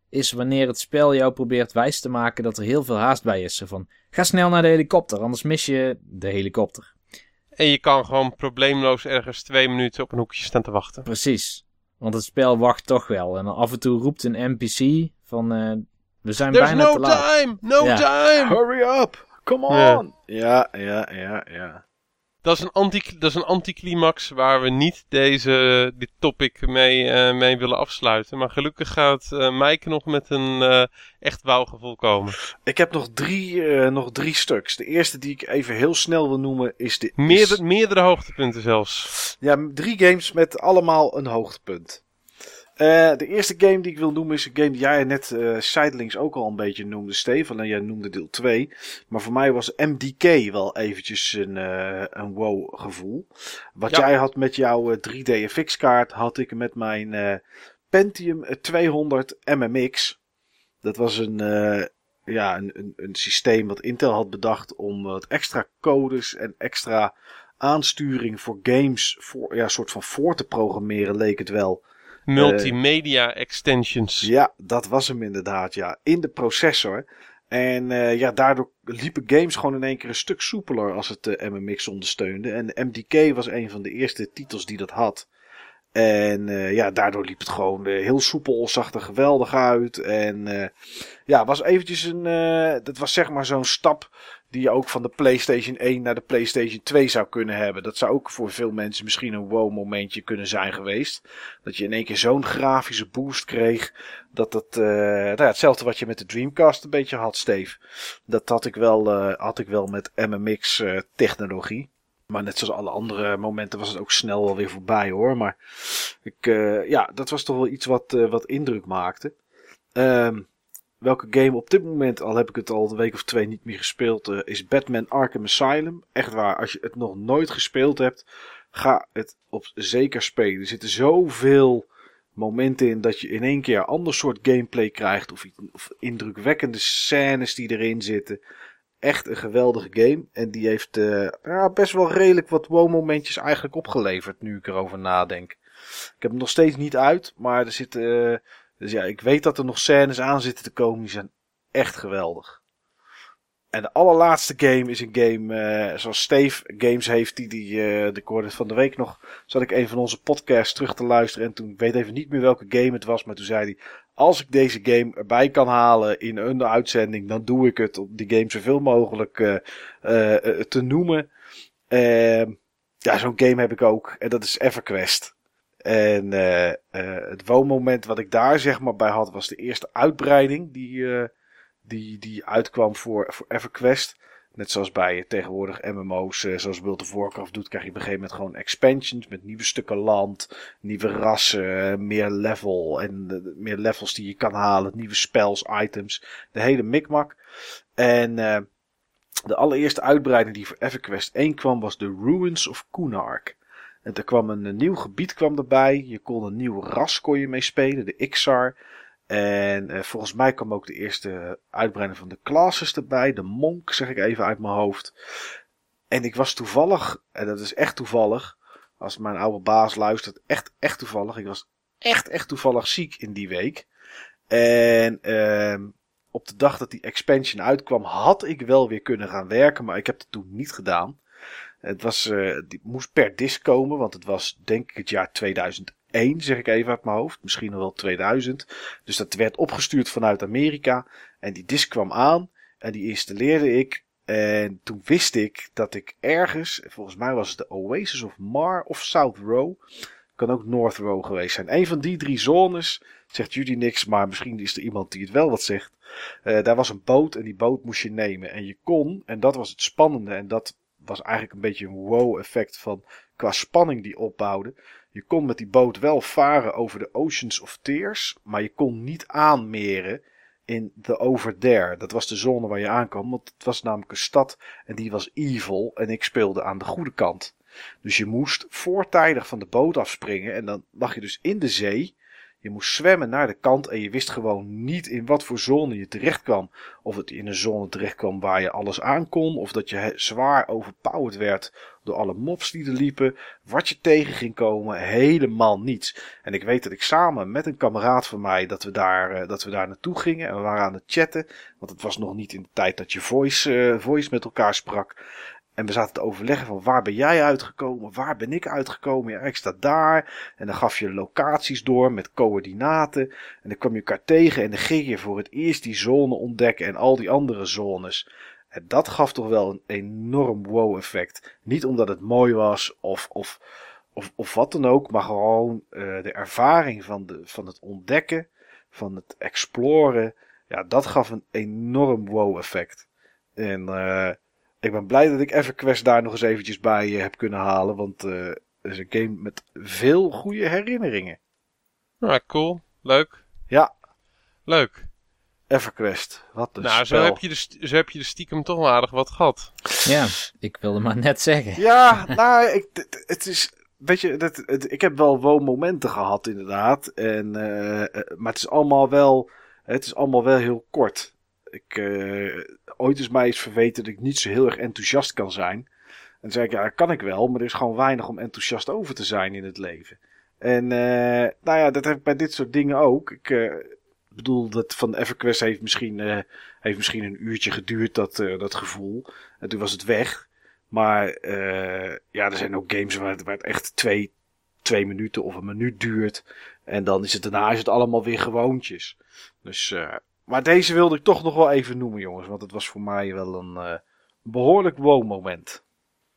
Is wanneer het spel jou probeert wijs te maken dat er heel veel haast bij is. Zo van, ga snel naar de helikopter, anders mis je de helikopter. En je kan gewoon probleemloos ergens twee minuten op een hoekje staan te wachten. Precies. Want het spel wacht toch wel. En dan af en toe roept een NPC van, eh, we zijn There's bijna no te laat. time! No Ja. time! Hurry up! Come on! Ja, ja, ja, ja. Dat is een, anti, dat is een anticlimax waar we niet deze, dit topic mee, eh, mee willen afsluiten. Maar gelukkig gaat eh Maaike nog met een eh, echt wauwgevoel komen. Ik heb nog drie, nog drie stuks. De eerste die ik even heel snel wil noemen is de... Meerdere, is- meerdere hoogtepunten zelfs. Ja, drie games met allemaal een hoogtepunt. Eh, de eerste game die ik wil noemen is een game die jij net zijdelings ook al een beetje noemde, Steve. En jij noemde deel 2. Maar voor mij was MDK wel eventjes een, eh, een wow gevoel. Wat Ja. jij had met jouw eh, 3D FX kaart, had ik met mijn Pentium 200 MMX. Dat was een, ja, een, een, een systeem wat Intel had bedacht om wat extra codes en extra aansturing voor games voor, ja, soort van voor te programmeren, leek het wel. Multimedia extensions. Ja, dat was hem inderdaad, ja. In de processor. En eh, ja, daardoor liepen games gewoon in één keer een stuk soepeler als het eh, MMX ondersteunde. En MDK was een van de eerste titels die dat had. En eh, ja, daardoor liep het gewoon eh, heel soepel, zag er geweldig uit. En eh, ja, was eventjes een. eh, dat was zeg maar zo'n stap die je ook van de PlayStation 1 naar de PlayStation 2 zou kunnen hebben. Dat zou ook voor veel mensen misschien een wow-momentje kunnen zijn geweest. Dat je in één keer zo'n grafische boost kreeg. Dat dat. eh, nou ja, hetzelfde wat je met de Dreamcast een beetje had, Steve. Dat had ik wel, eh, had ik wel met MMX-technologie. Maar net zoals alle andere momenten was het ook snel wel weer voorbij hoor. Maar ik, eh, ja, dat was toch wel iets wat, eh, wat indruk maakte. Ehm, welke game op dit moment, al heb ik het al een week of twee niet meer gespeeld, eh, is Batman Arkham Asylum. Echt waar, als je het nog nooit gespeeld hebt, ga het op zeker spelen. Er zitten zoveel momenten in dat je in één keer een ander soort gameplay krijgt. Of, of indrukwekkende scènes die erin zitten. Echt een geweldige game. En die heeft eh, ja, best wel redelijk wat wow-momentjes eigenlijk opgeleverd. Nu ik erover nadenk. Ik heb hem nog steeds niet uit. Maar er zitten. eh, dus ja, ik weet dat er nog scènes aan zitten te komen. Die zijn echt geweldig. En de allerlaatste game is een game eh, zoals Steve Games heeft. Die, die eh, de van de week nog. Zat ik een van onze podcasts terug te luisteren. En toen ik weet even niet meer welke game het was. Maar toen zei hij. Als ik deze game erbij kan halen in een uitzending. Dan doe ik het. Om die game zoveel mogelijk eh, te noemen. Ehm, ja, zo'n game heb ik ook. En dat is EverQuest. En eh, het woonmoment wat ik daar zeg maar bij had, was de eerste uitbreiding die, eh, die, die uitkwam voor, voor EverQuest. Net zoals bij tegenwoordig MMO's, zoals World of Warcraft doet, krijg je op een gegeven moment gewoon expansions met nieuwe stukken land, nieuwe rassen, meer level en meer levels die je kan halen, nieuwe spells, items, de hele mikmak. En de allereerste uitbreiding die voor EverQuest 1 kwam was de Ruins of Kunark. En er kwam een, een nieuw gebied kwam erbij. Je kon een nieuw ras kon mee spelen, de Ixar. En eh, volgens mij kwam ook de eerste uitbreiding van de classes erbij. De monk, zeg ik even uit mijn hoofd. En ik was toevallig, en dat is echt toevallig, als mijn oude baas luistert, echt, echt toevallig. Ik was echt, echt toevallig ziek in die week. En ehm, op de dag dat die expansion uitkwam, had ik wel weer kunnen gaan werken, maar ik heb het toen niet gedaan. Het was, eh, die moest per disc komen, want het was denk ik het jaar 2001, zeg ik even uit mijn hoofd. Misschien wel 2000. Dus dat werd opgestuurd vanuit Amerika. En die disc kwam aan en die installeerde ik. En toen wist ik dat ik ergens, volgens mij was het de Oasis of Mar of South Row. Kan ook North Row geweest zijn. Een van die drie zones, zegt Judy niks, maar misschien is er iemand die het wel wat zegt. Eh, daar was een boot en die boot moest je nemen. En je kon, en dat was het spannende, en dat was eigenlijk een beetje een wow-effect van qua spanning die opbouwde. Je kon met die boot wel varen over de Oceans of Tears, maar je kon niet aanmeren in The Over There. Dat was de zone waar je aankwam, want het was namelijk een stad en die was evil en ik speelde aan de goede kant. Dus je moest voortijdig van de boot afspringen en dan lag je dus in de zee. Je moest zwemmen naar de kant en je wist gewoon niet in wat voor zone je terecht kwam. Of het in een zone terecht kwam waar je alles aan kon. Of dat je zwaar overpowered werd door alle mobs die er liepen. Wat je tegen ging komen, helemaal niets. En ik weet dat ik samen met een kameraad van mij, dat we daar, eh, dat we daar naartoe gingen. En we waren aan het chatten. Want het was nog niet in de tijd dat je voice, uh, voice met elkaar sprak. En we zaten te overleggen van waar ben jij uitgekomen, waar ben ik uitgekomen. Ja, ik sta daar. En dan gaf je locaties door met coördinaten. En dan kwam je elkaar tegen en dan ging je voor het eerst die zone ontdekken en al die andere zones. En dat gaf toch wel een enorm wow effect. Niet omdat het mooi was of, of, of, of wat dan ook, maar gewoon uh, de ervaring van, de, van het ontdekken, van het exploren. Ja, dat gaf een enorm wow effect. En... Uh, ik ben blij dat ik EverQuest daar nog eens eventjes bij uh, heb kunnen halen. Want uh, het is een game met veel goede herinneringen. Ah, cool. Leuk. Ja. Leuk. EverQuest. Wat een Nou, spel. zo heb, je de, zo heb je de stiekem toch wel aardig wat gehad. Ja, ik wilde maar net zeggen. Ja, nou, ik, het, is... Weet je, het, ik heb wel wo-momenten gehad inderdaad. En, uh, maar het is allemaal wel... Het is allemaal wel heel kort. Ik, uh, ooit is mij eens verweten dat ik niet zo heel erg enthousiast kan zijn. En zei ik, ja, kan ik wel, maar er is gewoon weinig om enthousiast over te zijn in het leven. En uh, nou ja, dat heb ik bij dit soort dingen ook. Ik uh, bedoel, dat van EverQuest heeft misschien, heeft misschien een uurtje geduurd, dat, dat gevoel. En toen was het weg. Maar ja, er zijn ook games waar het, waar het echt twee, twee minuten of een minuut duurt. En dan is het daarna is het allemaal weer gewoontjes. Dus maar deze wilde ik toch nog wel even noemen, jongens. Want het was voor mij wel een uh, behoorlijk wow-moment.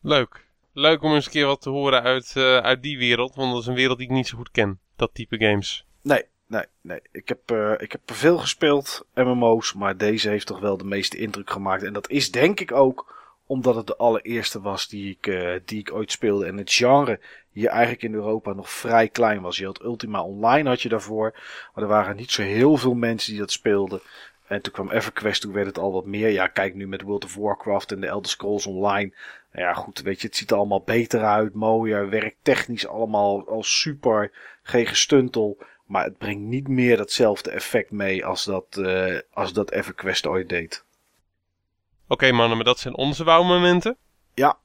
Leuk. Leuk om eens een keer wat te horen uit, uh, uit die wereld. Want dat is een wereld die ik niet zo goed ken. Dat type games. Nee, nee, nee. Ik heb, uh, ik heb veel gespeeld, MMO's. Maar deze heeft toch wel de meeste indruk gemaakt. En dat is denk ik ook omdat het de allereerste was die ik, uh, die ik ooit speelde. En het genre hier eigenlijk in Europa nog vrij klein was. Je had Ultima Online had je daarvoor. Maar er waren niet zo heel veel mensen die dat speelden. En toen kwam EverQuest, toen werd het al wat meer. Ja, kijk nu met World of Warcraft en de Elder Scrolls Online. Nou ja, goed, weet je, het ziet er allemaal beter uit, mooier, werkt technisch allemaal al super, geen gestuntel. Maar het brengt niet meer datzelfde effect mee als dat, uh, als dat EverQuest ooit deed. Oké okay, mannen, maar dat zijn onze wauwmomenten. Ja.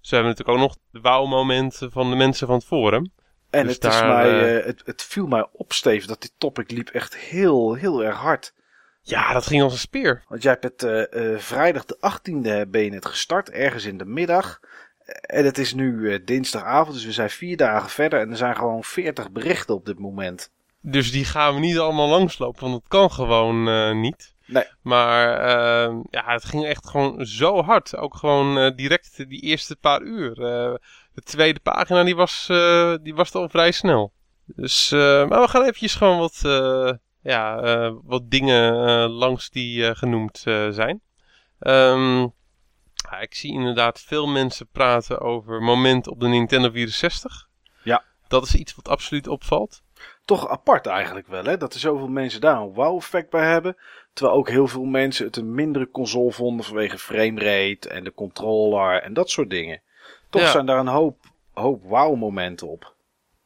Ze hebben natuurlijk ook nog de wauwmomenten van de mensen van het forum. En dus het, daar, is mij, uh, het, het viel mij op, Steve, dat dit topic liep echt heel, heel erg hard. Ja, dat ging als een speer. Want jij hebt het uh, uh, vrijdag de 18e ben je het gestart, ergens in de middag. En het is nu dinsdagavond, dus we zijn vier dagen verder en er zijn gewoon 40 berichten op dit moment. Dus die gaan we niet allemaal langslopen, want dat kan gewoon niet. Nee. Maar uh, ja, het ging echt gewoon zo hard. Ook gewoon uh, direct die eerste paar uur. Uh, de tweede pagina die was, die was al vrij snel. Dus, maar we gaan eventjes gewoon wat, ja, wat dingen langs die genoemd zijn. Um, ja, ik zie inderdaad veel mensen praten over moment op de Nintendo 64. Ja. Dat is iets wat absoluut opvalt. Toch apart eigenlijk wel, hè? Dat er zoveel mensen daar een wow-effect bij hebben. Terwijl ook heel veel mensen het een mindere console vonden vanwege framerate en de controller en dat soort dingen. Toch ja. zijn daar een hoop, hoop wow-momenten op.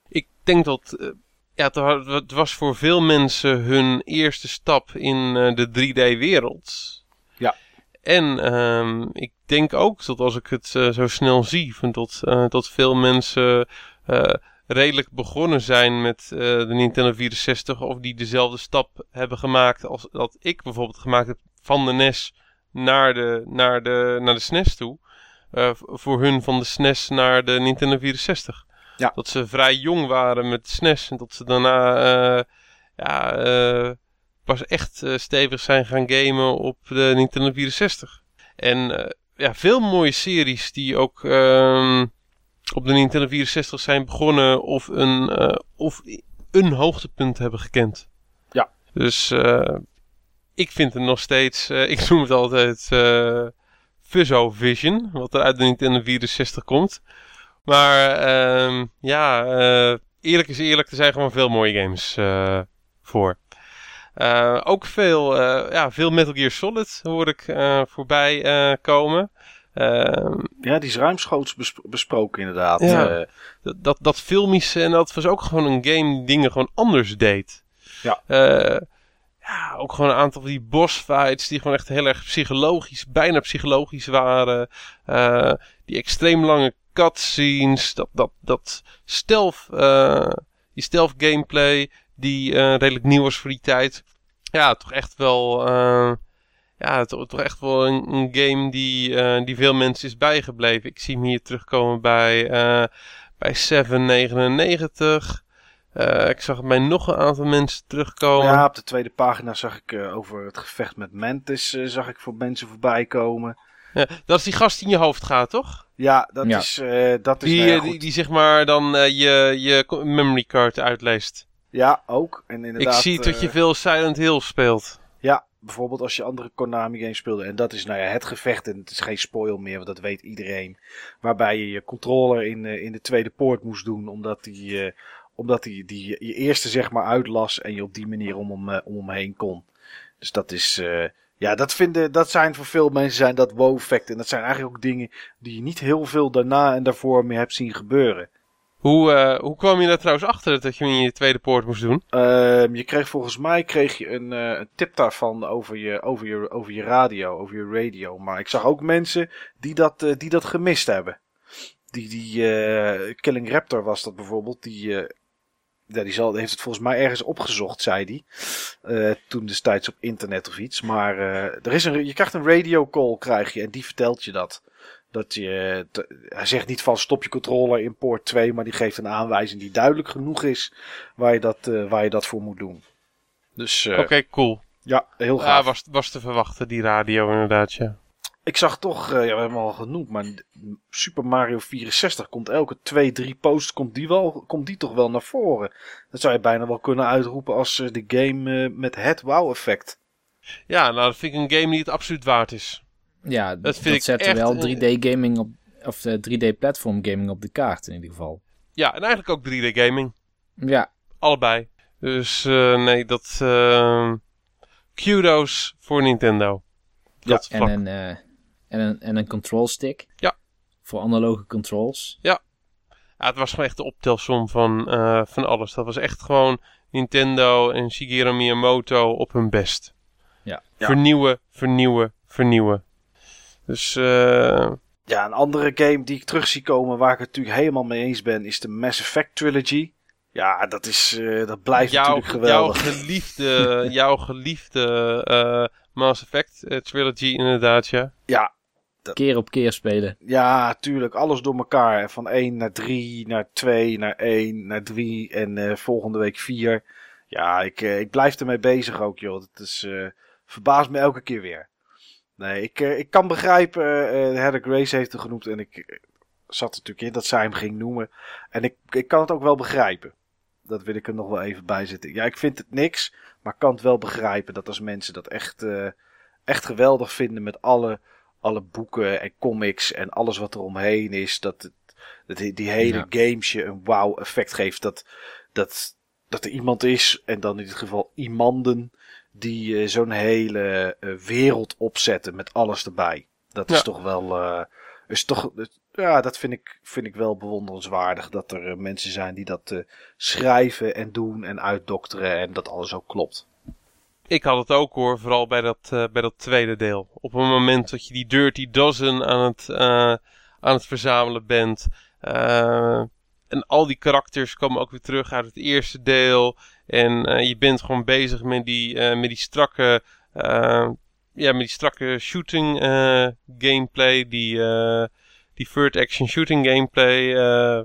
Ik denk dat uh, ja, het was voor veel mensen hun eerste stap in uh, de 3D-wereld. Ja. En um, ik denk ook dat als ik het uh, zo snel zie, dat, dat veel mensen redelijk begonnen zijn met uh, de Nintendo 64 of die dezelfde stap hebben gemaakt als dat ik bijvoorbeeld gemaakt heb van de NES naar de, naar de, naar de SNES toe. Uh, voor hun van de SNES naar de Nintendo 64. Ja. Dat ze vrij jong waren met de SNES en dat ze daarna uh, ja, uh, pas echt stevig zijn gaan gamen op de Nintendo 64. En ja, veel mooie series die ook ehm, op de Nintendo 64 zijn begonnen of een, uh, of een hoogtepunt hebben gekend. Ja. Dus uh, ik vind het nog steeds, uh, ik noem het altijd Fuzzo Vision, wat er uit de Nintendo 64 komt. Maar uh, ja, eerlijk is eerlijk, er zijn gewoon veel mooie games voor. ook veel, ja, veel Metal Gear Solid hoor ik voorbij komen. Ehm, Ja, die is ruimschoots bes- besproken inderdaad. Ja. Eh, dat, dat, dat filmische en dat was ook gewoon een game die dingen gewoon anders deed. Ja. Eh, ja, ook gewoon een aantal van die boss fights die gewoon echt heel erg psychologisch, bijna psychologisch waren. Eh, die extreem lange cutscenes, dat, dat, dat stealth, eh, die stealth gameplay die eh, redelijk nieuw was voor die tijd. Ja, toch echt wel, eh, ja, toch, toch echt wel een, een game die, eh, die veel mensen is bijgebleven. Ik zie hem hier terugkomen bij, eh bij 799. Eh, ik zag het bij nog een aantal mensen terugkomen. ja, op de tweede pagina zag ik eh, over het gevecht met Mantis zag ik voor mensen voorbij komen. Ja, dat is die gast die in je hoofd gaat, toch? Ja, dat Ja. is, eh, dat is Die, nou ja, die, die zeg maar dan eh, je, je memory card uitleest. Ja, ook. En Ik inderdaad, zie dat je veel Silent Hill speelt. Bijvoorbeeld als je andere Konami games speelde. En dat is nou ja, het gevecht. En het is geen spoil meer, want dat weet iedereen. Waarbij je je controller in, eh, in de tweede poort moest doen. Omdat die, eh, omdat die, die je eerste zeg maar uitlas. En je op die manier om hem, eh, om hem heen kon. Dus dat is... ja, dat, vinden, dat zijn voor veel mensen zijn dat wow-effecten. En dat zijn eigenlijk ook dingen die je niet heel veel daarna en daarvoor meer hebt zien gebeuren. Hoe, eh, hoe kwam je daar trouwens achter dat je in je tweede poort moest doen? Ehm, je kreeg volgens mij kreeg je een, eh, een tip daarvan over je, over, je, over je radio, over je radio. Maar ik zag ook mensen die dat, eh, die dat gemist hebben. Die, die Killing Raptor was dat bijvoorbeeld. Die, die zal, heeft het volgens mij ergens opgezocht, zei hij. Toen destijds op internet of iets. Maar er is een, je krijgt een radio call krijg je en die vertelt je dat. Dat je, te- hij zegt niet van stop je controller in poort 2, maar die geeft een aanwijzing die duidelijk genoeg is waar je dat, eh, waar je dat voor moet doen. Dus eh, Oké, cool. ja, heel Ja, gaaf. was, was te verwachten, die radio inderdaad, ja. Ik zag toch, eh, ja, we hebben hem al genoemd, maar Super Mario 64 komt elke 2, 3 posts, komt die, wel, komt die toch wel naar voren. Dat zou je bijna wel kunnen uitroepen als de game met het wow-effect. Ja, nou, dat vind ik een game die het absoluut waard is. Ja, Dat dat, vind ik zet echt wel een- 3D gaming op, of eh, 3D platform gaming op de kaart in ieder geval. Ja, en eigenlijk ook 3D gaming. Ja, Allebei. Dus eh, nee, dat... eh, kudos voor Nintendo. Dat en vlak. een, eh, en, een, en een control stick. Ja. Voor analoge controls. Ja, het was gewoon echt de optelsom van, eh, van alles. Dat was echt gewoon Nintendo en Shigeru Miyamoto op hun best. Ja. Ja. Vernieuwen, vernieuwen, vernieuwen. Dus eh, Ja, een andere game die ik terug zie komen waar ik het natuurlijk helemaal mee eens ben, is de Mass Effect Trilogy. Ja, dat, is, eh, dat blijft jouw, natuurlijk geweldig. jouw geliefde, jouw geliefde eh, Mass Effect eh, trilogy inderdaad, ja. Ja, Keer op keer spelen. Ja, tuurlijk. Alles door elkaar. Van 1 naar 3, naar 2, naar 1, naar 3 en eh, volgende week 4. Ja, ik, eh, ik blijf ermee bezig ook, joh. Het is, eh, verbaast me elke keer weer. Nee, ik, eh, ik kan begrijpen, eh Heather Grace heeft het genoemd en ik eh, zat er natuurlijk in dat zij hem ging noemen. En ik, ik kan het ook wel begrijpen. Dat wil ik er nog wel even bij zetten. Ja, ik vind het niks, maar ik kan het wel begrijpen dat als mensen dat echt, eh, echt geweldig vinden met alle alle boeken en comics en alles wat er omheen is. Dat, het, dat die, die hele Ja. games je een wow effect geeft. Dat, dat, dat er iemand is, en dan in dit geval iemanden, die eh, zo'n hele eh, wereld opzetten met alles erbij. Dat is toch wel. eh, is toch, ja, dat vind ik, vind ik wel bewonderenswaardig. Dat er mensen zijn die dat schrijven en doen en uitdokteren en dat alles ook klopt. Ik had het ook hoor, vooral bij dat, bij dat tweede deel. Op het moment dat je die Dirty Dozen aan het, aan het verzamelen bent. en al die karakters komen ook weer terug uit het eerste deel. En eh, je bent gewoon bezig met die, eh, met die strakke, eh, ja, met die strakke shooting eh, gameplay. Die, eh, die third action shooting gameplay. eh,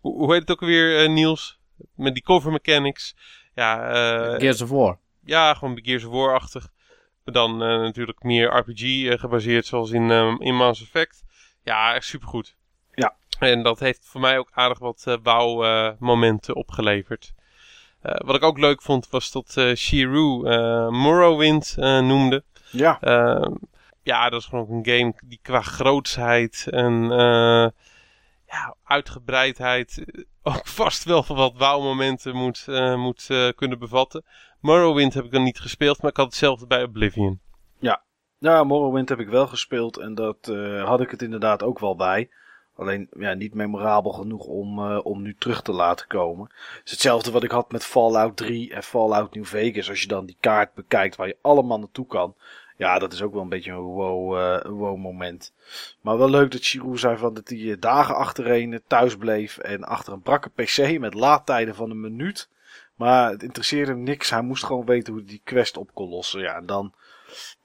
hoe, hoe heet het ook alweer, eh, Niels? Met die cover mechanics. Ja, eh, Gears of War. ja, gewoon Gears of War-achtig. Maar dan eh, natuurlijk meer RPG gebaseerd, zoals in, in Mass Effect. Ja, echt supergoed. Ja. En dat heeft voor mij ook aardig wat eh bouwmomenten opgeleverd. Eh, wat ik ook leuk vond, was dat eh Shiru eh, Morrowind noemde. Ja, Ehm, ja, dat is gewoon ook een game die qua grootsheid en ja, uitgebreidheid ook vast wel wat wauwmomenten moet, moet kunnen bevatten. Morrowind heb ik dan niet gespeeld, maar ik had hetzelfde bij Oblivion. Ja, Morrowind heb ik wel gespeeld en dat had ik het inderdaad ook wel bij. Alleen ja, niet memorabel genoeg om, eh, om nu terug te laten komen. Het is hetzelfde wat ik had met Fallout 3 en Fallout New Vegas. Als je dan die kaart bekijkt waar je allemaal naartoe kan. Ja, dat is ook wel een beetje een wow, eh, wow moment. Maar wel leuk dat Giroud zei van dat hij eh, dagen achtereen thuis bleef. En achter een brakke pc met laadtijden van een minuut. Maar het interesseerde hem niks. Hij moest gewoon weten hoe hij die quest op kon lossen. Ja, en dan,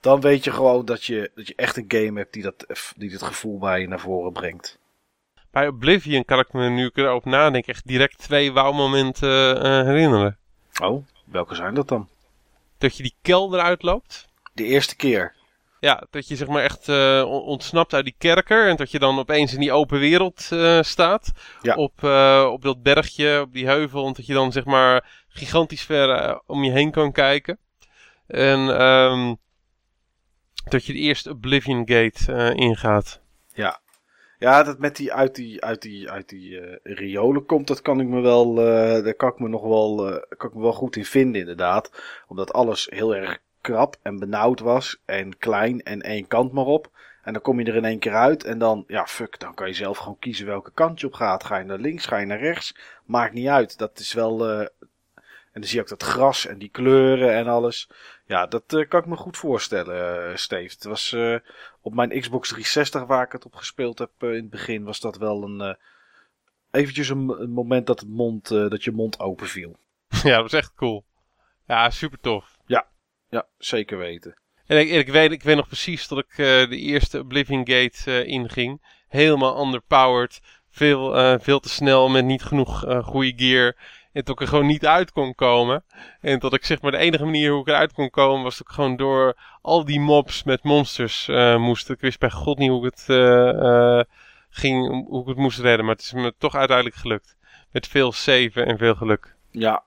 dan weet je gewoon dat je, dat je echt een game hebt die dat, die dat gevoel bij je naar voren brengt. Bij Oblivion kan ik me nu ik erover nadenk echt direct twee wauw-momenten eh, herinneren. Oh, welke zijn dat dan? Dat je die kelder uitloopt. De eerste keer. Ja, dat je zeg maar echt eh, on- ontsnapt uit die kerker. En dat je dan opeens in die open wereld eh, staat. Ja. Op, eh, op dat bergje, op die heuvel. En dat je dan zeg maar gigantisch ver eh, om je heen kan kijken. En ehm, dat je de eerste Oblivion Gate eh, ingaat. Ja. Ja, dat met die uit die, uit die, uit die eh, riolen komt, dat kan ik me wel, eh, daar kan ik me nog wel, eh, kan ik me wel goed in vinden inderdaad. Omdat alles heel erg krap en benauwd was en klein en één kant maar op. En dan kom je er in één keer uit en dan, ja fuck, dan kan je zelf gewoon kiezen welke kant je op gaat. Ga je naar links, ga je naar rechts, maakt niet uit. Dat is wel, dan zie je ook dat gras en die kleuren en alles. Ja, dat eh, kan ik me goed voorstellen, uh, Steve. Het was eh, op mijn Xbox 360 waar ik het op gespeeld heb in het begin, was dat wel een eventjes een, een moment dat, het mond, dat je mond open viel. ja, dat was echt cool. Ja, super tof. Ja, zeker weten. En ik, ik, weet, ik weet nog precies dat ik de eerste Oblivion Gate inging. Helemaal underpowered. Veel, veel te snel met niet genoeg goede gear. En dat ik er gewoon niet uit kon komen. En dat ik zeg maar de enige manier hoe ik eruit kon komen was dat ik gewoon door al die mobs met monsters eh, moest. Ik wist bij god niet hoe ik het eh, eh, ging, hoe ik het moest redden. Maar het is me toch uiteindelijk gelukt. Met veel saven en veel geluk. Ja.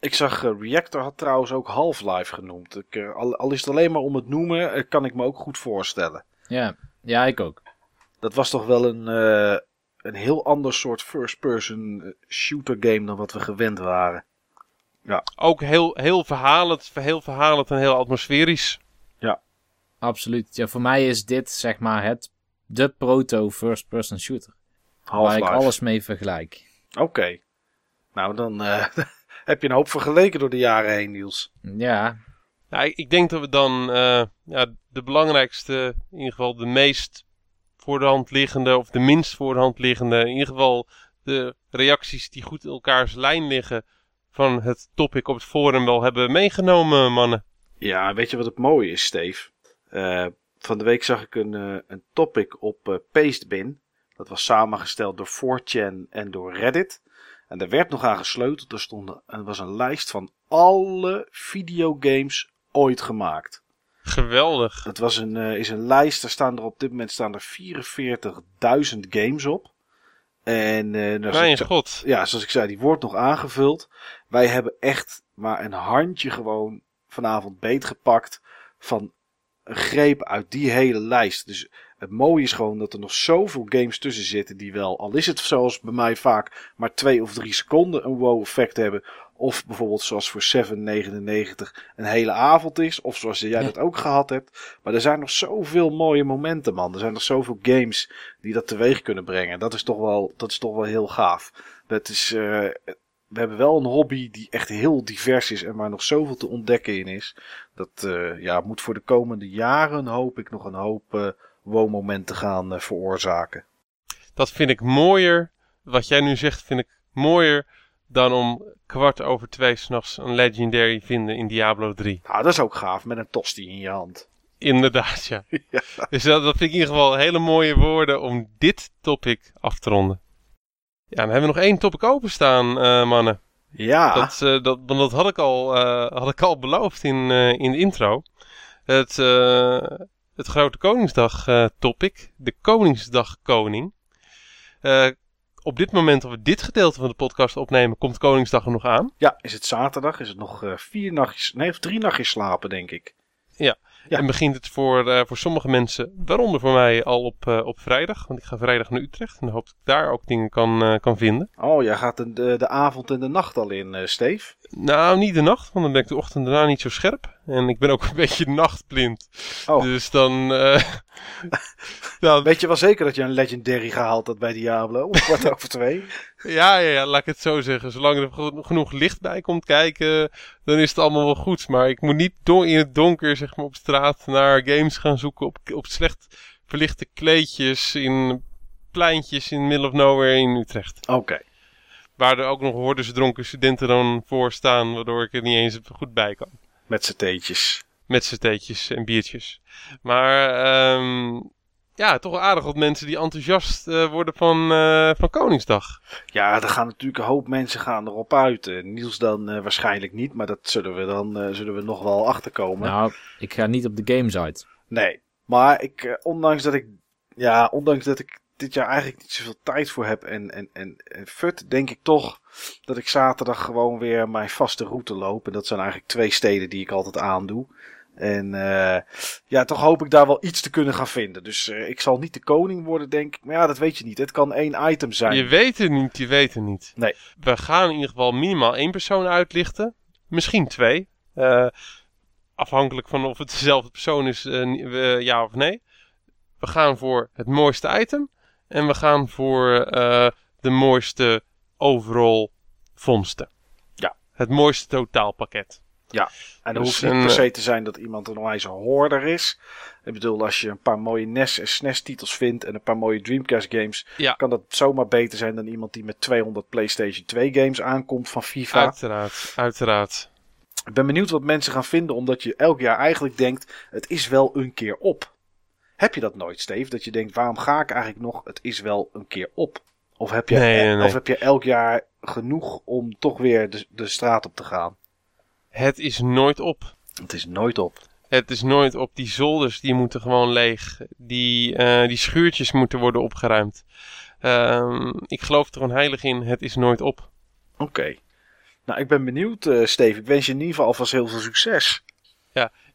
Ik zag, Reactor had trouwens ook Half-Life genoemd. Ik, al, al is het alleen maar om het noemen, kan ik me ook goed voorstellen. Ja, ja ik ook. Dat was toch wel een, eh, een heel ander soort first-person eh, shooter game dan wat we gewend waren. Ook heel, heel verhalend, heel verhalend en heel atmosferisch. Absoluut. Ja, voor mij is dit zeg maar het de proto first-person shooter. Waar ik alles mee vergelijk. Oké. Nou, dan eh, heb je een hoop vergeleken door de jaren heen, Niels. Ja, Ja, ik, ik denk dat we dan eh, ja, de belangrijkste, in ieder geval de meest voor liggende, of de minst voor de hand liggende, in ieder geval de reacties die goed in elkaars lijn liggen van het topic op het forum wel hebben meegenomen, mannen. Ja, weet je wat het mooie is, Steve? Eh, van de week zag ik een, eh, een topic op eh, Pastebin. Dat was samengesteld door 4chan en door Reddit. En daar werd nog aan gesleuteld. Er, stond, er was een lijst van alle videogames ooit gemaakt. Geweldig. Het was een, eh, is een lijst, daar staan er op dit moment staan er 44.000 games op. En eh, nou, zoals Mijn ik- god. ja, zoals ik zei, die wordt nog aangevuld. Wij hebben echt maar een handje gewoon vanavond beetgepakt van een greep uit die hele lijst. Dus het mooie is gewoon dat er nog zoveel games tussen zitten die wel, al is het zoals bij mij vaak maar twee of drie seconden een wow effect hebben. Of bijvoorbeeld zoals voor 7,99 een hele avond is. Of zoals jij Ja. dat ook gehad hebt. Maar er zijn nog zoveel mooie momenten, man. Er zijn nog zoveel games die dat teweeg kunnen brengen. Dat is toch wel, dat is toch wel heel gaaf. Dat is, eh, we hebben wel een hobby die echt heel divers is en waar nog zoveel te ontdekken in is. Dat eh, ja, moet voor de komende jaren, hoop ik, nog een hoop eh wow-momenten gaan veroorzaken. Dat vind ik mooier. Wat jij nu zegt vind ik mooier dan om kwart over twee s'nachts een legendary vinden in Diablo 3. Nou, dat is ook gaaf met een tosti in je hand. Inderdaad, ja. Ja. Dus dat, dat vind ik in ieder geval hele mooie woorden om dit topic af te ronden. Ja, dan hebben we nog één topic openstaan, eh mannen. Ja, Dat, eh, dat, want dat had ik al, eh, had ik al beloofd in, in de intro. Het, het Grote Koningsdag topic. De Koningsdag Koning. Op dit moment dat we dit gedeelte van de podcast opnemen, komt Koningsdag er nog aan. ja, is het zaterdag? Is het nog eh, vier nachtjes, nee, of drie nachtjes slapen, denk ik. Ja. En begint het voor, eh, voor sommige mensen, waaronder voor mij, al op, eh, op vrijdag. Want ik ga vrijdag naar Utrecht en dan hoop ik daar ook dingen kan, kan vinden. Oh, jij gaat de, de, de avond en de nacht al in, Steve. Nou, niet de nacht, want dan ben ik de ochtend daarna niet zo scherp. En ik ben ook een beetje nachtblind. Oh. Dus dan... eh dan Weet je wel zeker dat je een Legendary gehaald had bij Diablo? Om kwart over twee? Ja, ja, ja, laat ik het zo zeggen. Zolang er geno- genoeg licht bij komt kijken, dan is het allemaal wel goed. Maar ik moet niet in het donker, zeg maar, op straat naar games gaan zoeken op, op slecht verlichte kleedjes in pleintjes in middle of nowhere in Utrecht. Oké. Waar er ook nog hordes dronken studenten dan voor staan, waardoor ik er niet eens goed bij kan. Met z'n theetjes. Met z'n theetjes en biertjes. Maar ehm, ja, toch wel aardig wat mensen die enthousiast eh, worden van, eh, van Koningsdag. Ja, er gaan natuurlijk een hoop mensen gaan erop uit. Eh, Niels dan eh, waarschijnlijk niet, maar dat zullen we dan eh, zullen we nog wel achterkomen. Nou, ik ga niet op de games uit. Nee, maar ik, ondanks dat ik, ja, ondanks dat ik dit jaar eigenlijk niet zoveel tijd voor heb en, en, en, en fut, denk ik toch dat ik zaterdag gewoon weer mijn vaste route loop. En dat zijn eigenlijk twee steden die ik altijd aandoe. En eh, ja, toch hoop ik daar wel iets te kunnen gaan vinden. Dus eh, ik zal niet de koning worden, denk ik. Maar ja, dat weet je niet. Het kan één item zijn. Je weet het niet, je weet het niet. Nee. We gaan in ieder geval minimaal één persoon uitlichten. Misschien twee. Eh, afhankelijk van of het dezelfde persoon is, ja of nee. We gaan voor het mooiste item. En we gaan voor eh, de mooiste overall vondsten. Ja. Het mooiste totaalpakket. En het Dus hoeft niet per eh, se te zijn dat iemand een wijze hoorder is. Ik bedoel, als je een paar mooie NES en SNES titels vindt en een paar mooie Dreamcast games, Ja. kan dat zomaar beter zijn dan iemand die met 200 PlayStation 2 games aankomt van FIFA. Uiteraard, uiteraard. Ik ben benieuwd wat mensen gaan vinden, omdat je elk jaar eigenlijk denkt, het is wel een keer op. Heb je dat nooit, Steve? Dat je denkt, waarom ga ik eigenlijk nog? Het is wel een keer op. Of heb je, Nee, nee, nee. Of heb je elk jaar genoeg om toch weer de, de straat op te gaan? Het is nooit op. Het is nooit op. Het is nooit op. Die zolders die moeten gewoon leeg. Die, eh, die schuurtjes moeten worden opgeruimd. Ehm, ik geloof er gewoon heilig in. Het is nooit op. Oké. Nou, ik ben benieuwd, eh Steve. Ik wens je in ieder geval alvast heel veel succes.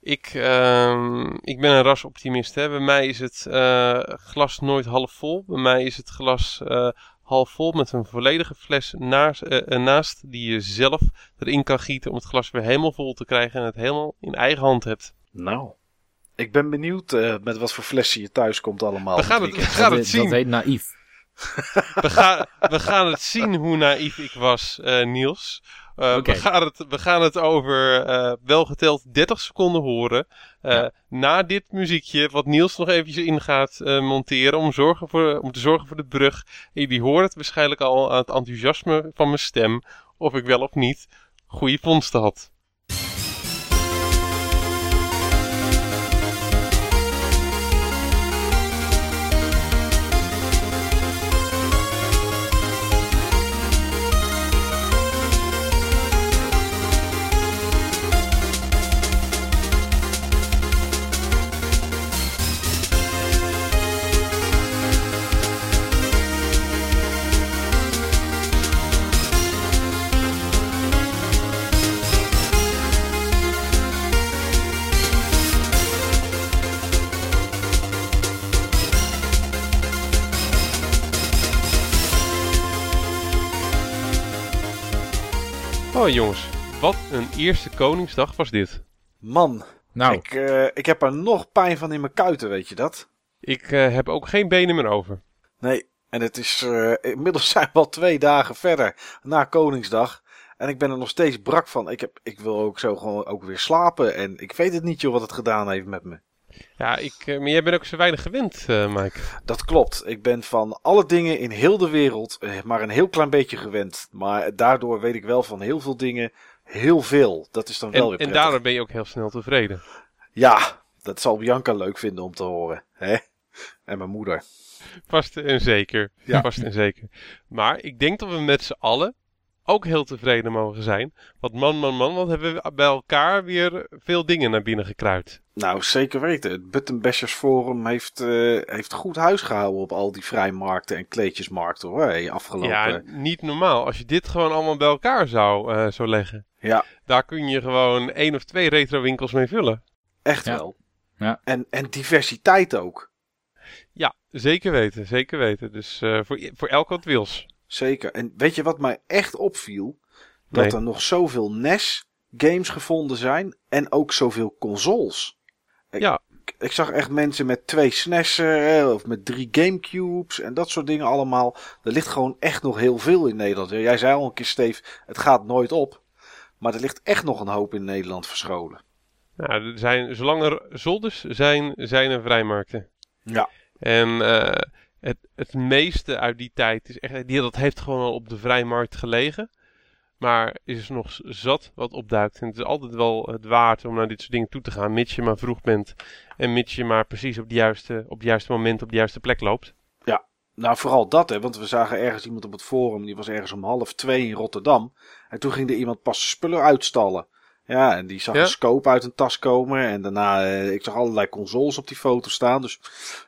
Ik, ehm, ik ben een rasoptimist. Hè. Bij mij is het eh, glas nooit half vol. Bij mij is het glas eh, half vol met een volledige fles naast, eh, naast die je zelf erin kan gieten om het glas weer helemaal vol te krijgen en het helemaal in eigen hand hebt. Nou, ik ben benieuwd eh, met wat voor flessen je thuis komt allemaal. We gaan het, we gaan dat, het dat zien. heet naïef. We gaan, we gaan het zien hoe naïef ik was, eh, Niels. Eh, we, gaan het, we gaan het over eh welgeteld 30 seconden horen. Ja. Na dit muziekje, wat Niels nog eventjes in gaat monteren om, zorgen voor, om te zorgen voor de brug. En jullie horen het waarschijnlijk al aan het enthousiasme van mijn stem. Of ik wel of niet goede vondsten had. Oh jongens, wat een eerste Koningsdag was dit. Man, Nou, ik, eh, ik heb er nog pijn van in mijn kuiten, weet je dat? Ik eh, heb ook geen benen meer over. Nee, en het is. eh, inmiddels zijn we al twee dagen verder na Koningsdag. En ik ben er nog steeds brak van. Ik, heb, ik wil ook zo gewoon ook weer slapen. En ik weet het niet, joh, wat het gedaan heeft met me. Ja, ik, eh, maar jij bent ook zo weinig gewend, eh, Mike. Dat klopt. Ik ben van alle dingen in heel de wereld eh, maar een heel klein beetje gewend. Maar daardoor weet ik wel van heel veel dingen heel veel. Dat is dan wel En, weer en prettig. daardoor ben je ook heel snel tevreden. Ja, dat zal Bianca leuk vinden om te horen. Hè? En mijn moeder. Vast en zeker. Ja. Vast en zeker. Maar ik denk dat we met z'n allen ook heel tevreden mogen zijn. Want man, man, man, wat hebben we bij elkaar weer veel dingen naar binnen gekruid. Nou, zeker weten. Het Button Bashers Forum heeft, eh, heeft goed huis gehouden op al die vrijmarkten en kleedjesmarkten hoor. Hey, afgelopen. Ja, niet normaal. Als je dit gewoon allemaal bij elkaar zou, eh, zou leggen. Ja, Daar kun je gewoon één of twee retro winkels mee vullen. echt Ja. wel. Ja. En, en diversiteit ook. Ja, zeker weten, zeker weten. Dus eh, voor, voor elk wat wils. Zeker. En weet je wat mij echt opviel? Dat Nee. er nog zoveel NES-games gevonden zijn. En ook zoveel consoles. Ik, Ja. ik, zag echt mensen met twee SNES'en. Of met drie Gamecubes. En dat soort dingen allemaal. Er ligt gewoon echt nog heel veel in Nederland. Jij zei al een keer, Steve, het gaat nooit op. Maar er ligt echt nog een hoop in Nederland verscholen. Nou, er zijn, zolang er zolders zijn, zijn er vrijmarkten. Ja. En eh, het, het meeste uit die tijd is echt, die, dat heeft gewoon al op de vrijmarkt gelegen. Maar is er nog zat wat opduikt. En het is altijd wel het waard om naar dit soort dingen toe te gaan. Mits je maar vroeg bent. En mits je maar precies op, de juiste, op het juiste moment op de juiste plek loopt. Nou, vooral dat, hè. Want we zagen ergens iemand op het forum. Die was ergens om half twee in Rotterdam. En toen ging er iemand pas spullen uitstallen. Ja, en die zag Ja. een scope uit een tas komen. En daarna, eh, ik zag allerlei consoles op die foto staan. Dus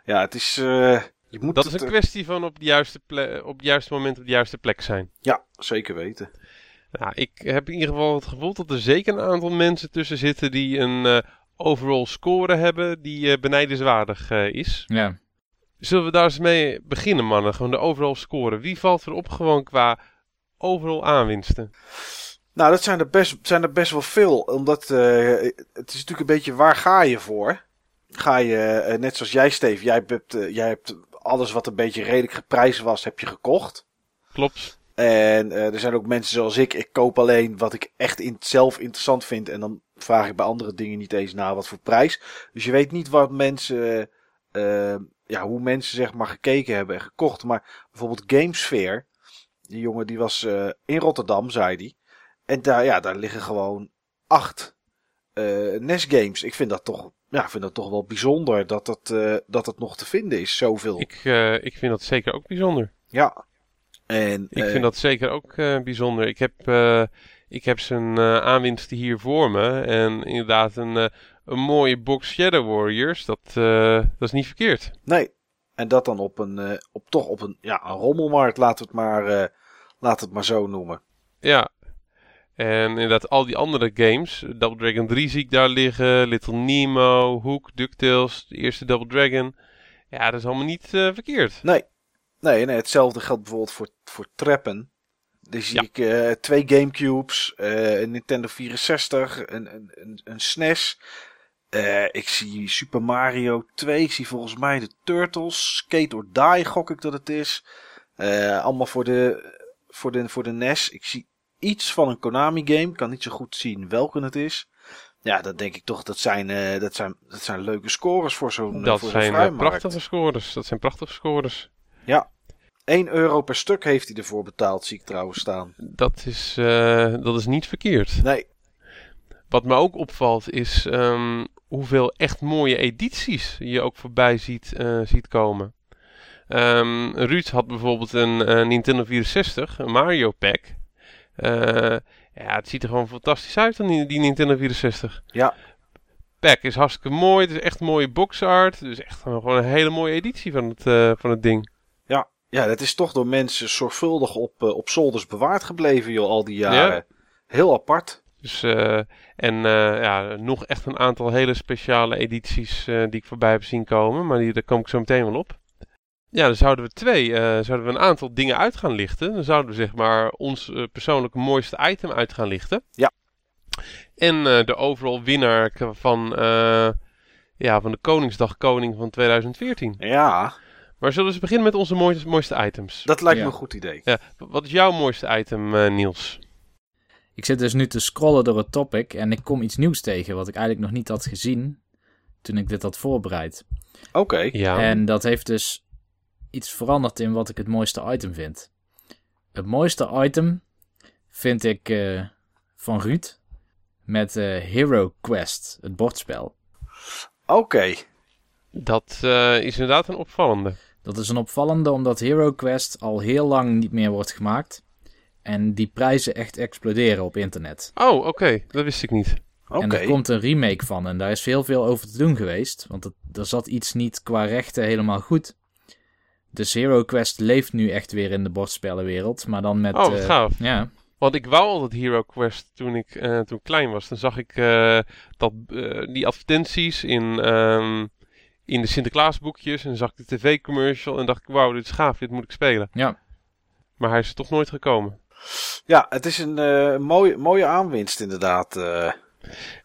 ja, het is... eh, je moet Dat is een eh, kwestie van op, de juiste ple- op het juiste moment op de juiste plek zijn. Ja, zeker weten. Nou, ik heb in ieder geval het gevoel dat er zeker een aantal mensen tussen zitten die een eh, overall score hebben die eh, benijdenswaardig eh, is. Ja. Zullen we daar eens mee beginnen, mannen? Gewoon de overall score. Wie valt erop gewoon qua overall aanwinsten? Nou, dat zijn er best, zijn er best wel veel. Omdat eh, het is natuurlijk een beetje waar ga je voor? Ga je, net zoals jij, Steve, jij hebt, jij hebt alles wat een beetje redelijk geprijsd was, heb je gekocht. Klopt. En eh, er zijn ook mensen zoals ik. Ik koop alleen wat ik echt in, zelf interessant vind. En dan vraag ik bij andere dingen niet eens naar wat voor prijs. Dus je weet niet wat mensen. eh, ja, hoe mensen zeg maar gekeken hebben en gekocht. Maar bijvoorbeeld Gamesphere. Die jongen die was eh, in Rotterdam, zei die. En daar, ja, daar liggen gewoon acht eh NES games. Ik vind dat toch, ja, ik vind dat toch wel bijzonder dat dat, eh, dat het nog te vinden is. Zoveel. Ik, eh, ik vind dat zeker ook bijzonder. ja. En, Ik eh, vind dat zeker ook eh, bijzonder. Ik heb, eh, ik heb zijn eh, aanwinsten hier voor me. En inderdaad een, eh, een mooie box Shadow Warriors. Dat, eh, dat is niet verkeerd. Nee. En dat dan op een, eh, op, toch op een, ja, een rommelmarkt, laten we het maar, eh, laten we het maar zo noemen. Ja. En inderdaad, al die andere games. Double Dragon 3 zie ik daar liggen. Little Nemo, Hook, DuckTales, de eerste Double Dragon. Ja, dat is allemaal niet eh, verkeerd. Nee. Nee, nee, hetzelfde geldt bijvoorbeeld voor, voor Treppen. Daar zie Ja. ik eh, twee Gamecubes, eh, een Nintendo 64, een, een, een, een SNES. Eh, ik zie Super Mario 2, ik zie volgens mij de Turtles, Skate or Die gok ik dat het is. Allemaal voor de, voor, de, voor de NES. Ik zie iets van een Konami game, kan niet zo goed zien welke het is. Ja, dat denk ik toch, dat zijn, eh, dat zijn, dat zijn leuke scores voor zo'n Dat voor zijn eh, prachtige scores. Dat zijn prachtige scores. 1 euro per stuk heeft hij ervoor betaald, zie ik trouwens staan. Dat is, eh, dat is niet verkeerd. Nee, Wat me ook opvalt is ehm, hoeveel echt mooie edities je ook voorbij ziet, ziet komen. Ehm, Ruud had bijvoorbeeld een Nintendo 64, een Mario Pack. Eh, ja, het ziet er gewoon fantastisch uit, dan die, die Nintendo 64. Ja. Pack is hartstikke mooi, het is echt mooie box art. Dus echt gewoon een hele mooie editie van het, eh, van het ding. ja, ja, dat is toch door mensen zorgvuldig op, eh, op zolders bewaard gebleven, joh, al die jaren. Heel apart. Dus, en ja, nog echt een aantal hele speciale edities die ik voorbij heb zien komen. Maar die, daar kom ik zo meteen wel op. Ja, dan zouden we twee, eh, zouden we een aantal dingen uit gaan lichten. Dan zouden we zeg maar ons eh, persoonlijke mooiste item uit gaan lichten. Ja. En eh, de overal winnaar van, eh, ja, van de Koningsdag Koning van 2014. Ja, Maar zullen we eens beginnen met onze mooiste, mooiste items? dat lijkt Ja. me een goed idee. Ja, wat is jouw mooiste item, eh, Niels? Ik zit dus nu te scrollen door het topic en ik kom iets nieuws tegen wat ik eigenlijk nog niet had gezien toen ik dit had voorbereid. Oké, Ja. En dat heeft dus iets veranderd in wat ik het mooiste item vind. Het mooiste item vind ik eh, van Ruud met eh, Hero Quest, het bordspel. oké. Dat eh, is inderdaad een opvallende. Dat is een opvallende omdat Hero Quest al heel lang niet meer wordt gemaakt. En die prijzen echt exploderen op internet. Oh, oké. Dat wist ik niet. Oké. En er komt een remake van en daar is heel veel over te doen geweest. Want het, er zat iets niet qua rechten helemaal goed. Dus Hero Quest leeft nu echt weer in de bordspellenwereld. Maar dan met... Oh, eh, gaaf. ja, Want ik wou altijd Hero Quest toen ik, eh, toen ik klein was. Dan zag ik eh, dat, eh, die advertenties in, ehm, in de Sinterklaasboekjes. En dan zag ik de tv-commercial en dacht ik, wauw, dit is gaaf, dit moet ik spelen. Ja. Maar hij is er toch nooit gekomen. Ja, het is een eh, mooie, mooie aanwinst inderdaad. eh.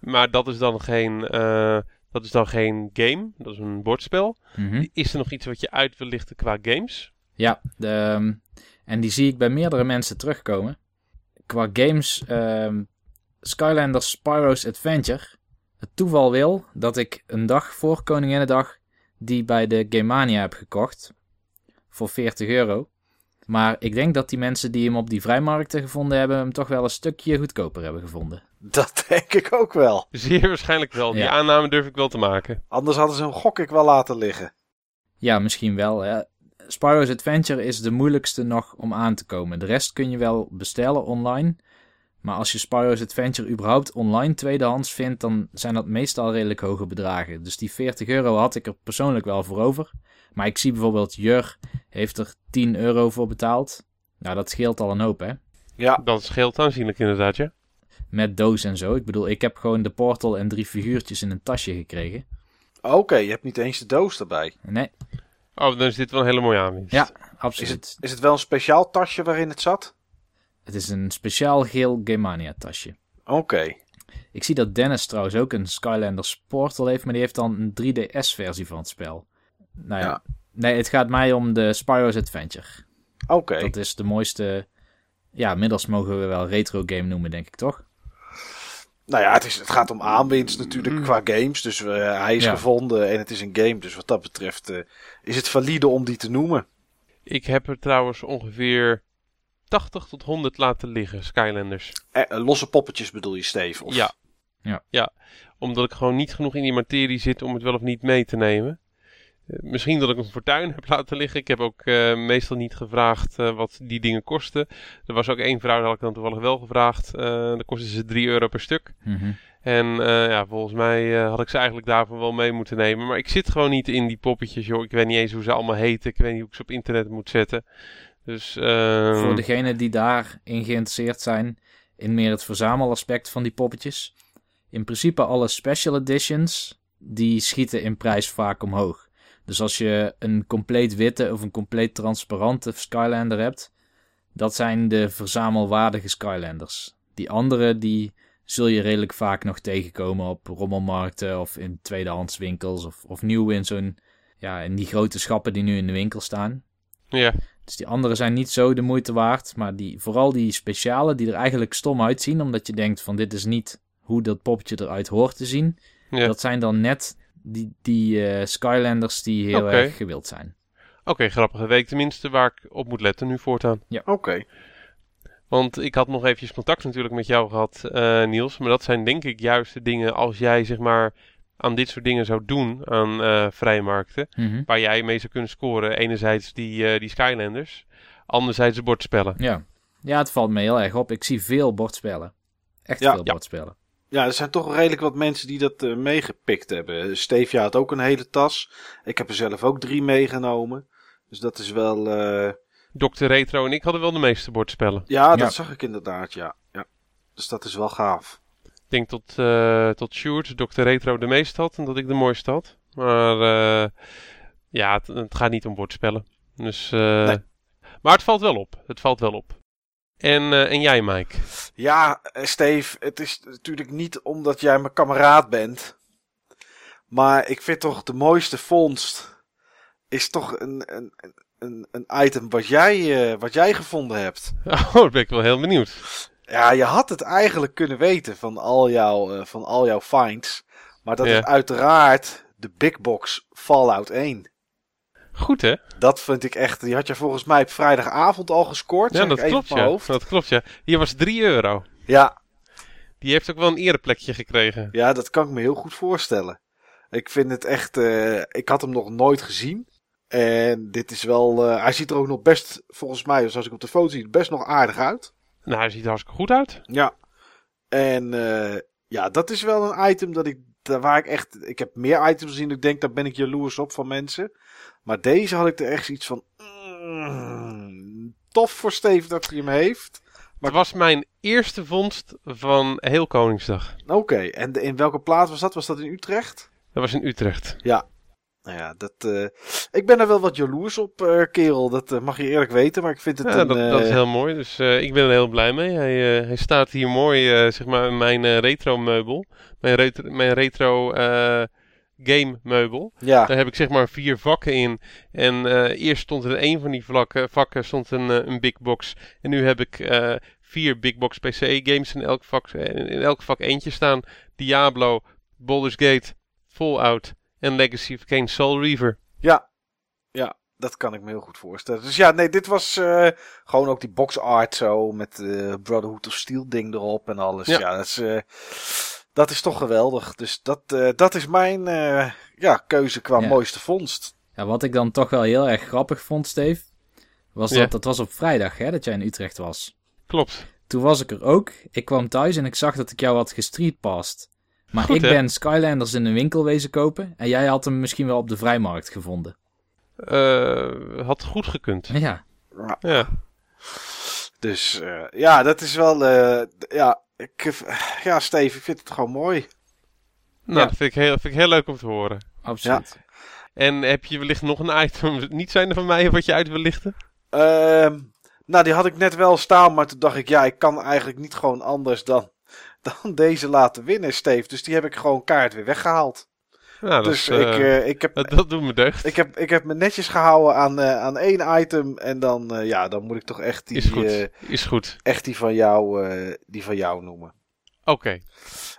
Maar dat is dan geen, eh, dat is dan geen game, dat is een bordspel. Mhm. Is er nog iets wat je uit wil lichten qua games? Ja, de, ehm, en die zie ik bij meerdere mensen terugkomen. Qua games, ehm Skylanders Spyro's Adventure. Het toeval wil dat ik een dag voor Koninginnedag die bij de Gamania heb gekocht. Voor 40 euro. Maar ik denk dat die mensen die hem op die vrijmarkten gevonden hebben, hem toch wel een stukje goedkoper hebben gevonden. Dat denk ik ook wel. Zeer waarschijnlijk wel. Die Ja. aanname durf ik wel te maken. Anders hadden ze hem gok ik wel laten liggen. Ja, misschien wel. Hè. Spyro's Adventure is de moeilijkste nog om aan te komen. De rest kun je wel bestellen online. Maar als je Spyro's Adventure überhaupt online tweedehands vindt, dan zijn dat meestal redelijk hoge bedragen. Dus die 40 euro had ik er persoonlijk wel voor over. Maar ik zie bijvoorbeeld Jur heeft er 10 euro voor betaald. Nou, dat scheelt al een hoop, hè. Ja, Dat scheelt aanzienlijk inderdaad, ja. Met doos en zo. Ik bedoel, ik heb gewoon de portal en drie figuurtjes in een tasje gekregen. oké, je hebt niet eens de doos erbij. Nee, Oh, dan is dit wel een hele mooie aanwinst. ja, Is absoluut. het, is het wel een speciaal tasje waarin het zat? Het is een speciaal geel Gamania tasje. Oké. Ik zie dat Dennis trouwens ook een Skylanders Portal heeft, maar die heeft dan een 3DS-versie van het spel. Nou ja, Ja. nee, het gaat mij om de Spyro's Adventure. Oké. Dat is de mooiste, ja, middels mogen we wel retro game noemen, denk ik toch? Nou ja, het, is, het gaat om aanwinst natuurlijk qua games. Dus eh, hij is Ja. gevonden en het is een game. Dus wat dat betreft eh, is het valide om die te noemen. Ik heb er trouwens ongeveer 80 tot 100 laten liggen, Skylanders. Eh, losse poppetjes bedoel je, Steve? Of... Ja. Ja. ja. Omdat ik gewoon niet genoeg in die materie zit om het wel of niet mee te nemen. Misschien dat ik een fortuin heb laten liggen. Ik heb ook eh, meestal niet gevraagd eh, wat die dingen kosten. Er was ook één vrouw, die had ik dan toevallig wel gevraagd. Eh dan kostte ze 3 euro per stuk. Mhm. En ja, volgens mij had ik ze eigenlijk daarvan wel mee moeten nemen. Maar ik zit gewoon niet in die poppetjes, joh. Ik weet niet eens hoe ze allemaal heten. Ik weet niet hoe ik ze op internet moet zetten. Dus ehm, Voor degenen die daarin geïnteresseerd zijn, in meer het verzamelaspect van die poppetjes. In principe alle special editions, die schieten in prijs vaak omhoog. Dus als je een compleet witte of een compleet transparante Skylander hebt, dat zijn de verzamelwaardige Skylanders. Die andere, die zul je redelijk vaak nog tegenkomen op rommelmarkten of in tweedehands winkels of, of nieuw in zo'n, ja, in die grote schappen die nu in de winkel staan. ja, Dus die andere zijn niet zo de moeite waard. Maar die, vooral die speciale, die er eigenlijk stom uitzien. Omdat je denkt van dit is niet hoe dat poppetje eruit hoort te zien. ja. Dat zijn dan net die, die eh, Skylanders die heel erg gewild zijn. Oké, grappige week tenminste waar ik op moet letten nu voortaan. Oké. Want ik had nog eventjes contact natuurlijk met jou gehad, eh, Niels. Maar dat zijn denk ik juist de dingen als jij zeg maar aan dit soort dingen zou doen aan eh vrijmarkten. Mhm. Waar jij mee zou kunnen scoren. Enerzijds die, eh, die Skylanders. Anderzijds de bordspellen. Ja. ja, het valt me heel erg op. Ik zie veel bordspellen. Echt Ja. veel Ja. bordspellen. Ja, er zijn toch redelijk wat mensen die dat eh, meegepikt hebben. Stevia had ook een hele tas. Ik heb er zelf ook drie meegenomen. Dus dat is wel... eh, Dr. Retro en ik hadden wel de meeste bordspellen. Ja, dat Ja. zag ik inderdaad, ja. ja. Dus dat is wel gaaf. Ik denk tot, eh tot Sjoerd, Dr. Retro de meeste had en dat ik de mooiste had. Maar eh, ja, het, het gaat niet om bordspellen. Dus, eh, Nee. Maar het valt wel op. Het valt wel op. En, eh, en jij, Mike? Ja, eh, Steve, het is natuurlijk niet omdat jij mijn kameraad bent. Maar ik vind toch de mooiste vondst is toch een, een, een, een item wat jij, eh, wat jij gevonden hebt. Oh, daar ben ik wel heel benieuwd. Ja, je had het eigenlijk kunnen weten van al jouw, van al jouw finds. Maar dat Ja. is uiteraard de Big Box Fallout 1. Goed, hè? Dat vind ik echt. Die had je volgens mij op vrijdagavond al gescoord. Ja, dat klopt, ja. hoofd. Dat klopt, ja. Hier was 3 euro. Ja, Die heeft ook wel een ereplekje gekregen. ja, dat kan ik me heel goed voorstellen. Ik vind het echt. eh, ik had hem nog nooit gezien. En dit is wel. eh, hij ziet er ook nog best, volgens mij, zoals ik op de foto zie, best nog aardig uit. Nou, hij ziet er hartstikke goed uit. Ja. En eh, ja, dat is wel een item dat ik. Waar ik echt. Ik heb meer items gezien. Ik denk, daar ben ik jaloers op van mensen. Maar deze had ik er echt iets van. mm, tof voor Steve dat hij hem heeft. Het was mijn eerste vondst van heel Koningsdag. Oké, en de- in welke plaats was dat? Was dat in Utrecht? Dat was in Utrecht. Nou ja, dat, eh, ik ben er wel wat jaloers op, eh, kerel. Dat eh, mag je eerlijk weten, maar ik vind het Ja, een... dat, dat is heel mooi. Dus ik ben er heel blij mee. Hij, hij staat hier mooi, zeg maar, in mijn retro meubel. Mijn, retro, mijn retro game meubel. Ja, Daar heb ik zeg maar vier vakken in. En eh, eerst stond er in één van die vlakken, vakken stond een, eh, een big box. En nu heb ik eh, vier big box PC games in elk vak, in elk vak eentje staan. Diablo, Baldur's Gate, Fallout en Legacy of Kain Soul Reaver. ja, ja, dat kan ik me heel goed voorstellen. Dus ja, nee, dit was gewoon ook die box art zo met Brotherhood of Steel ding erop en alles. Ja, Ja. dat, is, dat is toch geweldig. Dus dat, eh, dat is mijn eh, ja, keuze qua Ja. mooiste vondst. Ja, wat ik dan toch wel heel erg grappig vond, Steve, was Ja. dat dat was op vrijdag hè, dat jij in Utrecht was. Klopt. Toen was ik er ook. Ik kwam thuis en ik zag dat ik jou had gestreetpast. Maar Goed, ik hè? ben Skylanders in een winkel wezen kopen en jij had hem misschien wel op de vrijmarkt gevonden. Eh, had goed gekund. Ja, Ja. Dus eh, ja, dat is wel. eh, ja, ik, eh, ja, Steve, ik vind het gewoon mooi. Nou, Ja. dat vind ik, heel, vind ik heel leuk om te horen. absoluut. En heb je wellicht nog een item, niet zijn van mij, wat je uit wil lichten? Ehm, nou, die had ik net wel staan, maar toen dacht ik, ja, ik kan eigenlijk niet gewoon anders dan, dan deze laten winnen, Steve. Dus die heb ik gewoon kaart weer weggehaald. Nou, dat dus is, ik, eh, eh, ik, heb, dat, dat doet me deugd. ik, heb, ik heb me netjes gehouden aan, eh, aan één item. En dan, ja, dan moet ik toch echt die, Is goed. Is goed. echt die, van jou, die van jou noemen. Oké.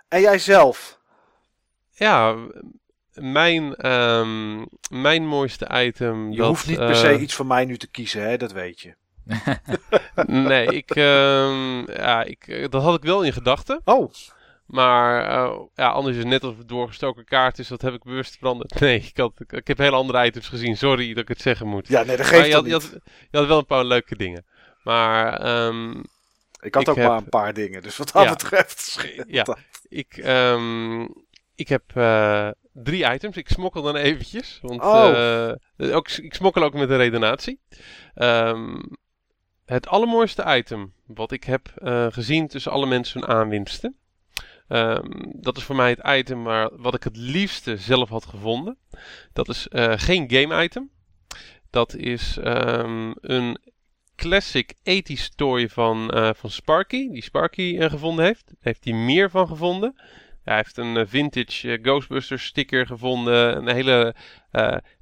En jij zelf? Ja, mijn, ehm, mijn mooiste item. Je dat, hoeft niet per se iets van mij nu te kiezen, hè? dat weet je. Nee, ik, ehm, ja, ik, dat had ik wel in gedachten. Oh, Maar eh, ja, anders is het net of het doorgestoken kaart is. Dat heb ik bewust veranderd. Nee, ik, had, ik, ik heb hele andere items gezien. Sorry dat ik het zeggen moet. ja, nee, dat maar geeft je had, je, had, je had wel een paar leuke dingen. Maar ehm, Ik had ik ook heb- maar een paar dingen, dus wat dat Ja. betreft... Ja. dat. ik, ehm, ik heb eh, drie items. Ik smokkel dan eventjes. Want Oh. eh, ook, ik smokkel ook met een redenatie. Ehm, het allermooiste item wat ik heb gezien tussen alle mensen hun aanwinsten. Ehm, dat is voor mij het item waar, wat ik het liefste zelf had gevonden. Dat is eh, geen game item. Dat is ehm, een classic 80s toy van, eh, van Sparky. Die Sparky eh, gevonden heeft. Daar heeft hij meer van gevonden. Hij heeft een vintage Ghostbusters sticker gevonden. Een hele,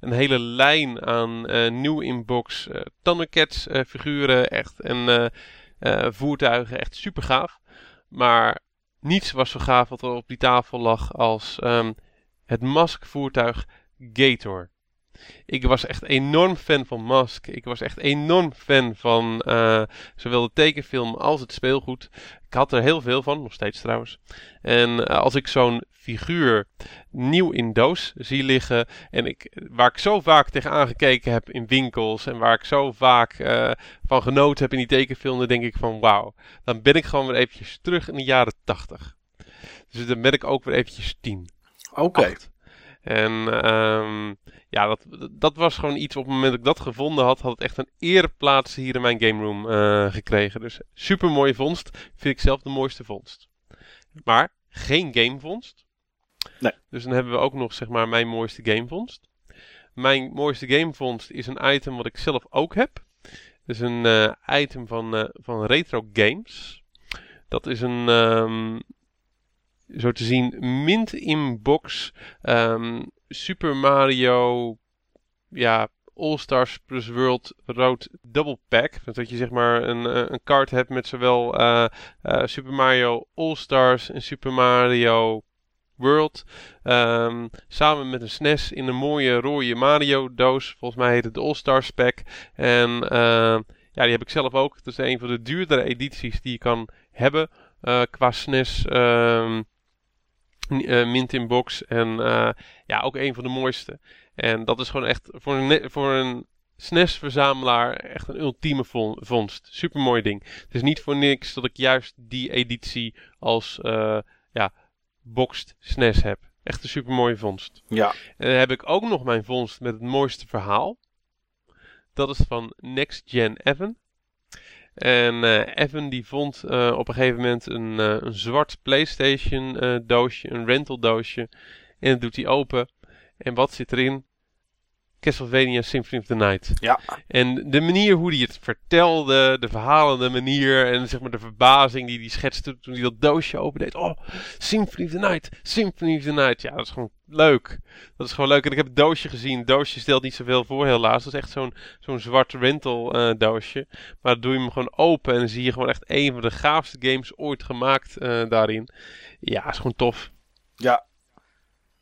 een hele lijn aan nieuw inbox eh Thundercats figuren. Echt. En voertuigen. Echt super gaaf. Maar niets was zo gaaf wat er op die tafel lag als ehm, het Mask voertuig Gator. Ik was echt enorm fan van Mask. Ik was echt enorm fan van eh, zowel de tekenfilm als het speelgoed. Ik had er heel veel van, nog steeds trouwens. En eh, als ik zo'n figuur nieuw in doos zie liggen. En ik, waar ik zo vaak tegenaan gekeken heb in winkels. En waar ik zo vaak eh, van genoten heb in die tekenfilm. Dan denk ik van wauw. Dan ben ik gewoon weer eventjes terug in de jaren tachtig. Dus dan ben ik ook weer eventjes tien. Oké. En ehm, ja, dat, dat was gewoon iets op het moment dat ik dat gevonden had, had het echt een ereplaats hier in mijn game room eh, gekregen. Dus super mooie vondst. Vind ik zelf de mooiste vondst. Maar geen gamevondst. Nee. Dus dan hebben we ook nog zeg maar mijn mooiste gamevondst. Mijn mooiste gamevondst is een item wat ik zelf ook heb. Dat is een eh, item van, eh, van Retro Games. Dat is een, ehm, zo te zien, mint in box ehm, Super Mario, ja, All-Stars plus World Road Double Pack. Dat je zeg maar een, eh, een kaart hebt met zowel eh, eh, Super Mario All-Stars en Super Mario World. ehm, samen met een SNES in een mooie rode Mario doos. Volgens mij heet het de All-Stars Pack. En ja, die heb ik zelf ook. Dat is een van de duurdere edities die je kan hebben qua SNES. Mint in box. En eh, ja, ook een van de mooiste. En dat is gewoon echt voor een, voor een SNES-verzamelaar echt een ultieme vo- vondst. Super mooi ding. Het is niet voor niks dat ik juist die editie als eh, ja, boxed SNES heb. Echt een super mooie vondst. Ja. En dan heb ik ook nog mijn vondst met het mooiste verhaal. Dat is van Next Gen Evan. En eh, Evan die vond eh, op een gegeven moment een, eh, een zwart PlayStation doosje, een rental doosje. En dat doet hij open. En wat zit erin? Castlevania Symphony of the Night. Ja. En de manier hoe hij het vertelde, de verhalende manier en zeg maar de verbazing die hij schetste toen hij dat doosje opendeed. Oh, Symphony of the Night, Symphony of the Night. Ja, dat is gewoon leuk. Dat is gewoon leuk. En ik heb het doosje gezien. Het doosje stelt niet zoveel voor helaas. Dat is echt zo'n zo'n zwart rental eh, doosje. Maar dan doe je hem gewoon open en dan zie je gewoon echt een van de gaafste games ooit gemaakt eh, daarin. Ja, is gewoon tof. Ja.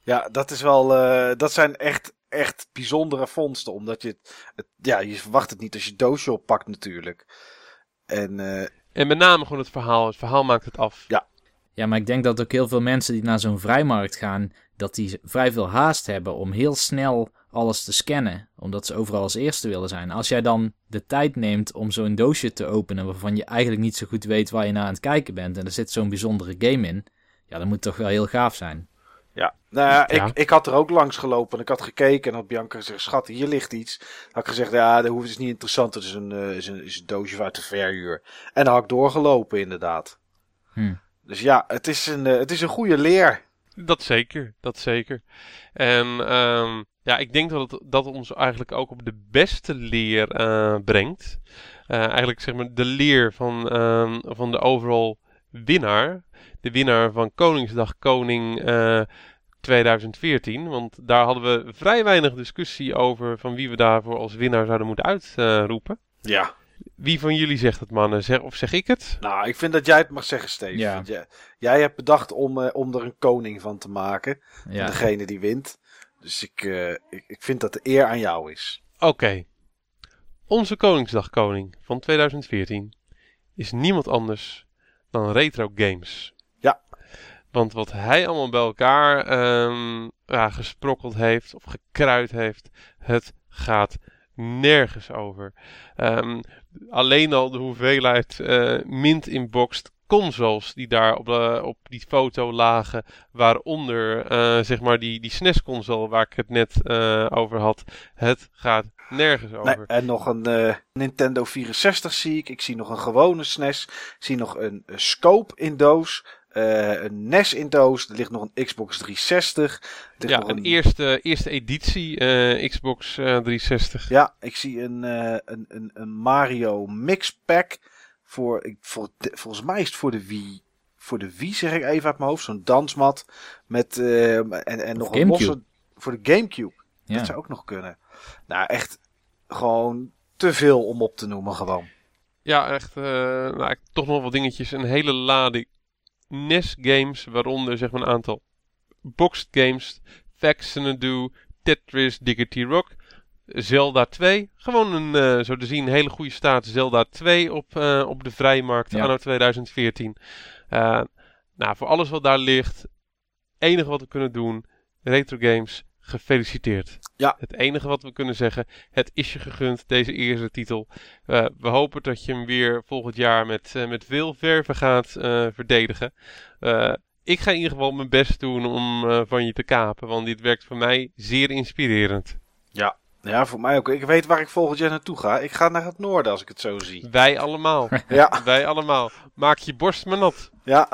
Ja, dat is wel. eh, dat zijn echt, echt bijzondere vondsten. Omdat je het, het- Ja, je verwacht het niet als je het doosje oppakt, natuurlijk. En. eh, En met name gewoon het verhaal. Het verhaal maakt het af. Ja, maar ik denk dat ook heel veel mensen die naar zo'n vrijmarkt gaan, dat die vrij veel haast hebben om heel snel alles te scannen, omdat ze overal als eerste willen zijn. Als jij dan de tijd neemt om zo'n doosje te openen waarvan je eigenlijk niet zo goed weet waar je naar aan het kijken bent en er zit zo'n bijzondere game in, ja, dan moet het toch wel heel gaaf zijn. Ja, nou ja, Ja. Ik, ik had er ook langs gelopen en ik had gekeken en had Bianca gezegd, schat, hier ligt iets. Dan had ik gezegd, ja, dat is niet interessant, het is een, eh, is een, is een doosje uit de verhuur. En dan had ik doorgelopen, inderdaad. Hm. Dus ja, het is een, eh, het is een goede leer. Dat zeker, dat zeker. En ehm, ja, ik denk dat het, dat ons eigenlijk ook op de beste leer eh, brengt. Eh, eigenlijk zeg maar de leer van, ehm, van de overall winnaar. De winnaar van Koningsdag Koning eh, 2014. Want daar hadden we vrij weinig discussie over van wie we daarvoor als winnaar zouden moeten uitroepen. Ja. wie van jullie zegt het mannen? Zeg, of zeg ik het? Nou, ik vind dat jij het mag zeggen, Steve. Ja. Want jij, jij hebt bedacht om, eh, om er een koning van te maken. Ja. Degene die wint. Dus ik, eh, ik, ik vind dat de eer aan jou is. Oké. Onze Koningsdagkoning van 2014 is niemand anders dan Retro Games. Ja. Want wat hij allemaal bij elkaar ehm, ja, gesprokkeld heeft of gekruid heeft, het gaat nergens over. Ehm, alleen al de hoeveelheid eh mint inboxed consoles die daar op, de, op die foto lagen, waaronder eh, zeg maar die, die SNES-console waar ik het net eh, over had. Het gaat nergens over. Nee, en nog een eh, Nintendo 64 zie ik. Ik zie nog een gewone SNES. Ik zie nog een, een scope in doos. eh, een NES in doos. Er ligt nog een Xbox 360. Er ligt ja, nog een eerste, eerste editie eh, Xbox eh, 360. Ja, ik zie een, eh, een, een, een Mario Mix Pack. Voor, ik, voor, de- volgens mij is het voor de Wii. Voor de Wii zeg ik even uit mijn hoofd. Zo'n dansmat. Met, eh, en, en nog een losse. Voor de Gamecube. Ja. Dat zou ook nog kunnen. Nou, echt gewoon te veel om op te noemen gewoon. Ja, echt. eh, nou, toch nog wat dingetjes. Een hele lading NES games, waaronder zeg maar een aantal boxed games. Do, Tetris, Diggity Rock. Zelda 2. Gewoon een, eh, zo te zien, hele goede staat. Zelda 2 op, eh, op de vrijmarkt Ja. anno 2014. Eh, nou, voor alles wat daar ligt. enige wat we kunnen doen. Retro Games, gefeliciteerd. Ja. Het enige wat we kunnen zeggen. Het is je gegund, deze eerste titel. Eh, we hopen dat je hem weer volgend jaar met, eh, met veel verve gaat eh, verdedigen. Ik ga in ieder geval mijn best doen om van je te kapen, want dit werkt voor mij zeer inspirerend. Ja, voor mij ook. Ik weet waar ik volgend jaar naartoe ga. Ik ga naar het noorden als ik het zo zie. Wij allemaal. Ja, Wij allemaal. Maak je borst maar nat. ja.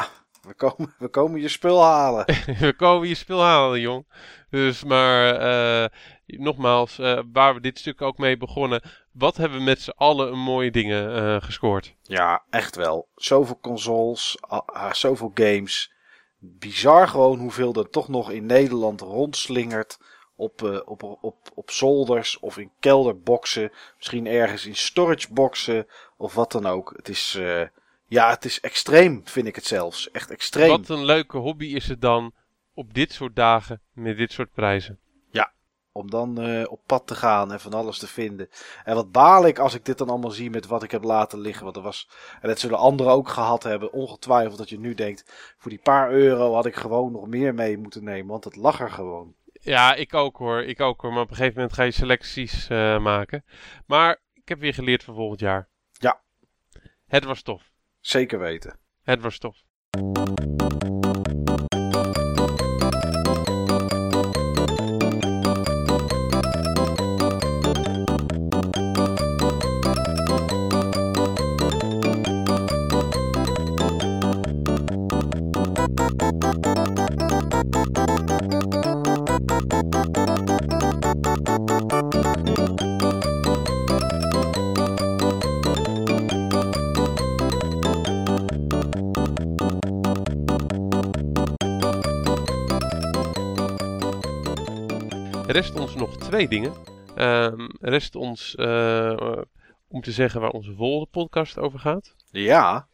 We komen, we komen je spul halen. we komen je spul halen, jong. Dus maar, eh, nogmaals, eh, waar we dit stuk ook mee begonnen. Wat hebben we met z'n allen een mooie dingen eh, gescoord? Ja, echt wel. Zoveel consoles, ah, ah, zoveel games. Bizar gewoon hoeveel er toch nog in Nederland rondslingert. Op, op, op, op zolders of in kelderboxen. Misschien ergens in storageboxen of wat dan ook. Het is, eh, ja, het is extreem, vind ik het zelfs. Echt extreem. Wat een leuke hobby is het dan op dit soort dagen met dit soort prijzen. Om dan eh, op pad te gaan en van alles te vinden. En wat baal ik als ik dit dan allemaal zie met wat ik heb laten liggen. Want er was, en dat zullen anderen ook gehad hebben. Ongetwijfeld dat je nu denkt. Voor die paar euro had ik gewoon nog meer mee moeten nemen. Want het lag er gewoon. Ja, ik ook hoor. Ik ook hoor. Maar op een gegeven moment ga je selecties eh, maken. Maar ik heb weer geleerd voor volgend jaar. Ja. Het was tof. Zeker weten. Het was tof. Rest ons nog twee dingen. Ehm rest ons eh, om te zeggen waar onze volgende podcast over gaat. Ja,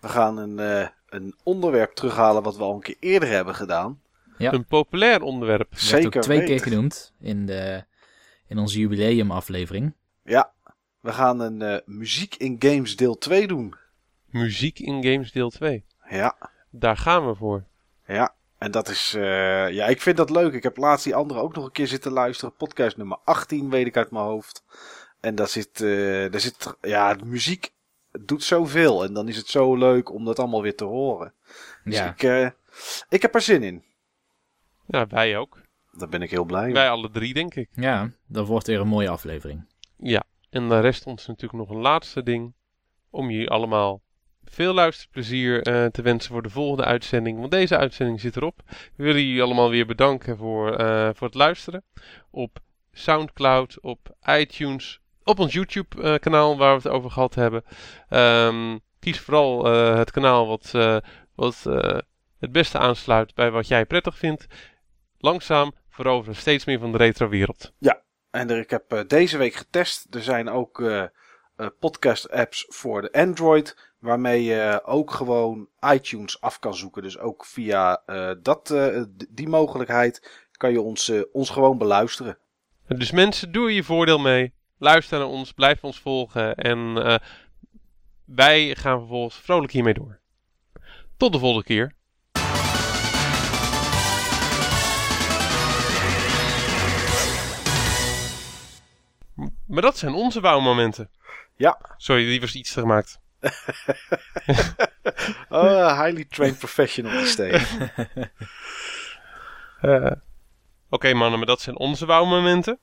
we gaan een, eh, een onderwerp terughalen wat we al een keer eerder hebben gedaan. Ja. Een populair onderwerp. Werd ook Zeker twee weten. keer genoemd in, de, in onze jubileumaflevering. Ja, we gaan een eh, muziek in games deel 2 doen. Muziek in Games deel 2. Ja, Daar gaan we voor. ja. En dat is, eh, ja, ik vind dat leuk. Ik heb laatst die andere ook nog een keer zitten luisteren. Podcast nummer 18, weet ik uit mijn hoofd. En daar zit, eh, daar zit, ja, de muziek doet zoveel. En dan is het zo leuk om dat allemaal weer te horen. Dus Ja, ik, eh, ik heb er zin in. Ja, wij ook. Daar ben ik heel blij mee. Wij alle drie, denk ik. ja, dat wordt weer een mooie aflevering. Ja, en dan rest ons natuurlijk nog een laatste ding. Om jullie allemaal veel luisterplezier eh, te wensen voor de volgende uitzending. Want deze uitzending zit erop. We willen jullie allemaal weer bedanken voor, eh, voor het luisteren. Op Soundcloud, op iTunes, op ons YouTube eh, waar we het over gehad hebben. Ehm, kies vooral het kanaal wat, wat het beste aansluit bij wat jij prettig vindt. Langzaam veroveren steeds meer van de retro wereld. En ik heb deze week getest. Er zijn ook eh, eh, podcast apps voor de Android. Waarmee je ook gewoon iTunes af kan zoeken. Dus ook via eh, dat, eh, die mogelijkheid kan je ons, eh, ons gewoon beluisteren. Dus mensen, doe je voordeel mee. Luister naar ons, blijf ons volgen. En wij gaan vervolgens vrolijk hiermee door. Tot de volgende keer. Maar dat zijn onze wauwmomenten. Ja, Sorry, die was iets te gemaakt. oh, highly trained professional. Eh, Oké mannen, maar dat zijn onze wauwmomenten.